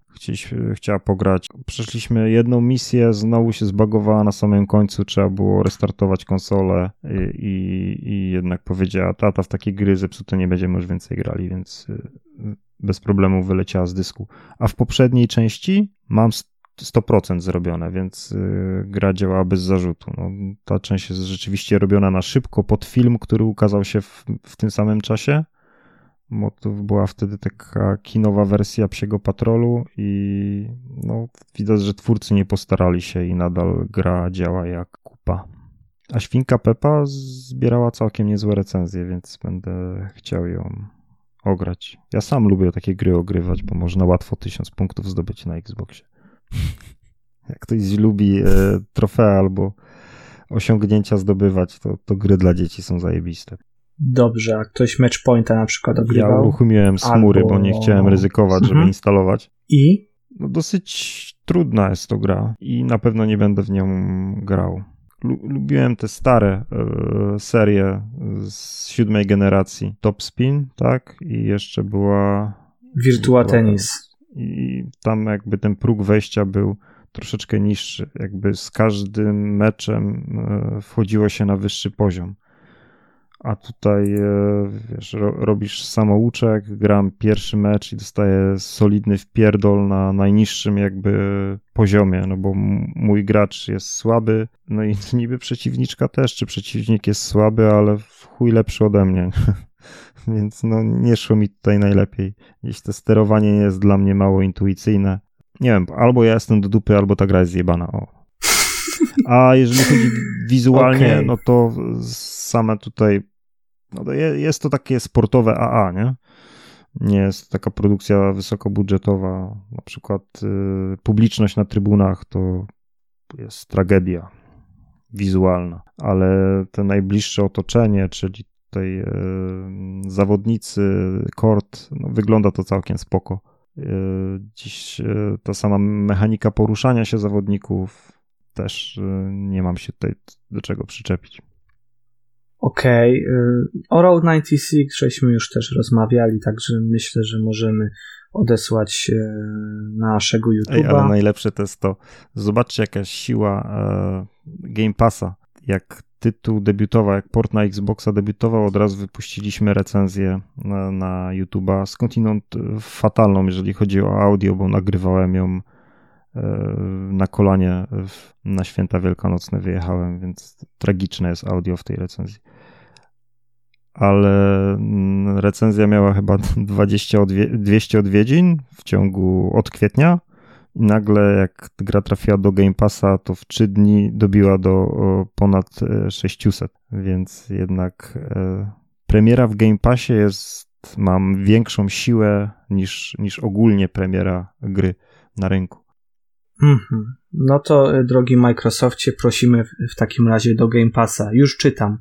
chciała pograć. Przeszliśmy jedną misję, znowu się zbagowała na samym końcu, trzeba było restartować konsolę i, i, i jednak powiedziała, tata w takie gry zepsute nie będziemy już więcej grali, więc y, bez problemu wyleciała z dysku. A w poprzedniej części mam 100% zrobione, więc y, gra działa bez zarzutu. No, ta część jest rzeczywiście robiona na szybko pod film, który ukazał się w, w tym samym czasie, bo to była wtedy taka kinowa wersja Psiego Patrolu i no, widać, że twórcy nie postarali się i nadal gra działa jak kupa. A Świnka Pepa zbierała całkiem niezłe recenzje, więc będę chciał ją ograć. Ja sam lubię takie gry ogrywać, bo można łatwo tysiąc punktów zdobyć na Xboxie. Jak ktoś lubi e, trofea albo osiągnięcia zdobywać, to, to gry dla dzieci są zajebiste. Dobrze, a ktoś Matchpointa na przykład Ja ogrywał? uruchomiłem smury, Albo- bo nie chciałem ryzykować, żeby Mhm. instalować. I? No dosyć trudna jest to gra i na pewno nie będę w nią grał. Lu- lubiłem te stare e, serie z siódmej generacji. Top Spin, tak? I jeszcze była... Virtua Virtua Tennis. I tam jakby ten próg wejścia był troszeczkę niższy. Jakby z każdym meczem e, wchodziło się na wyższy poziom. A tutaj e, wiesz, ro, robisz samouczek, gram pierwszy mecz i dostaję solidny wpierdol na najniższym jakby poziomie, no bo mój gracz jest słaby, no i niby przeciwniczka też, czy przeciwnik jest słaby, ale w chuj lepszy ode mnie. Więc no nie szło mi tutaj najlepiej. Jeśli to sterowanie nie jest dla mnie mało intuicyjne. Nie wiem, albo ja jestem do dupy, albo ta gra jest zjebana. O. A jeżeli chodzi wizualnie, Okej. no to same tutaj no to je- jest to takie sportowe AA, nie? Nie jest taka produkcja wysokobudżetowa. Na przykład y, publiczność na trybunach to jest tragedia wizualna, ale te najbliższe otoczenie, czyli tutaj y, zawodnicy, kort, no, wygląda to całkiem spoko. Y, Dziś y, ta sama mechanika poruszania się zawodników też nie mam się tutaj do czego przyczepić. Okej. y, O Road 96 żeśmy już też rozmawiali, także myślę, że możemy odesłać naszego Ej, ale YouTube'a. najlepsze to jest to, zobaczcie jaka siła e, Game Passa. Jak tytuł debiutował, jak port na Xboxa debiutował, od razu wypuściliśmy recenzję na, na YouTube'a, skądinąd fatalną, jeżeli chodzi o audio, bo nagrywałem ją e, na kolanie na święta wielkanocne wyjechałem, więc tragiczne jest audio w tej recenzji. Ale mm, recenzja miała chyba 20 odwie 200 odwiedzin w ciągu od kwietnia i nagle jak gra trafiła do Game Passa, to w 3 dni dobiła do ponad 600, e, więc jednak e, premiera w Game Passie jest, mam większą siłę niż, niż ogólnie premiera gry na rynku. Mhm. No to, e, drogi Microsoftie, prosimy w, w, takim razie do Game Passa. Już czytam.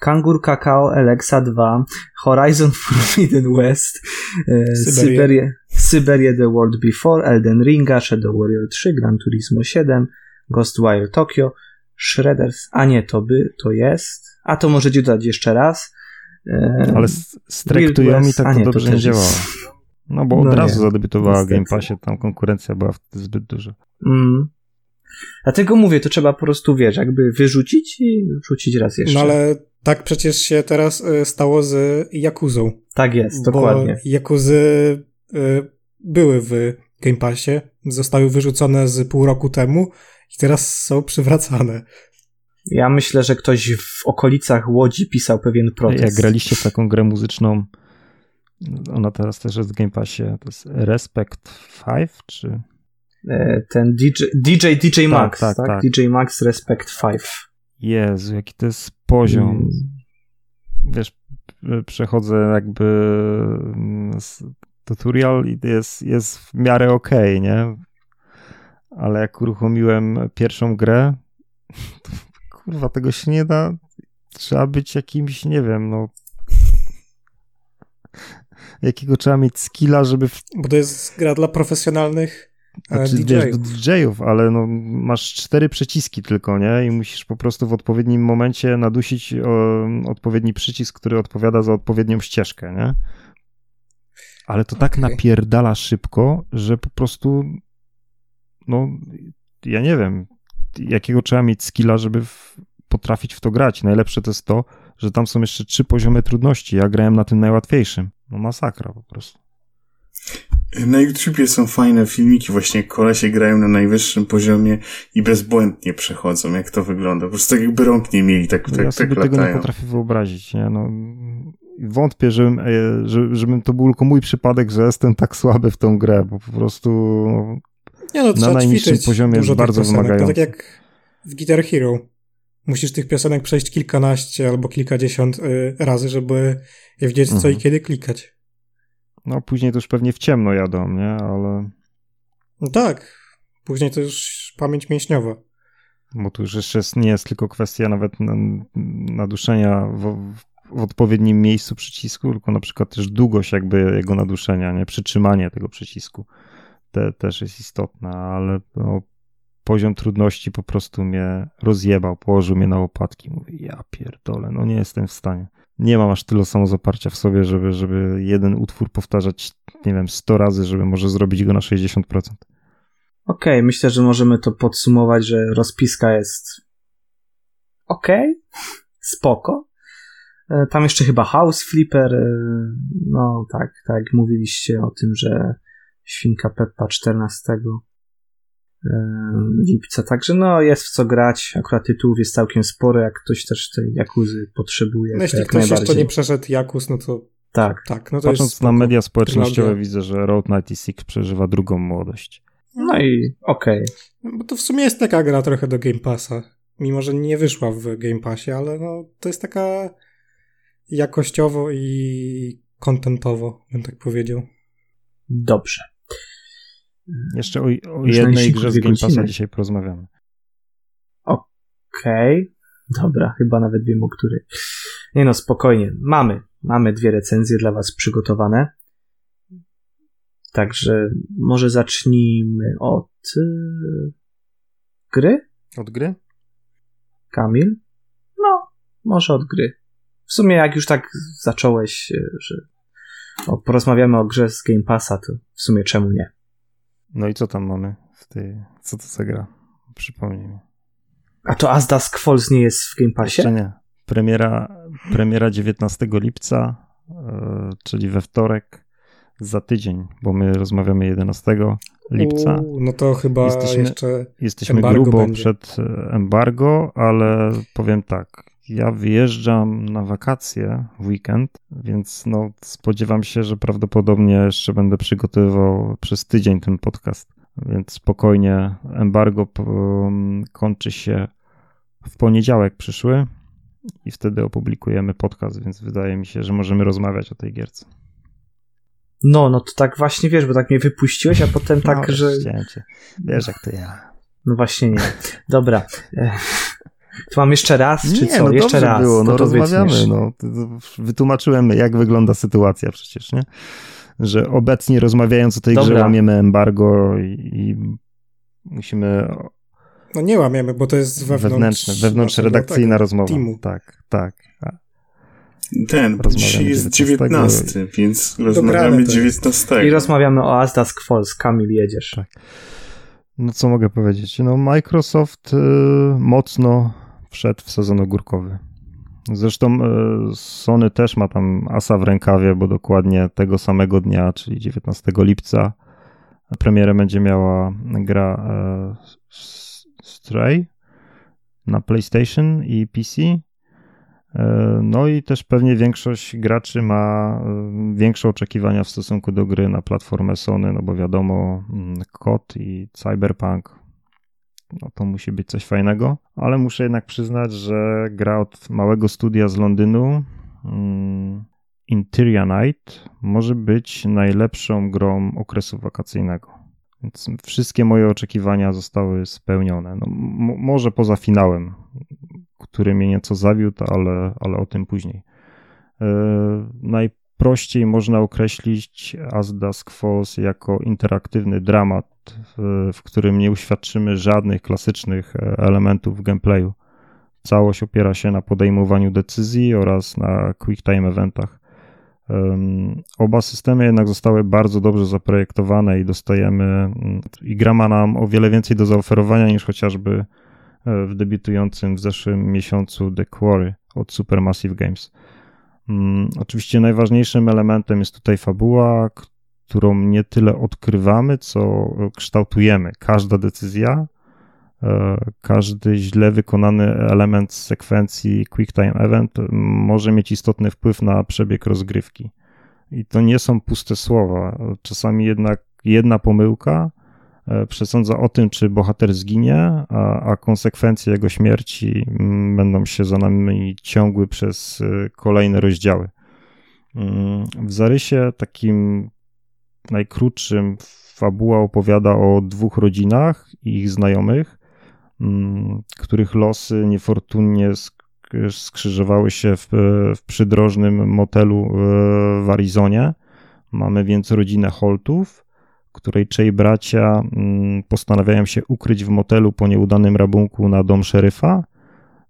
Kangur Kakao, Alexa 2, Horizon Forbidden West, e, Syberia, Syberia The World Before, Elden Ringa, Shadow Warrior 3, Gran Turismo 7, Ghostwire Tokyo, Shredders, a nie, to by, to jest, a to możecie dodać jeszcze raz. E, Ale z, traktujami tak to dobrze nie działało. No bo od no razu nie, zadebiutowała niestety. Game Passie, tam konkurencja była wtedy zbyt duża. Mm. Dlatego mówię, to trzeba po prostu, wiesz, jakby wyrzucić i wrzucić raz jeszcze. No ale tak przecież się teraz y, stało z Jakuzą. Tak jest, dokładnie. Bo Jakuzy były w Game Passie, zostały wyrzucone z pół roku temu i teraz są przywracane. Ja myślę, że ktoś w okolicach Łodzi pisał pewien protest. Jak graliście w taką grę muzyczną, ona teraz też jest w Game Passie, to jest Respect 5, czy... E, ten DJ, DJ, DJ tak, Max, tak, tak, tak? DJ Max Respect 5. Jezu, jaki to jest poziom. Mm. Wiesz, przechodzę jakby tutorial jest, jest w miarę okej, okay, nie? Ale jak uruchomiłem pierwszą grę, to, kurwa, tego się nie da. Trzeba być jakimś, nie wiem, no jakiego trzeba mieć skilla, żeby... W... Bo to jest gra dla profesjonalnych znaczy, DJ-ów. DJ-ów, ale no, masz cztery przyciski tylko, nie? I musisz po prostu w odpowiednim momencie nadusić o, odpowiedni przycisk, który odpowiada za odpowiednią ścieżkę, nie? Ale to tak okay. napierdala szybko, że po prostu no, ja nie wiem, jakiego trzeba mieć skilla, żeby w, potrafić w to grać. Najlepsze to jest to, że tam są jeszcze trzy poziomy trudności. Ja grałem na tym najłatwiejszym. No masakra po prostu. Na YouTubie są fajne filmiki, właśnie kolesie grają na najwyższym poziomie i bezbłędnie przechodzą, jak to wygląda. Po prostu tak jakby rąk nie mieli, tak, tak, ja sobie tak tego nie potrafię wyobrazić, nie? No, wątpię, żebym, e, żebym to był tylko mój przypadek, że jestem tak słaby w tą grę, bo po prostu nie no, na najniższym poziomie jest bardzo wymagający. To tak jak w Guitar Hero. Musisz tych piosenek przejść kilkanaście albo kilkadziesiąt y, razy, żeby wiedzieć co mhm. i kiedy klikać. No, później to już pewnie w ciemno jadą, nie? Ale... No tak. Później to już pamięć mięśniowa. Bo tu już jeszcze nie jest tylko kwestia nawet naduszenia w, w odpowiednim miejscu przycisku, tylko na przykład też długość jakby jego naduszenia, nie? Przytrzymanie tego przycisku te, też jest istotne, ale no, poziom trudności po prostu mnie rozjebał, położył mnie na łopatki. Mówię, ja pierdolę, no nie jestem w stanie. Nie mam aż tyle samozaparcia w sobie, żeby, żeby jeden utwór powtarzać, nie wiem, 100 razy, żeby może zrobić go na 60%. Okej, okay, myślę, że możemy to podsumować, że rozpiska jest okej, okay, spoko. E, tam jeszcze chyba House Flipper, e, no tak, tak, mówiliście o tym, że Świnka Peppa 14 lipca. Także no, jest w co grać. Akurat tytułów jest całkiem sporo, jak ktoś też tej Jakuzy potrzebuje. No jeśli ktoś jeszcze nie przeszedł Jakus, no to tak. tak no to Patrząc na media społecznościowe widzę, że Road 96 przeżywa drugą młodość. No i okej. Okay. Bo to w sumie jest taka gra trochę do Game Passa. Mimo, że nie wyszła w Game Passie, ale no, to jest taka jakościowo i kontentowo, bym tak powiedział. Dobrze. Jeszcze o, o jednej grze z Game Passa dzisiaj porozmawiamy. Okej. Okay. Dobra, chyba nawet wiem o której. Nie no, spokojnie. Mamy. Mamy dwie recenzje dla Was przygotowane. Także może zacznijmy od yy, gry? Od gry? Kamil? No, może od gry. W sumie jak już tak zacząłeś, y, że porozmawiamy o grze z Game Passa, to w sumie czemu nie? No i co tam mamy w tej, co to za gra? Przypomnij mi. A to As Dusk Falls nie jest w Game Passie? Jeszcze nie. Premiera, premiera 19 lipca, e, czyli we wtorek, za tydzień, bo my rozmawiamy 11 lipca. U, no to chyba Jesteśmy- jeszcze... Jesteśmy grubo będzie. przed e, embargo, ale powiem tak. Ja wyjeżdżam na wakacje w weekend, więc no, spodziewam się, że prawdopodobnie jeszcze będę przygotowywał przez tydzień ten podcast. Więc spokojnie, embargo kończy się w poniedziałek przyszły i wtedy opublikujemy podcast, więc wydaje mi się, że możemy rozmawiać o tej gierce. No, no to tak właśnie wiesz, bo tak mnie wypuściłeś, a potem tak, no, że. cię. Wiesz jak to ja. No właśnie nie. Dobra. To mam jeszcze raz, czy co? no jeszcze raz. było, no rozmawiamy, no. Wytłumaczyłem, jak wygląda sytuacja przecież, nie? Że obecnie rozmawiając o tej Dobra. grze łamiemy embargo i, i musimy No nie łamiemy, bo to jest wewnątrz... wewnętrzne, wewnątrz naszego, redakcyjna tak, rozmowa. teamu. Tak, tak. Ten, dzisiaj jest 19, 19, więc rozmawiamy to jest. 19. I rozmawiamy o As Dusk Falls. Kamil, jedziesz. Tak. No co mogę powiedzieć? No Microsoft y, mocno wszedł w sezon ogórkowy. Zresztą y, Sony też ma tam asa w rękawie, bo dokładnie tego samego dnia, czyli 19 lipca, premierę będzie miała gra e, Stray na PlayStation i PC. E, No i też pewnie większość graczy ma e, większe oczekiwania w stosunku do gry na platformę Sony, no bo wiadomo, mm, KOT i Cyberpunk, no to musi być coś fajnego, ale muszę jednak przyznać, że gra od małego studia z Londynu, mm, Interior Night, może być najlepszą grą okresu wakacyjnego. Więc wszystkie moje oczekiwania zostały spełnione. No, może poza finałem, który mnie nieco zawiódł, ale, ale o tym później. Yy, najprościej można określić As Dusk Falls jako interaktywny dramat, w, w którym nie uświadczymy żadnych klasycznych e, elementów gameplayu. Całość opiera się na podejmowaniu decyzji oraz na quick time eventach. Oba systemy jednak zostały bardzo dobrze zaprojektowane i dostajemy, mm, i gra ma nam o wiele więcej do zaoferowania niż chociażby e, w debiutującym w zeszłym miesiącu The Quarry od Supermassive Games. Mm, Oczywiście najważniejszym elementem jest tutaj fabuła, którą nie tyle odkrywamy, co kształtujemy. Każda decyzja, e, każdy źle wykonany element sekwencji Quick Time Event może mieć istotny wpływ na przebieg rozgrywki. I to nie są puste słowa. Czasami jednak jedna pomyłka e, przesądza o tym, czy bohater zginie, a, a konsekwencje jego śmierci będą się za nami ciągły przez e, kolejne rozdziały. Mm, W zarysie takim najkrótszym fabuła opowiada o dwóch rodzinach i ich znajomych, mm, których losy niefortunnie sk- skrzyżowały się w, w przydrożnym motelu e, w Arizonie. Mamy więc rodzinę Holtów, której trzej bracia mm, postanawiają się ukryć w motelu po nieudanym rabunku na dom szeryfa.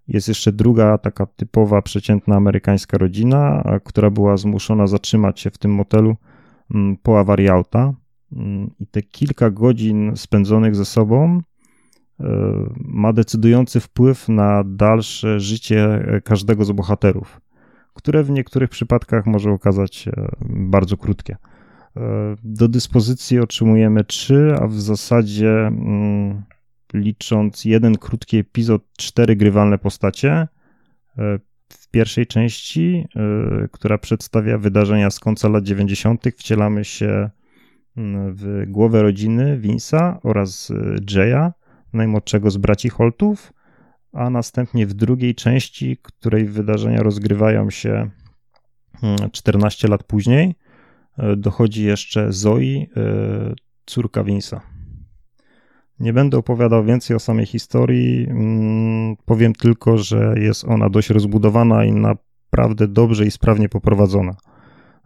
Jest jeszcze druga taka typowa, przeciętna amerykańska rodzina, która była zmuszona zatrzymać się w tym motelu po awarii auta. Mm, I te kilka godzin spędzonych ze sobą e, ma decydujący wpływ na dalsze życie e, każdego z bohaterów, które w niektórych przypadkach może okazać się bardzo krótkie. E, Do dyspozycji otrzymujemy trzy, a w zasadzie mm, licząc jeden krótki epizod, cztery grywalne postacie. Pierwszej części, e, która przedstawia wydarzenia z końca lat 90., wcielamy się mm, w głowę rodziny Vince'a oraz e, Jaya, najmłodszego z braci Holtów, a następnie w drugiej części, której wydarzenia rozgrywają się mm, 14 lat później, dochodzi jeszcze Zoe, córka Vince'a. Nie będę opowiadał więcej o samej historii. mm, Powiem tylko, że jest ona dość rozbudowana i naprawdę dobrze i sprawnie poprowadzona.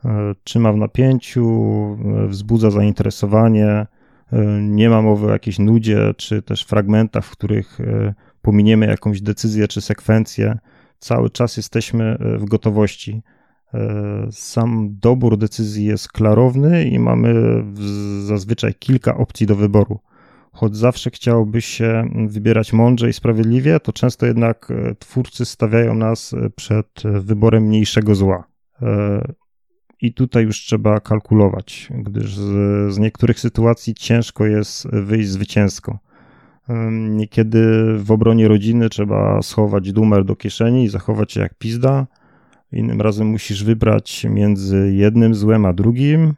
E, Trzyma w napięciu, e, wzbudza zainteresowanie. e, Nie ma mowy o jakiejś nudzie, czy też fragmentach, w których pominiemy jakąś decyzję czy sekwencję. Cały czas jesteśmy w gotowości. Sam dobór decyzji jest klarowny i mamy zazwyczaj kilka opcji do wyboru choć zawsze chciałoby się wybierać mądrze i sprawiedliwie, to często jednak e, twórcy stawiają nas e, przed e, wyborem mniejszego zła. I tutaj już trzeba kalkulować, gdyż z, z niektórych sytuacji ciężko jest wyjść zwycięsko. Niekiedy w obronie rodziny trzeba schować dumer do kieszeni i zachować się jak pizda. Innym razem musisz wybrać między jednym złem a drugim,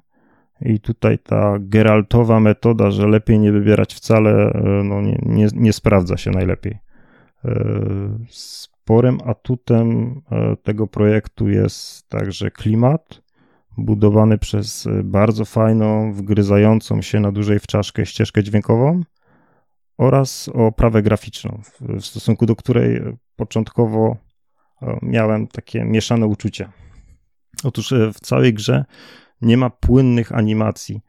i tutaj ta Geraltowa metoda, że lepiej nie wybierać wcale, e, no nie, nie, nie sprawdza się najlepiej. E, sporym atutem e, tego projektu jest także klimat, budowany przez bardzo fajną, wgryzającą się na dłużej w czaszkę ścieżkę dźwiękową oraz oprawę graficzną, w stosunku do której początkowo miałem takie mieszane uczucia. Otóż w całej grze nie ma płynnych animacji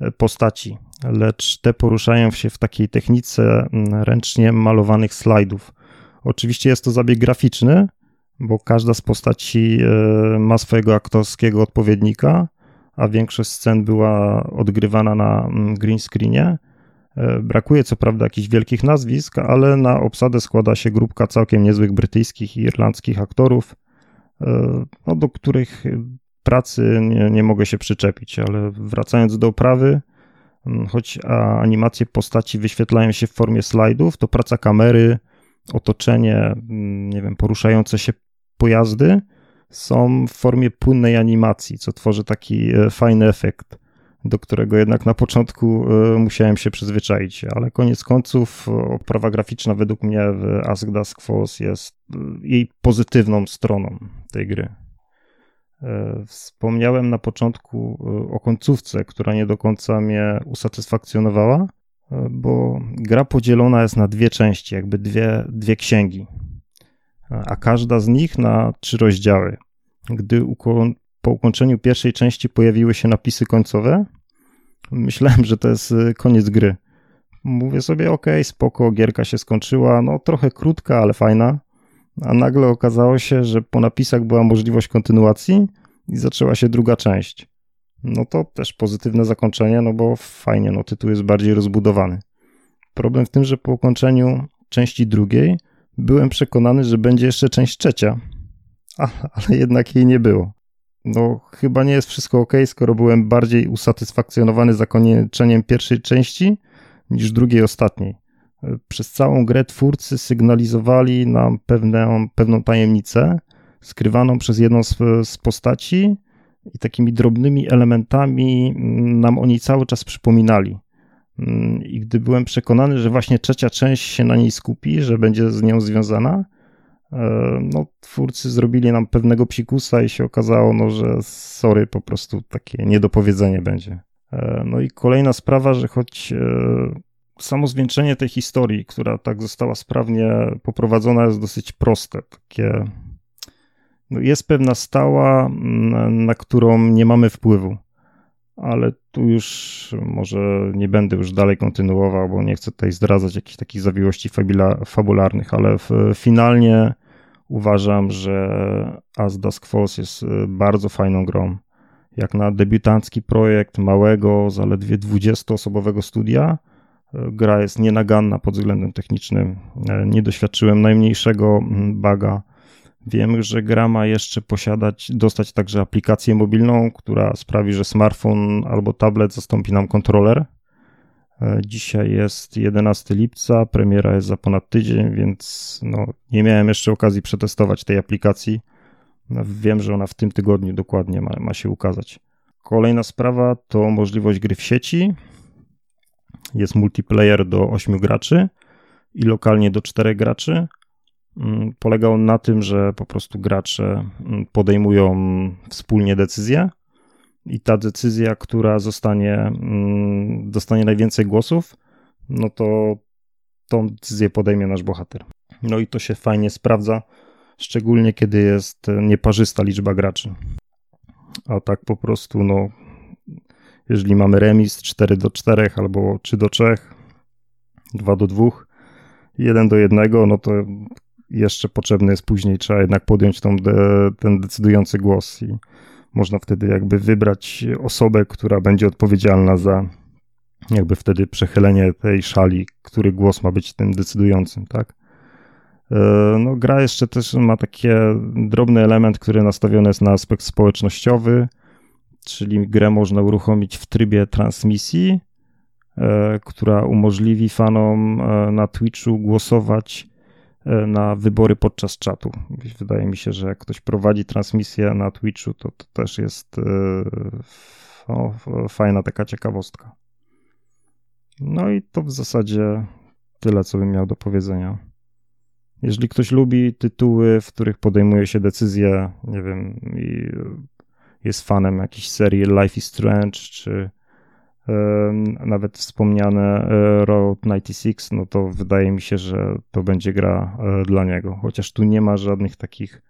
e, postaci, lecz te poruszają się w takiej technice mm, ręcznie malowanych slajdów. Oczywiście jest to zabieg graficzny, bo każda z postaci e, ma swojego aktorskiego odpowiednika, a większość scen była odgrywana na mm, green screenie. E, brakuje co prawda jakichś wielkich nazwisk, ale na obsadę składa się grupka całkiem niezłych brytyjskich i irlandzkich aktorów, no, do których pracy nie, nie mogę się przyczepić, ale wracając do oprawy, mm, choć animacje postaci wyświetlają się w formie slajdów, to praca kamery, otoczenie, mm, nie wiem, poruszające się pojazdy są w formie płynnej animacji, co tworzy taki e, fajny efekt, do którego jednak na początku e, musiałem się przyzwyczaić, ale koniec końców oprawa graficzna według mnie w Ask Dusk Falls jest e, jej pozytywną stroną tej gry. E, wspomniałem na początku e, o końcówce, która nie do końca mnie usatysfakcjonowała, e, bo gra podzielona jest na dwie części, jakby dwie, dwie księgi, a każda z nich na trzy rozdziały. Gdy po ukończeniu pierwszej części pojawiły się napisy końcowe, myślałem, że to jest koniec gry. Mówię sobie, ok, spoko, gierka się skończyła, no trochę krótka, ale fajna a nagle okazało się, że po napisach była możliwość kontynuacji i zaczęła się druga część. No to też pozytywne zakończenie, no bo fajnie, no tytuł jest bardziej rozbudowany. Problem w tym, że po ukończeniu części drugiej byłem przekonany, że będzie jeszcze część trzecia, a, ale jednak jej nie było. No, chyba nie jest wszystko ok, skoro byłem bardziej usatysfakcjonowany zakończeniem pierwszej części niż drugiej ostatniej przez całą grę twórcy sygnalizowali nam pewną, pewną tajemnicę, skrywaną przez jedną z, z postaci i takimi drobnymi elementami nam oni cały czas przypominali. I gdy byłem przekonany, że właśnie trzecia część się na niej skupi, że będzie z nią związana, e, no, twórcy zrobili nam pewnego psikusa i się okazało, no, że sorry, po prostu takie niedopowiedzenie będzie. E, no i kolejna sprawa, że choć e, samo zwieńczenie tej historii, która tak została sprawnie poprowadzona, jest dosyć proste. Takie, no jest pewna stała, na którą nie mamy wpływu. Ale tu już może nie będę już dalej kontynuował, bo nie chcę tutaj zdradzać jakichś takich zawiłości fabularnych, ale w, finalnie uważam, że As Dusk Falls jest y, bardzo fajną grą. Jak na debiutancki projekt małego, zaledwie 20-osobowego studia, Gra jest nienaganna pod względem technicznym. E, nie doświadczyłem najmniejszego mm, baga. Wiem, że gra ma jeszcze posiadać, dostać także aplikację mobilną, która sprawi, że smartfon albo tablet zastąpi nam kontroler. E, dzisiaj jest 11 lipca, premiera jest za ponad tydzień, więc no, nie miałem jeszcze okazji przetestować tej aplikacji. Wiem, że ona w tym tygodniu dokładnie ma, ma się ukazać. Kolejna sprawa to możliwość gry w sieci. Jest multiplayer do 8 graczy i lokalnie do 4 graczy. Mm, polega on na tym, że po prostu gracze mm, podejmują wspólnie decyzję i ta decyzja, która zostanie, mm, dostanie najwięcej głosów, no to tą decyzję podejmie nasz bohater. No i to się fajnie sprawdza, szczególnie kiedy jest nieparzysta liczba graczy. A tak po prostu, no, jeżeli mamy remis 4 do 4 albo 3 do 3, 2 do 2, 1 do 1, no to jeszcze potrzebny jest później, trzeba jednak podjąć tą de, ten decydujący głos i można wtedy jakby wybrać osobę, która będzie odpowiedzialna za jakby wtedy przechylenie tej szali, który głos ma być tym decydującym, tak? E, no, gra jeszcze też ma taki drobny element, który nastawiony jest na aspekt społecznościowy, czyli grę można uruchomić w trybie transmisji, e, która umożliwi fanom e, na Twitchu głosować na wybory podczas czatu. Wydaje mi się, że jak ktoś prowadzi transmisję na Twitchu, to, to też jest o, fajna taka ciekawostka. No i to w zasadzie tyle, co bym miał do powiedzenia. Jeżeli ktoś lubi tytuły, w których podejmuje się decyzje, nie wiem, jest fanem jakiejś serii Life is Strange, czy nawet wspomniane e, Road 96, no to wydaje mi się, że to będzie gra e, dla niego. Chociaż tu nie ma żadnych takich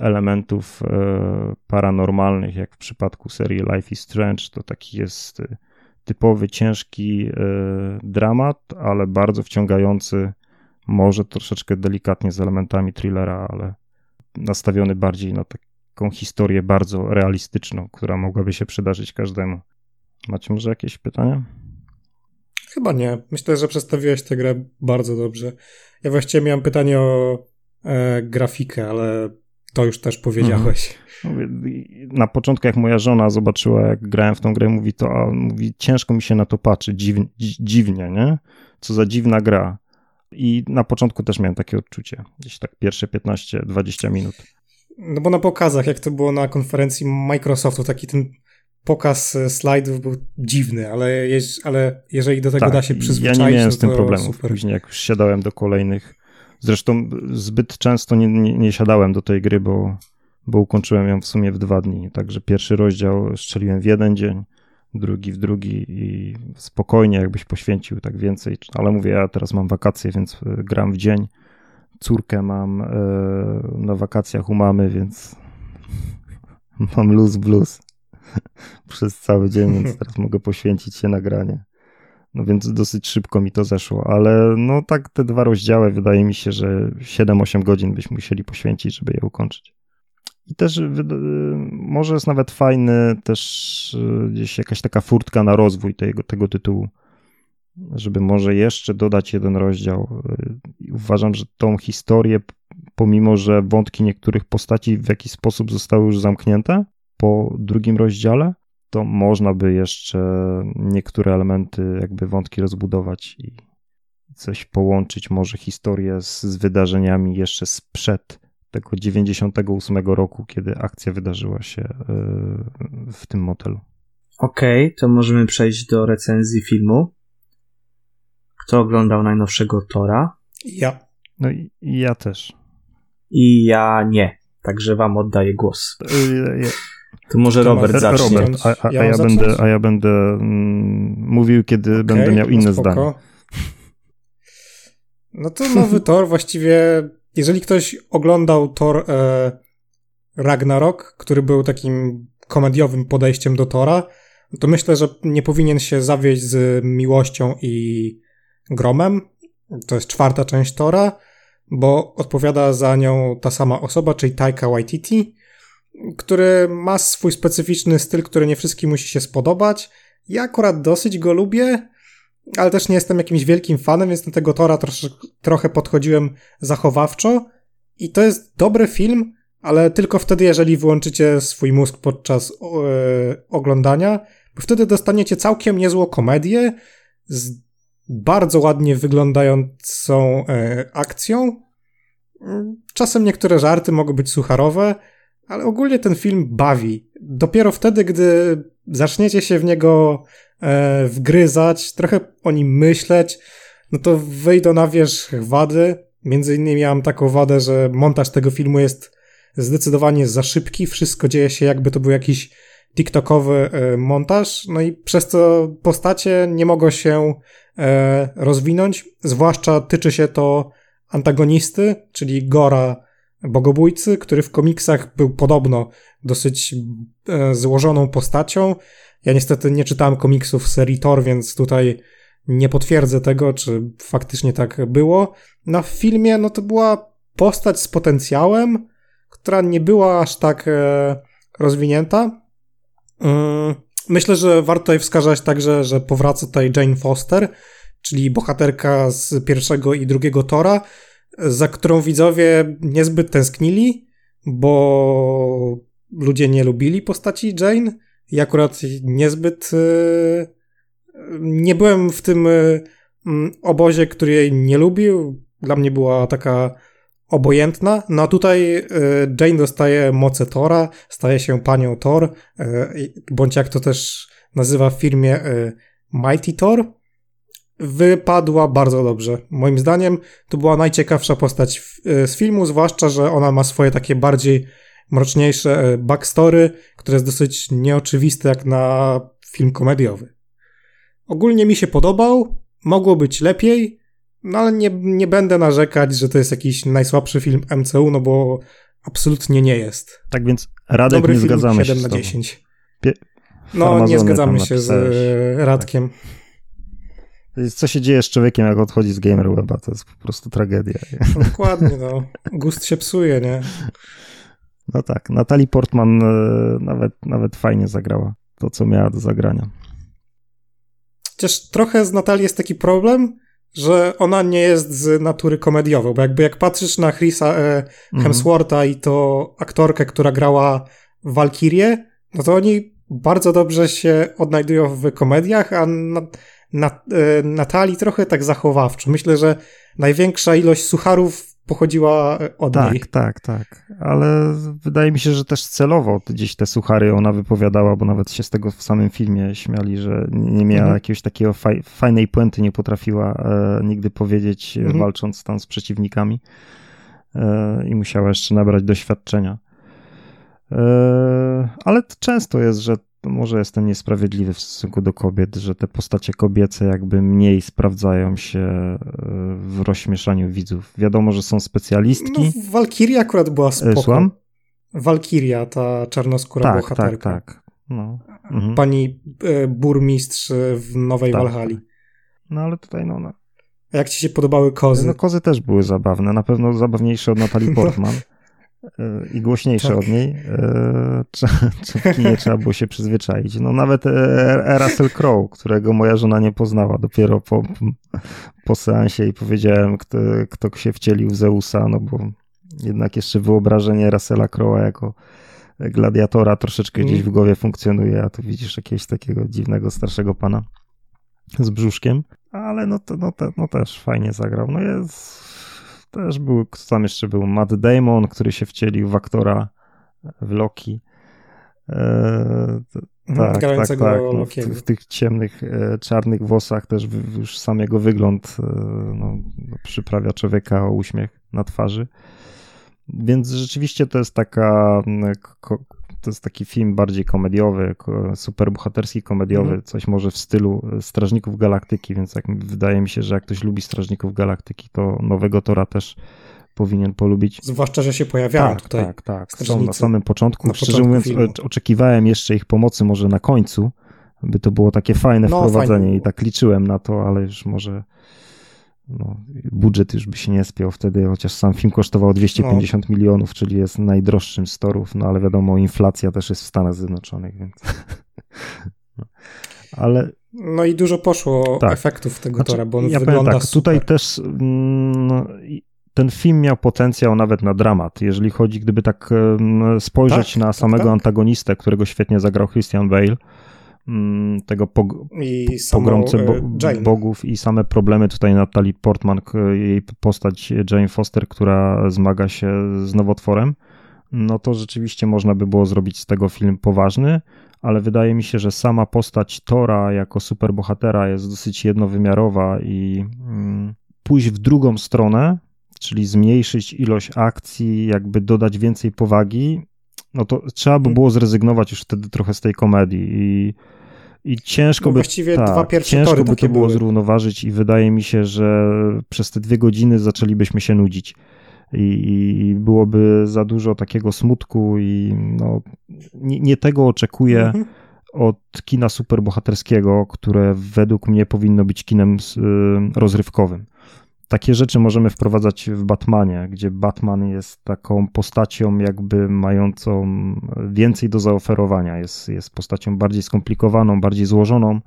elementów e, paranormalnych, jak w przypadku serii Life is Strange, to taki jest typowy, ciężki dramat, ale bardzo wciągający może troszeczkę delikatnie z elementami thrillera, ale nastawiony bardziej na taką historię bardzo realistyczną, która mogłaby się przydarzyć każdemu. Macie może jakieś pytania? Chyba nie. Myślę, że przedstawiłeś tę grę bardzo dobrze. Ja właściwie miałem pytanie o e, grafikę, ale to już też powiedziałeś. Mhm. Na początku, jak moja żona zobaczyła, jak grałem w tą grę, mówi to, a mówi, ciężko mi się na to patrzy, dziwnie, dziwnie, nie? Co za dziwna gra. I na początku też miałem takie odczucie, gdzieś tak pierwsze 15-20 minut. No bo na pokazach, jak to było na konferencji Microsoftu, taki ten pokaz e, slajdów był dziwny, ale, jeż, ale jeżeli do tego tak, da się przyzwyczaić, ja nie miałem no z tym problemów. Super. Później jak już siadałem do kolejnych, zresztą zbyt często nie, nie, nie siadałem do tej gry, bo, bo ukończyłem ją w sumie w dwa dni. Także pierwszy rozdział strzeliłem w jeden dzień, drugi w drugi i spokojnie jakbyś poświęcił tak więcej, ale mówię, ja teraz mam wakacje, więc e, gram w dzień, córkę mam e, na wakacjach u mamy, więc mam luz blues przez cały dzień, więc teraz mogę poświęcić się na granie. No więc dosyć szybko mi to zeszło, ale no tak te dwa rozdziały wydaje mi się, że 7-8 godzin byśmy musieli poświęcić, żeby je ukończyć. I też y, może jest nawet fajny też y, gdzieś jakaś taka furtka na rozwój tego, tego tytułu, żeby może jeszcze dodać jeden rozdział. Y, uważam, że tą historię, pomimo że wątki niektórych postaci w jakiś sposób zostały już zamknięte po drugim rozdziale, to można by jeszcze niektóre elementy, jakby wątki rozbudować i coś połączyć, może historię z, z wydarzeniami jeszcze sprzed tego 98 roku, kiedy akcja wydarzyła się e, w tym motelu. Okej, okay, to możemy przejść do recenzji filmu. Kto oglądał najnowszego Tora? Ja. No i ja też. I ja nie, także wam oddaję głos. To może Robert zacznie. Robert, a, a, a ja, będę, a ja będę mm, mówił, kiedy okay, będę miał inne no zdanie. No to nowy Tor właściwie jeżeli ktoś oglądał Thor e, Ragnarok, który był takim komediowym podejściem do Tora, to myślę, że nie powinien się zawieść z miłością i gromem. To jest czwarta część Tora, bo odpowiada za nią ta sama osoba, czyli Taika Waititi, który ma swój specyficzny styl, który nie wszystkim musi się spodobać. Ja akurat dosyć go lubię, ale też nie jestem jakimś wielkim fanem, więc do tego Tora trosze, trochę podchodziłem zachowawczo. I to jest dobry film, ale tylko wtedy, jeżeli wyłączycie swój mózg podczas yy, oglądania, bo wtedy dostaniecie całkiem niezłą komedię z bardzo ładnie wyglądającą yy, akcją. Czasem niektóre żarty mogą być sucharowe, ale ogólnie ten film bawi. Dopiero wtedy, gdy zaczniecie się w niego e, wgryzać, trochę o nim myśleć, no to wyjdą na wierzch wady. Między innymi miałem taką wadę, że montaż tego filmu jest zdecydowanie za szybki. Wszystko dzieje się jakby to był jakiś TikTokowy e, montaż, no i przez to postacie nie mogą się e, rozwinąć. Zwłaszcza tyczy się to antagonisty, czyli Gora bogobójcy, który w komiksach był podobno dosyć e, złożoną postacią. Ja niestety nie czytałem komiksów serii Thor, więc tutaj nie potwierdzę tego, czy faktycznie tak było. Na filmie, no to była postać z potencjałem, która nie była aż tak e, rozwinięta. Mm, Myślę, że warto tutaj wskazać także, że powraca tutaj Jane Foster, czyli bohaterka z pierwszego i drugiego Tora, za którą widzowie niezbyt tęsknili, bo ludzie nie lubili postaci Jane. I akurat niezbyt. E, nie byłem w tym e, obozie, który jej nie lubił. Dla mnie była taka obojętna. No a tutaj e, Jane dostaje moce Tora, staje się panią Thor, bądź jak to też nazywa w firmie Mighty Thor wypadła bardzo dobrze. Moim zdaniem to była najciekawsza postać z filmu, zwłaszcza, że ona ma swoje takie bardziej mroczniejsze backstory, które jest dosyć nieoczywiste jak na film komediowy. Ogólnie mi się podobał, mogło być lepiej, no ale nie, nie będę narzekać, że to jest jakiś najsłabszy film MCU, no bo absolutnie nie jest. Tak więc Radek Dobry nie film, zgadzamy 7 się na 10. Pie... No nie zgadzamy się z e, Radkiem. Tak. Co się dzieje z człowiekiem, jak odchodzi z Gamer Weba? To jest po prostu tragedia. Dokładnie, no. Gust się psuje, nie? No tak. Natalie Portman e, nawet, nawet fajnie zagrała to, co miała do zagrania. Chociaż trochę z Natalii jest taki problem, że ona nie jest z natury komediowej, bo jakby jak patrzysz na Chrisa e, mhm. Hemswortha mm. i to aktorkę, która grała Valkyrię, no to oni bardzo dobrze się odnajdują w komediach, a na, Nat e, Natalii trochę tak zachowawczo. Myślę, że największa ilość sucharów pochodziła od tak, niej. Tak, tak, tak. Ale wydaje mi się, że też celowo gdzieś te suchary ona wypowiadała, bo nawet się z tego w samym filmie śmiali, że nie miała mhm. jakiegoś takiego faj, fajnej puenty, nie potrafiła e, nigdy powiedzieć, mhm. walcząc tam z przeciwnikami e, i musiała jeszcze nabrać doświadczenia. E, ale często jest, że może jestem niesprawiedliwy w stosunku do kobiet, że te postacie kobiece jakby mniej sprawdzają się e, w rozśmieszaniu widzów. Wiadomo, że są specjalistki. No, Walkiria akurat była e, spoko. Słucham? Walkiria, ta czarnoskóra tak, bohaterka. Tak, tak, no. mhm. Pani e, burmistrz w Nowej tak, Walhali. Tak. No ale tutaj no, no. A jak ci się podobały kozy? No kozy też były zabawne, na pewno zabawniejsze od Natalii Portman. I głośniejsze tak. od niej, e, czy, czy w kinie trzeba było się przyzwyczaić. No nawet e, Russell Crowe, którego moja żona nie poznała dopiero po, po seansie i powiedziałem, kto, kto się wcielił w Zeusa, no bo jednak jeszcze wyobrażenie Russella Crowe'a jako gladiatora troszeczkę gdzieś w głowie funkcjonuje, a tu widzisz jakiegoś takiego dziwnego starszego pana z brzuszkiem, ale no, to, no, to, no też fajnie zagrał. No jest też był, kto tam jeszcze był? Matt Damon, który się wcielił w aktora w Loki. E, tak, tak, tak. No, w, w, tych ciemnych, e, czarnych włosach też w, już sam jego wygląd e, no, przyprawia człowieka o uśmiech na twarzy. Więc rzeczywiście to jest taka to jest taki film bardziej komediowy, superbohaterski komediowy, mm. coś może w stylu e, Strażników Galaktyki, więc jak, wydaje mi się, że jak ktoś lubi Strażników Galaktyki, to nowego Tora też powinien polubić. Zwłaszcza, że się pojawiają tak, tutaj. Tak, tak, Są na samym początku. Na Szczerze początku mówiąc, filmu. oczekiwałem jeszcze ich pomocy może na końcu, by to było takie fajne no, wprowadzenie fajne. i tak liczyłem na to, ale już może no, budżet już by się nie spiął wtedy, chociaż sam film kosztował 250 no. milionów, czyli jest najdroższym z torów, no ale wiadomo, inflacja też jest w Stanach Zjednoczonych, więc. no. Ale. No i dużo poszło tak. efektów tego znaczy, tora, bo on ja wygląda tak, super. Tutaj też no, ten film miał potencjał nawet na dramat. Jeżeli chodzi, gdyby tak spojrzeć tak, na tak, samego tak, antagonistę, którego świetnie zagrał Christian Bale, Mm, tego pog I pogromcy bo e, bogów i same problemy tutaj Natalie Portman, jej postać Jane Foster, która zmaga się z nowotworem, no to rzeczywiście można by było zrobić z tego film poważny, ale wydaje mi się, że sama postać Tora jako superbohatera jest dosyć jednowymiarowa i mm, pójść w drugą stronę, czyli zmniejszyć ilość akcji, jakby dodać więcej powagi, no to trzeba by mhm. było zrezygnować już wtedy trochę z tej komedii i i ciężko no by, właściwie tak, dwa pierwsze ciężko tory by to było były. zrównoważyć i wydaje mi się, że przez te dwie godziny zaczęlibyśmy się nudzić. I, i byłoby za dużo takiego smutku i no, nie, nie tego oczekuję mhm. od kina superbohaterskiego, które według mnie powinno być kinem y, rozrywkowym. Takie rzeczy możemy wprowadzać w Batmanie, gdzie Batman jest taką postacią jakby mającą więcej do zaoferowania. Jest, jest postacią bardziej skomplikowaną, bardziej złożoną.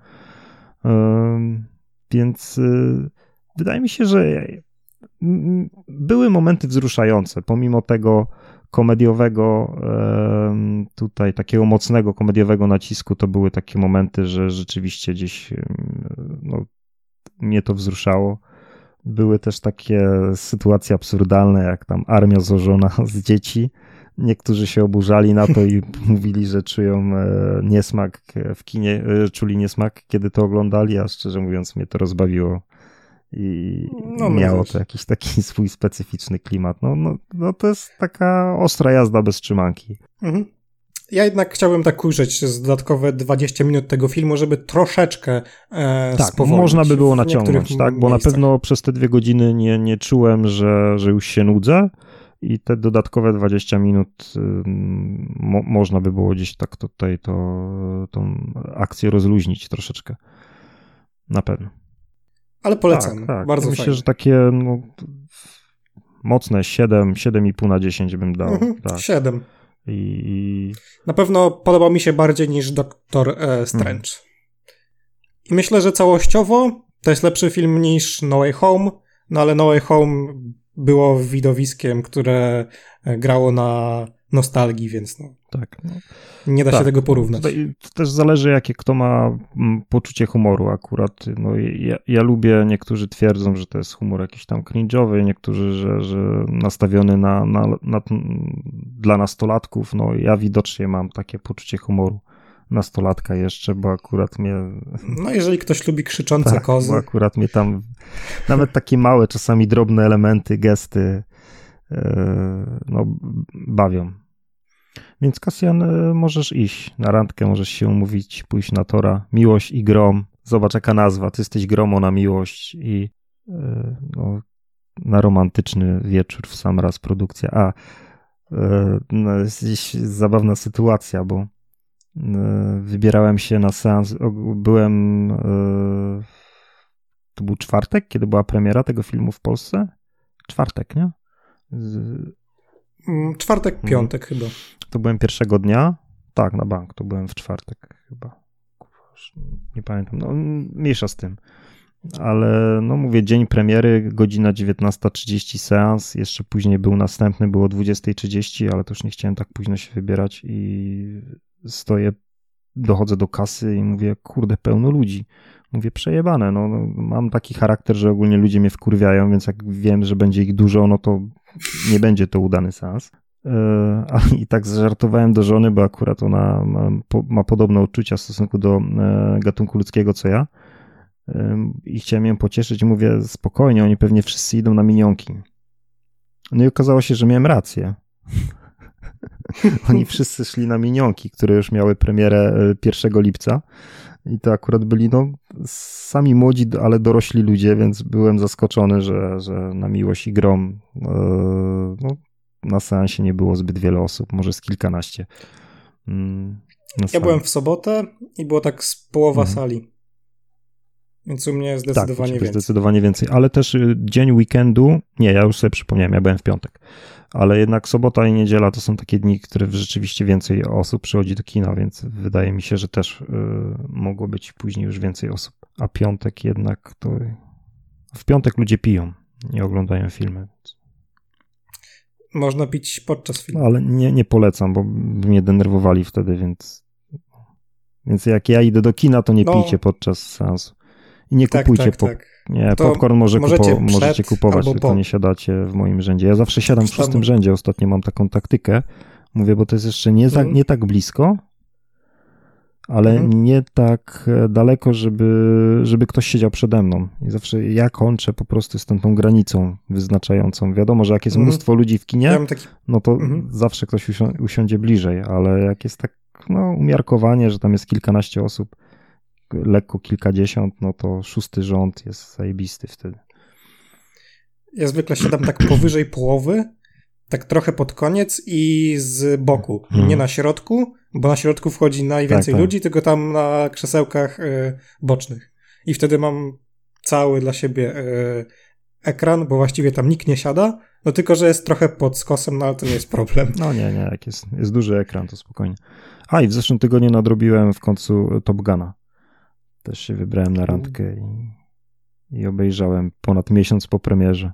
Więc y, wydaje mi się, że były momenty wzruszające, pomimo tego komediowego, tutaj takiego mocnego komediowego nacisku, to były takie momenty, że rzeczywiście gdzieś no, mnie to wzruszało. Były też takie sytuacje absurdalne, jak tam armia złożona z dzieci. Niektórzy się oburzali na to i mówili, że czują e, niesmak w kinie, e, czuli niesmak, kiedy to oglądali, a szczerze mówiąc mnie to rozbawiło i no, miało to jakiś taki swój specyficzny klimat. No, no, no to jest taka ostra jazda bez trzymanki. Mhm. Ja jednak chciałbym tak ujrzeć z dodatkowe 20 minut tego filmu, żeby troszeczkę e, Tak, można by było naciągnąć, tak? Bo miejscach. na pewno przez te dwie godziny nie, nie czułem, że, że już się nudzę i te dodatkowe 20 minut mo, można by było gdzieś tak tutaj to, tą akcję rozluźnić troszeczkę. Na pewno. Ale polecam. Tak, tak. Bardzo Myślę, fajnie. że takie no, mocne 7, 7,5 na 10 bym dał. Mhm, tak. 7. I... Na pewno podobał mi się bardziej niż Doktor e, Strange. Mhm. I myślę, że całościowo to jest lepszy film niż No Way Home, no ale No Way Home było widowiskiem, które e, grało na nostalgii, więc no. Tak. No. Nie da tak. się tego porównać. To też zależy, jakie kto ma mm, poczucie humoru akurat. No, ja, ja lubię, niektórzy twierdzą, że to jest humor jakiś tam cringe'owy, niektórzy, że, że nastawiony na, na, na, dla nastolatków. No ja widocznie mam takie poczucie humoru nastolatka jeszcze, bo akurat mnie... No jeżeli ktoś lubi krzyczące tak, kozy. bo akurat mnie tam nawet takie małe, czasami drobne elementy, gesty yy, no, bawią. Więc Kasjan, e, możesz iść na randkę, możesz się umówić, pójść na tora. Miłość i grom. Zobacz jaka nazwa. Ty jesteś gromo na miłość i e, no, na romantyczny wieczór w sam raz produkcja. A, e, no, jest zabawna sytuacja, bo wybierałem się na seans, byłem, to był czwartek, kiedy była premiera tego filmu w Polsce? Czwartek, nie? Mm, czwartek, mhm. piątek chyba. To byłem pierwszego dnia. Tak, na bank, to byłem w czwartek chyba. Nie pamiętam. No, mniejsza z tym. Ale no mówię, dzień premiery, godzina 19.30 seans, jeszcze później był następny, było 20.30, ale to już nie chciałem tak późno się wybierać i stoję, dochodzę do kasy i mówię, kurde, pełno ludzi. Mówię, przejebane, no, no mam taki charakter, że ogólnie ludzie mnie wkurwiają, więc jak wiem, że będzie ich dużo, no to nie będzie to udany seans. E, I tak zażartowałem do żony, bo akurat ona ma, ma podobne uczucia w stosunku do e, gatunku ludzkiego co ja. I chciałem ją pocieszyć. Mówię, spokojnie, oni pewnie wszyscy idą na minionki. No i okazało się, że miałem rację. oni wszyscy szli na minionki, które już miały premierę 1 e, lipca. I to akurat byli no, sami młodzi, ale dorośli ludzie, więc byłem zaskoczony, że, że na miłość i grom no, na seansie nie było zbyt wiele osób, może z kilkanaście. Mm, ja byłem w sobotę i było tak z połowa mhm. sali. Więc u mnie zdecydowanie tak, więcej. zdecydowanie więcej, ale też y, dzień weekendu, nie, ja już sobie przypomniałem, ja byłem w piątek, ale jednak sobota i niedziela to są takie dni, które rzeczywiście więcej osób przychodzi do kina, więc wydaje mi się, że też y, mogło być później już więcej osób. A piątek jednak to... W piątek ludzie piją, nie oglądają filmy. Można pić podczas filmu. No, ale nie, nie polecam, bo mnie denerwowali wtedy, więc. Więc jak ja idę do kina, to nie no. pijcie podczas seansu. I nie tak, kupujcie tak, po... tak. Nie, to popcorn może możecie, kupo... możecie kupować, tylko po. nie siadacie w moim rzędzie. Ja zawsze siadam w szóstym rzędzie, ostatnio mam taką taktykę. Mówię, bo to jest jeszcze nie, za, mhm. nie tak blisko, ale mhm. nie tak e, daleko, żeby, żeby ktoś siedział przede mną. I zawsze ja kończę po prostu z tą, tą granicą wyznaczającą. Wiadomo, że jak jest mhm. mnóstwo ludzi w kinie, ja taki... no to mhm. zawsze ktoś usi usiądzie bliżej, ale jak jest tak no, umiarkowanie, że tam jest kilkanaście osób, lekko kilkadziesiąt, no to szósty rząd jest zajebisty wtedy. Ja zwykle siadam tak powyżej połowy, tak trochę pod koniec i z boku. Hmm. Nie na środku, bo na środku wchodzi najwięcej tak, tak. ludzi, tylko tam na krzesełkach y, bocznych. I wtedy mam cały dla siebie y, ekran, bo właściwie tam nikt nie siada, no tylko, że jest trochę pod skosem, no ale to nie jest problem. No nie, nie, jak jest, jest duży ekran, to spokojnie. A i w zeszłym tygodniu nadrobiłem w końcu Top Guna. Też się wybrałem na randkę i, i obejrzałem ponad miesiąc po premierze.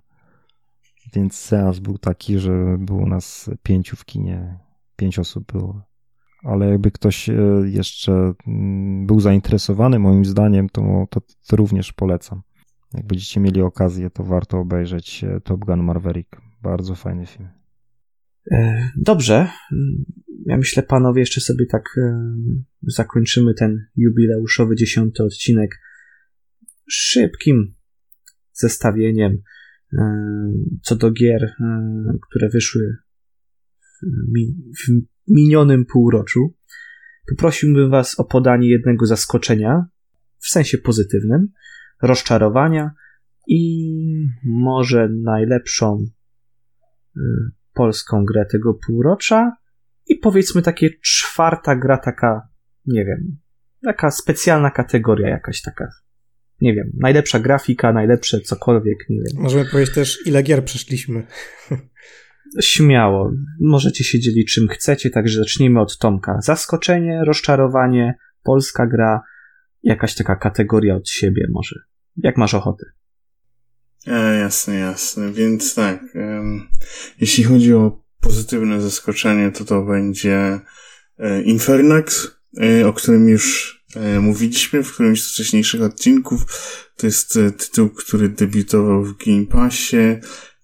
Więc seans był taki, że było nas pięciu w kinie, pięć osób było. Ale jakby ktoś e, jeszcze mm, był zainteresowany moim zdaniem, to, to, to również polecam. Jak będziecie mieli okazję, to warto obejrzeć e, Top Gun Maverick. Bardzo fajny film. E, dobrze. Ja myślę, panowie, jeszcze sobie tak zakończymy ten jubileuszowy dziesiąty odcinek szybkim zestawieniem co do gier, które wyszły w minionym półroczu. Poprosiłbym Was o podanie jednego zaskoczenia, w sensie pozytywnym, rozczarowania i może najlepszą polską grę tego półrocza i powiedzmy takie czwarta gra taka, nie wiem, taka specjalna kategoria jakaś taka, nie wiem, najlepsza grafika, najlepsze cokolwiek, nie wiem. Możemy powiedzieć też, ile gier przeszliśmy. Śmiało. Możecie się dzielić czym chcecie, także zacznijmy od Tomka. Zaskoczenie, rozczarowanie, polska gra, jakaś taka kategoria od siebie może. Jak masz ochotę? E, jasne, jasne. Więc tak, um, jeśli chodzi o pozytywne zaskoczenie, to to będzie e, Infernax, e, o którym już e, mówiliśmy w którymś z wcześniejszych odcinków. To jest e, tytuł, który debiutował w Game Passie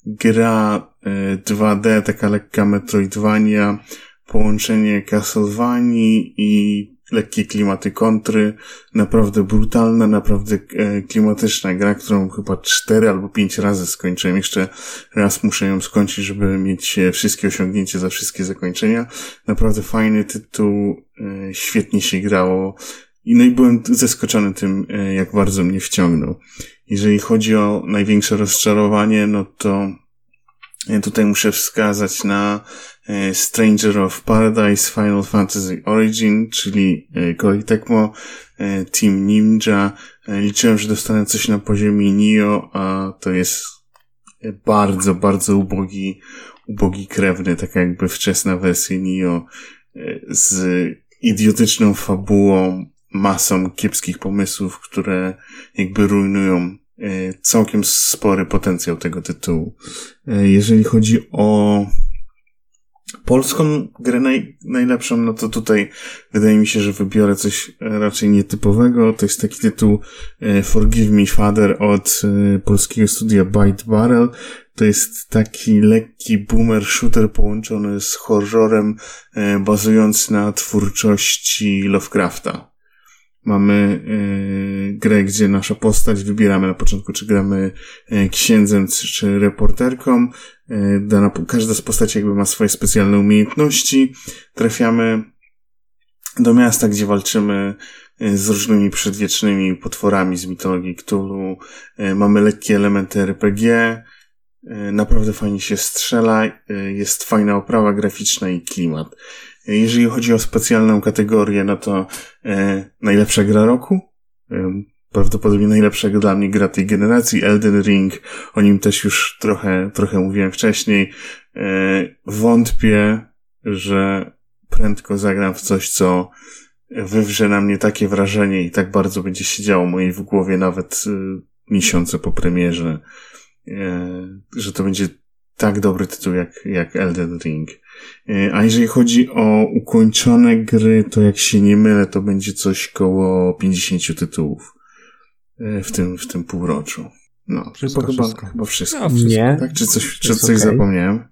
gra 2D, e, taka lekka Metroidvania, połączenie Castlevanii i lekkie klimaty kontry, naprawdę brutalna, naprawdę e, klimatyczna gra, którą chyba cztery albo pięć razy skończyłem. Jeszcze raz muszę ją skończyć, żeby mieć e, wszystkie osiągnięcia za wszystkie zakończenia. Naprawdę fajny tytuł, świetnie się grało. No i byłem zaskoczony tym, jak bardzo mnie wciągnął. Jeżeli chodzi o największe rozczarowanie, no to tutaj muszę wskazać na e, Stranger of Paradise Final Fantasy Origin, czyli e, Koei Tecmo, e, Team Ninja. Liczyłem, że dostanę coś na poziomie Nio, a to jest bardzo, bardzo ubogi, ubogi krewny, tak jakby wczesna wersja Nio z idiotyczną fabułą, masą kiepskich pomysłów, które jakby rujnują E, całkiem spory potencjał tego tytułu. E, jeżeli chodzi o polską grę naj, najlepszą, no to tutaj wydaje mi się, że wybiorę coś raczej nietypowego. To jest taki tytuł e, Forgive Me Father od polskiego studia Byte Barrel. To jest taki lekki boomer shooter połączony z horrorem bazujący na twórczości Lovecrafta. Mamy y, grę, gdzie nasza postać wybieramy na początku, czy gramy y, księdzem, czy, reporterką. Dana, każda z postaci jakby ma swoje specjalne umiejętności. Trafiamy do miasta, gdzie walczymy z różnymi przedwiecznymi potworami z mitologii Cthulhu. Mamy lekkie elementy RPG. Naprawdę fajnie się strzela. Jest fajna oprawa graficzna i klimat. Jeżeli chodzi o specjalną kategorię, no to e, najlepsza gra roku. E, prawdopodobnie najlepsza dla mnie gra tej generacji, Elden Ring. O nim też już trochę, trochę mówiłem wcześniej. E, wątpię, że prędko zagram w coś, co wywrze na mnie takie wrażenie i tak bardzo będzie się działo mojej w głowie nawet e, miesiące po premierze, e, że to będzie tak dobry tytuł jak, jak Elden Ring. E, a jeżeli chodzi o ukończone gry, to jak się nie mylę, to będzie coś koło 50 tytułów e, w tym, w tym półroczu. No, wszystko, chyba, wszystko. chyba wszystko. No, wszystko nie. Tak? Czy coś, czy coś okay. zapomniałem?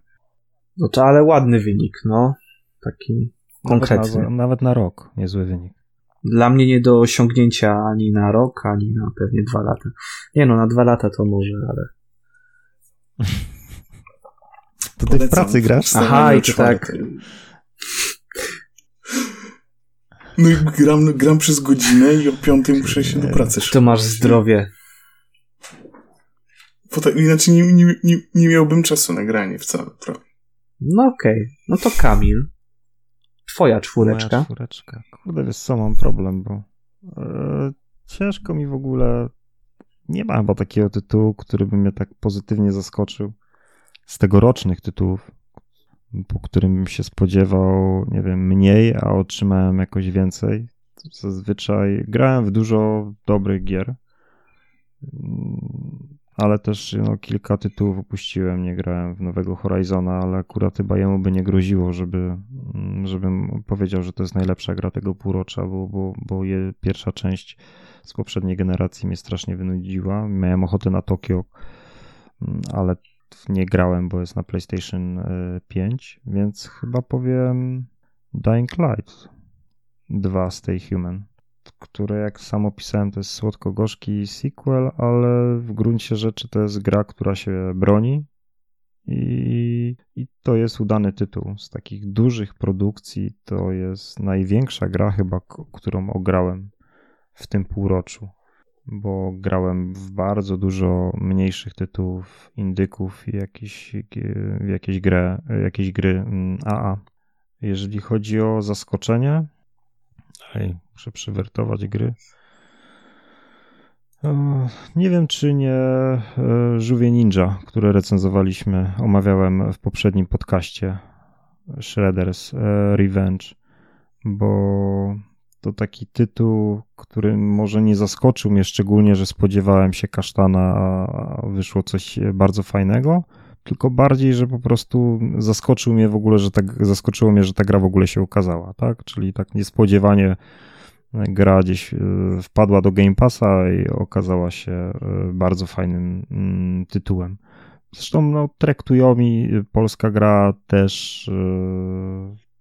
No to ale ładny wynik, no. Taki konkretny. Nawet na, nawet na rok niezły wynik. Dla mnie nie do osiągnięcia ani na rok, ani na pewnie dwa lata. Nie no, na dwa lata to może, ale... To ty w pracy grasz? Aha, i to tak. No i gram, gram przez godzinę i o piątej muszę się do pracy To masz zdrowie. Bo tak, inaczej nie, nie, nie, nie miałbym czasu na granie wcale, prawda? No okej. Okay. No to Kamil. Twoja czwóreczka. Moja czwóreczka. Kurde, wiesz co, mam problem, bo e, ciężko mi w ogóle nie ma chyba takiego tytułu, który by mnie tak pozytywnie zaskoczył z tegorocznych tytułów, po którym się spodziewał, nie wiem, mniej, a otrzymałem jakoś więcej. Zazwyczaj grałem w dużo dobrych gier, ale też no, kilka tytułów opuściłem, nie grałem w nowego Horizona, ale akurat chyba jemu by nie groziło, żeby, żebym powiedział, że to jest najlepsza gra tego półrocza, bo, bo, bo je, pierwsza część z poprzedniej generacji mnie strasznie wynudziła. Miałem ochotę na Tokio, ale nie grałem, bo jest na PlayStation 5, e, więc chyba powiem Dying Light 2 Stay Human, które jak sam opisałem to jest słodko-gorzki sequel, ale w gruncie rzeczy to jest gra, która się broni i, i to jest udany tytuł. Z takich dużych produkcji to jest największa gra chyba, którą ograłem w tym półroczu bo grałem w bardzo dużo mniejszych tytułów, indyków i jakieś, jakieś, grę, jakieś gry AA. Mm, Jeżeli chodzi o zaskoczenie, Ej, muszę przywertować gry. Nie wiem, czy nie e, Żółwie Ninja, które recenzowaliśmy, omawiałem w poprzednim podcaście Shredders e, Revenge, bo to taki tytuł, który może nie zaskoczył mnie szczególnie, że spodziewałem się kasztana, a wyszło coś bardzo fajnego, tylko bardziej, że po prostu zaskoczył mnie w ogóle, że tak, zaskoczyło mnie, że ta gra w ogóle się ukazała, tak? Czyli tak niespodziewanie gra gdzieś e, wpadła do Game Passa i okazała się e, bardzo fajnym mm, tytułem. Zresztą no, traktują mi polska gra też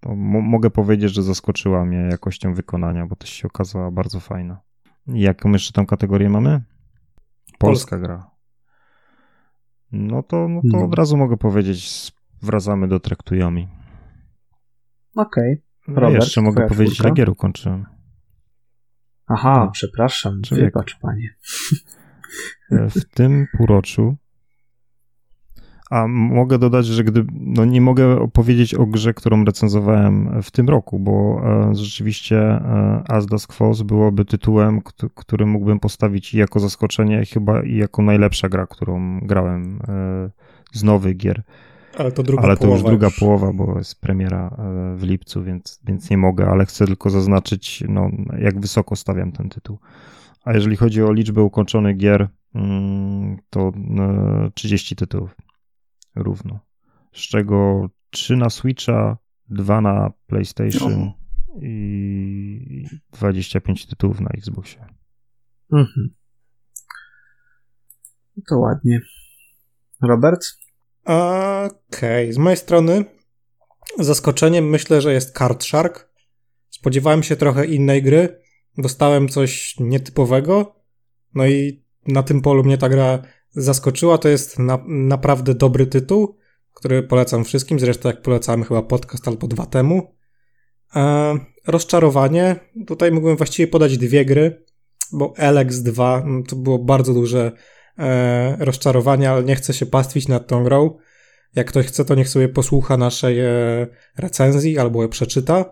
e, mogę powiedzieć, że zaskoczyła mnie jakością wykonania, bo też się okazała bardzo fajna. jaką jeszcze tą kategorię mamy? Polska, Polska. gra. No to, no to no. od razu mogę powiedzieć, wracamy do Traktujomi. Okej. Okay. No jeszcze mogę powiedzieć, że gier ukończyłem. Aha, no. przepraszam, Człowiek. wybacz panie. W tym półroczu a mogę dodać, że gdy, no nie mogę opowiedzieć o grze, którą recenzowałem w tym roku, bo e, rzeczywiście e, As Dusk Falls byłoby tytułem, który mógłbym postawić i jako zaskoczenie, chyba i jako najlepsza gra, którą grałem e, z nowych gier. Ale to druga Ale to już druga już. połowa, bo jest premiera w lipcu, więc, więc nie mogę, ale chcę tylko zaznaczyć, no, jak wysoko stawiam ten tytuł. A jeżeli chodzi o liczbę ukończonych gier, mm, to 30 tytułów równo. Z czego 3 na Switcha, 2 na PlayStation no. i 25 tytułów na Xboxie. Mhm. To ładnie. Robert? Okej, okay. z mojej strony zaskoczeniem myślę, że jest Card Shark. Spodziewałem się trochę innej gry. Dostałem coś nietypowego. No i na tym polu mnie ta gra zaskoczyła. To jest na, naprawdę dobry tytuł, który polecam wszystkim. Zresztą jak polecamy chyba podcast albo dwa temu. E, rozczarowanie. Tutaj mógłbym właściwie podać dwie gry, bo Alex 2 no, to było bardzo duże e, rozczarowanie, ale nie chcę się pastwić nad tą grą. Jak ktoś chce, to niech sobie posłucha naszej e, recenzji albo je przeczyta.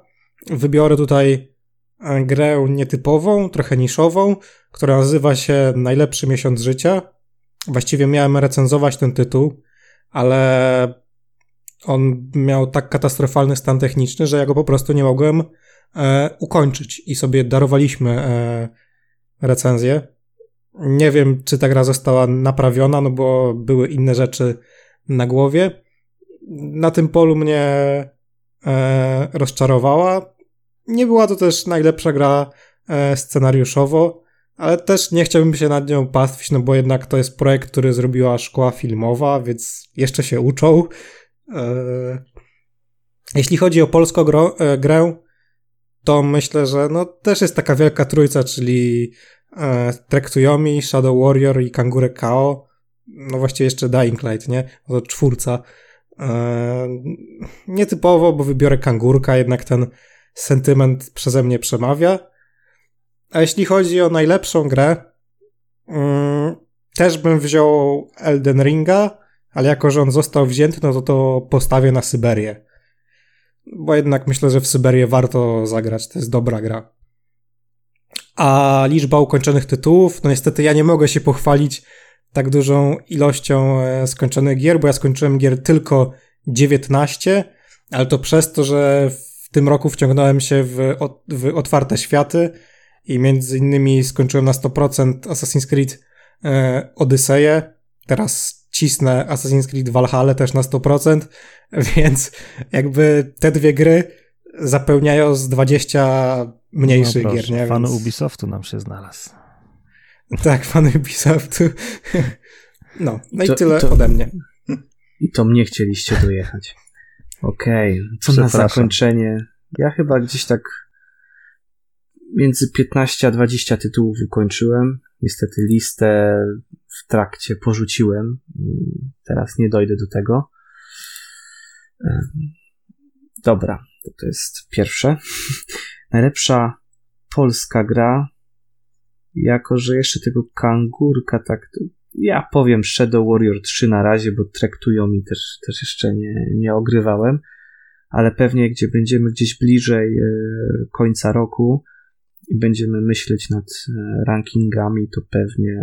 Wybiorę tutaj e, grę nietypową, trochę niszową, która nazywa się Najlepszy miesiąc życia. Właściwie miałem recenzować ten tytuł, ale on miał tak katastrofalny stan techniczny, że ja go po prostu nie mogłem e, ukończyć i sobie darowaliśmy e, recenzję. Nie wiem, czy ta gra została naprawiona, no bo były inne rzeczy na głowie. Na tym polu mnie e, rozczarowała. Nie była to też najlepsza gra e, scenariuszowo ale też nie chciałbym się nad nią pastwić, no bo jednak to jest projekt, który zrobiła szkoła filmowa, więc jeszcze się uczą. E, jeśli chodzi o polską e, grę, to myślę, że no też jest taka wielka trójca, czyli e, Trektuyomi, Shadow Warrior i Kangure Kao. No właściwie jeszcze Dying Light, nie? To czwórca. Nietypowo, bo wybiorę Kangurka, jednak ten sentyment przeze mnie przemawia. A jeśli chodzi o najlepszą grę, mm, też bym wziął Elden Ringa, ale jako, że on został wzięty, no to to postawię na Syberię. Bo jednak myślę, że w Syberię warto zagrać, to jest dobra gra. A liczba ukończonych tytułów, no niestety ja nie mogę się pochwalić tak dużą ilością e, skończonych gier, bo ja skończyłem gier tylko 19, ale to przez to, że w tym roku wciągnąłem się w, w otwarte światy i między innymi skończyłem na 100% Assassin's Creed e, Odyseję. Teraz cisnę Assassin's Creed Valhalla też na 100%, więc jakby te dwie gry zapełniają z 20 mniejszych no gier, nie? Fan Więc... Ubisoftu nam się znalazł. Tak, fan Ubisoftu. No, no i To- tyle to- ode mnie. I to mnie chcieliście dojechać. Okej, co na zakończenie? Ja chyba gdzieś tak między 15 a 20 tytułów ukończyłem. Niestety listę w trakcie porzuciłem i teraz nie dojdę do tego. Dobra, to, to jest pierwsze. Najlepsza polska gra. Jako, że jeszcze tego kangurka tak ja powiem Shadow Warrior 3 na razie, bo traktują mi też, też jeszcze nie, nie ogrywałem, ale pewnie gdzie będziemy gdzieś bliżej e, końca roku i będziemy myśleć nad e, rankingami, to pewnie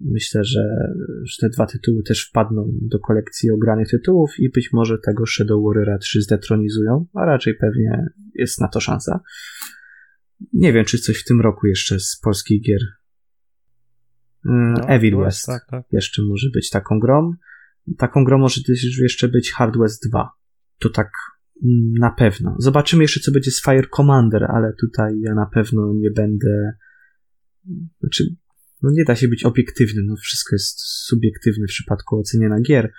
myślę, że, że te dwa tytuły też wpadną do kolekcji ogranych tytułów i być może tego Shadow Warriora 3 zdetronizują, a raczej pewnie jest na to szansa. Nie wiem, czy coś w tym roku jeszcze z polskich gier. E, No, Evil West jest, Tak, tak. jeszcze może być taką grą. Taką grą może też jeszcze być Hard West 2. To tak na pewno. Zobaczymy jeszcze, co będzie z Fire Commander, ale tutaj ja na pewno nie będę. Znaczy, no nie da się być obiektywnym, no wszystko jest subiektywne w przypadku oceniania gier.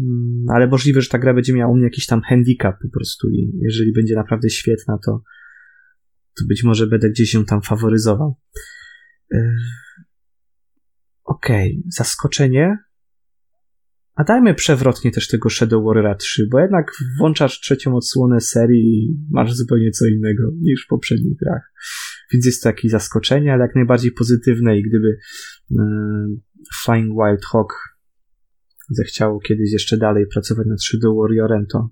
Mm, Ale możliwe, że ta gra będzie miała u mnie jakiś tam handicap po prostu i jeżeli będzie naprawdę świetna, to, to być może będę gdzieś ją tam faworyzował. Yy, Okej, zaskoczenie. A dajmy przewrotnie też tego Shadow Warriora 3, bo jednak włączasz trzecią odsłonę serii i masz zupełnie co innego niż w poprzednich grach. Więc jest to jakieś zaskoczenie, ale jak najbardziej pozytywne i gdyby e, Flying Wild Hawk zechciało kiedyś jeszcze dalej pracować nad Shadow Warriorem, to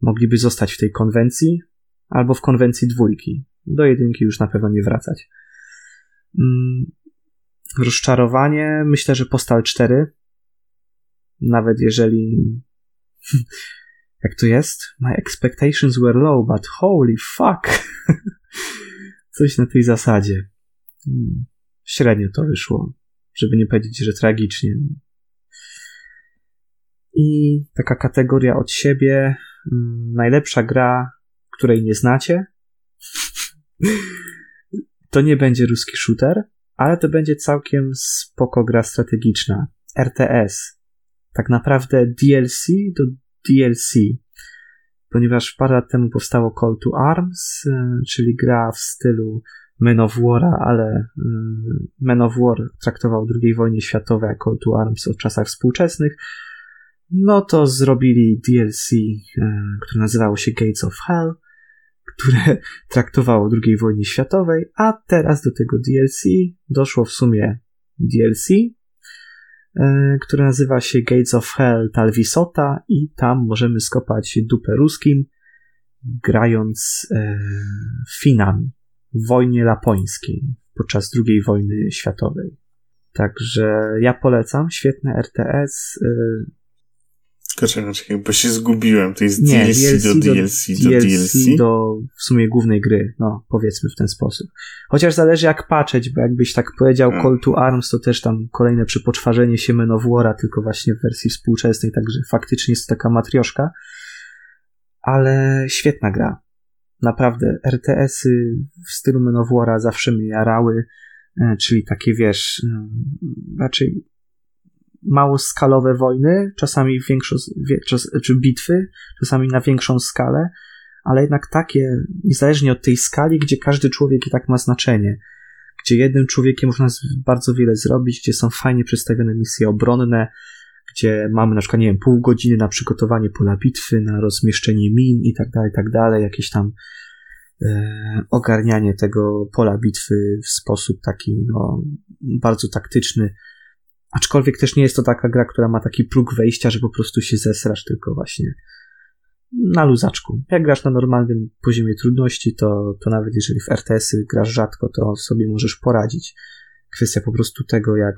mogliby zostać w tej konwencji albo w konwencji dwójki. Do jedynki już na pewno nie wracać. Mm, rozczarowanie. Myślę, że Postal 4. Nawet jeżeli. Jak to jest? My expectations were low, but holy fuck. Coś na tej zasadzie. Hmm. Średnio to wyszło. Żeby nie powiedzieć, że tragicznie. I taka kategoria od siebie. mm, Najlepsza gra, której nie znacie. To nie będzie ruski shooter ale to będzie całkiem spoko gra strategiczna. RTS. Tak naprawdę DLC do DLC. Ponieważ parę lat temu powstało Call to Arms, e, czyli gra w stylu Men of War'a, ale e, Men of War traktował II wojny światowej, Call to Arms o czasach współczesnych. No to zrobili DLC, e, które nazywało się Gates of Hell, które traktowało II wojny światowej, a teraz do tego DLC doszło w sumie DLC, które nazywa się Gates of Hell Talvisota i tam możemy skopać dupę ruskim, grając e, Finami w wojnie lapońskiej podczas II wojny światowej. Także ja polecam, świetne RTS. Czekaj, czekaj, bo się zgubiłem. To jest Nie, DLC, do DLC do DLC. do w sumie głównej gry, no powiedzmy w ten sposób. Chociaż zależy jak patrzeć, bo jakbyś tak powiedział Hmm. Call to Arms, to też tam kolejne przypoczwarzenie się Men tylko właśnie w wersji współczesnej, także faktycznie jest to taka matrioszka. Ale świetna gra. Naprawdę, RTS-y w stylu Men zawsze mnie jarały, e, czyli takie wiesz, mm, raczej małoskalowe wojny, czasami czas, czy bitwy, czasami na większą skalę, ale jednak takie, niezależnie od tej skali, gdzie każdy człowiek i tak ma znaczenie, gdzie jednym człowiekiem można bardzo wiele zrobić, gdzie są fajnie przedstawione misje obronne, gdzie mamy na przykład, nie wiem, pół godziny na przygotowanie pola bitwy, na rozmieszczenie min i tak dalej, tak dalej, jakieś tam e, ogarnianie tego pola bitwy w sposób taki, no, bardzo taktyczny, Aczkolwiek też nie jest to taka gra, która ma taki próg wejścia, że po prostu się zesrasz, tylko właśnie na luzaczku. Jak grasz na normalnym poziomie trudności, to, to nawet jeżeli w RTS-y grasz rzadko, to sobie możesz poradzić. Kwestia po prostu tego, jak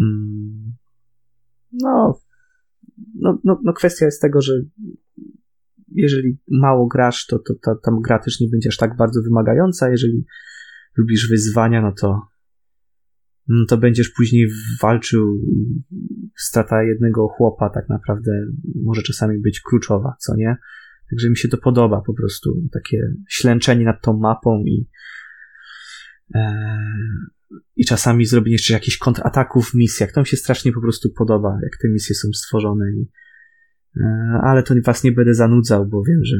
mm, no, no, no, no kwestia jest tego, że jeżeli mało grasz, to, to, to tam gra też nie będzie aż tak bardzo wymagająca. Jeżeli lubisz wyzwania, no to no to będziesz później walczył strata jednego chłopa tak naprawdę może czasami być kluczowa, co nie? Także mi się to podoba po prostu, takie ślęczenie nad tą mapą i e, i czasami zrobienie jeszcze jakichś kontrataków w misjach. To mi się strasznie po prostu podoba, jak te misje są stworzone i e, ale to was nie będę zanudzał, bo wiem, że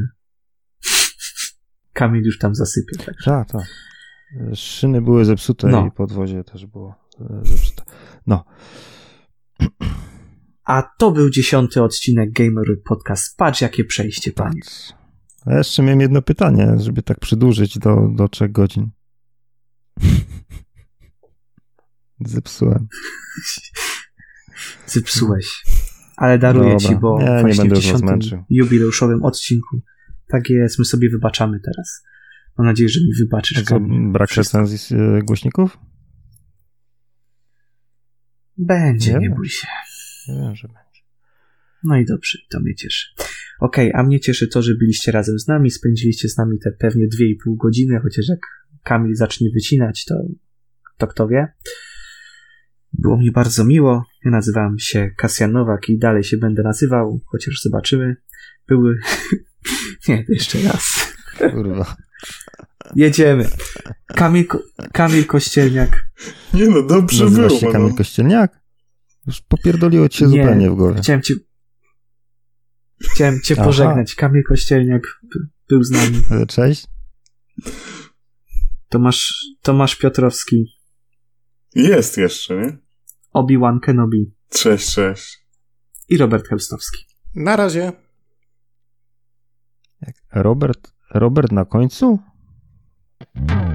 Kamil już tam zasypie. Tak, tak. Szyny były zepsute no. i podwozie też było e, zepsute. No. A to był dziesiąty odcinek Gamer Podcast. Patrz, jakie przejście, panie. A jeszcze miałem jedno pytanie, żeby tak przedłużyć do, do trzech godzin. Zepsułem. Zepsułeś. Ale daruję Dobra. ci, bo nie, właśnie nie będę w dziesiątym jubileuszowym odcinku tak jest, my sobie wybaczamy teraz. Mam nadzieję, że mi wybaczysz. Co, brak recenzji e, głośników? Będzie, nie, nie bój się. Nie wiem, że będzie. No i dobrze, to mnie cieszy. Okej, okay, a mnie cieszy to, że byliście razem z nami, spędziliście z nami te pewnie 2,5 godziny, chociaż jak Kamil zacznie wycinać, to, to kto wie. Było mi bardzo miło. Ja nazywam się Kasjan Nowak i dalej się będę nazywał, chociaż zobaczymy. Były... Nie, to jeszcze raz. Kurwa. Jedziemy. Kamil, Kamil Kościelniak. Nie no, dobrze Nazywasz było. się no. Kamil Kościelniak? Już popierdoliło ci się Nie, zupełnie w głowie. Chciałem ci... Chciałem cię Aha. pożegnać. Kamil Kościelniak był z nami. Cześć. Tomasz, Tomasz Piotrowski. Jest jeszcze, nie? Obi-Wan Kenobi. Cześć, cześć. I Robert Helstowski. Na razie. Robert, Robert na końcu? Mm-hmm.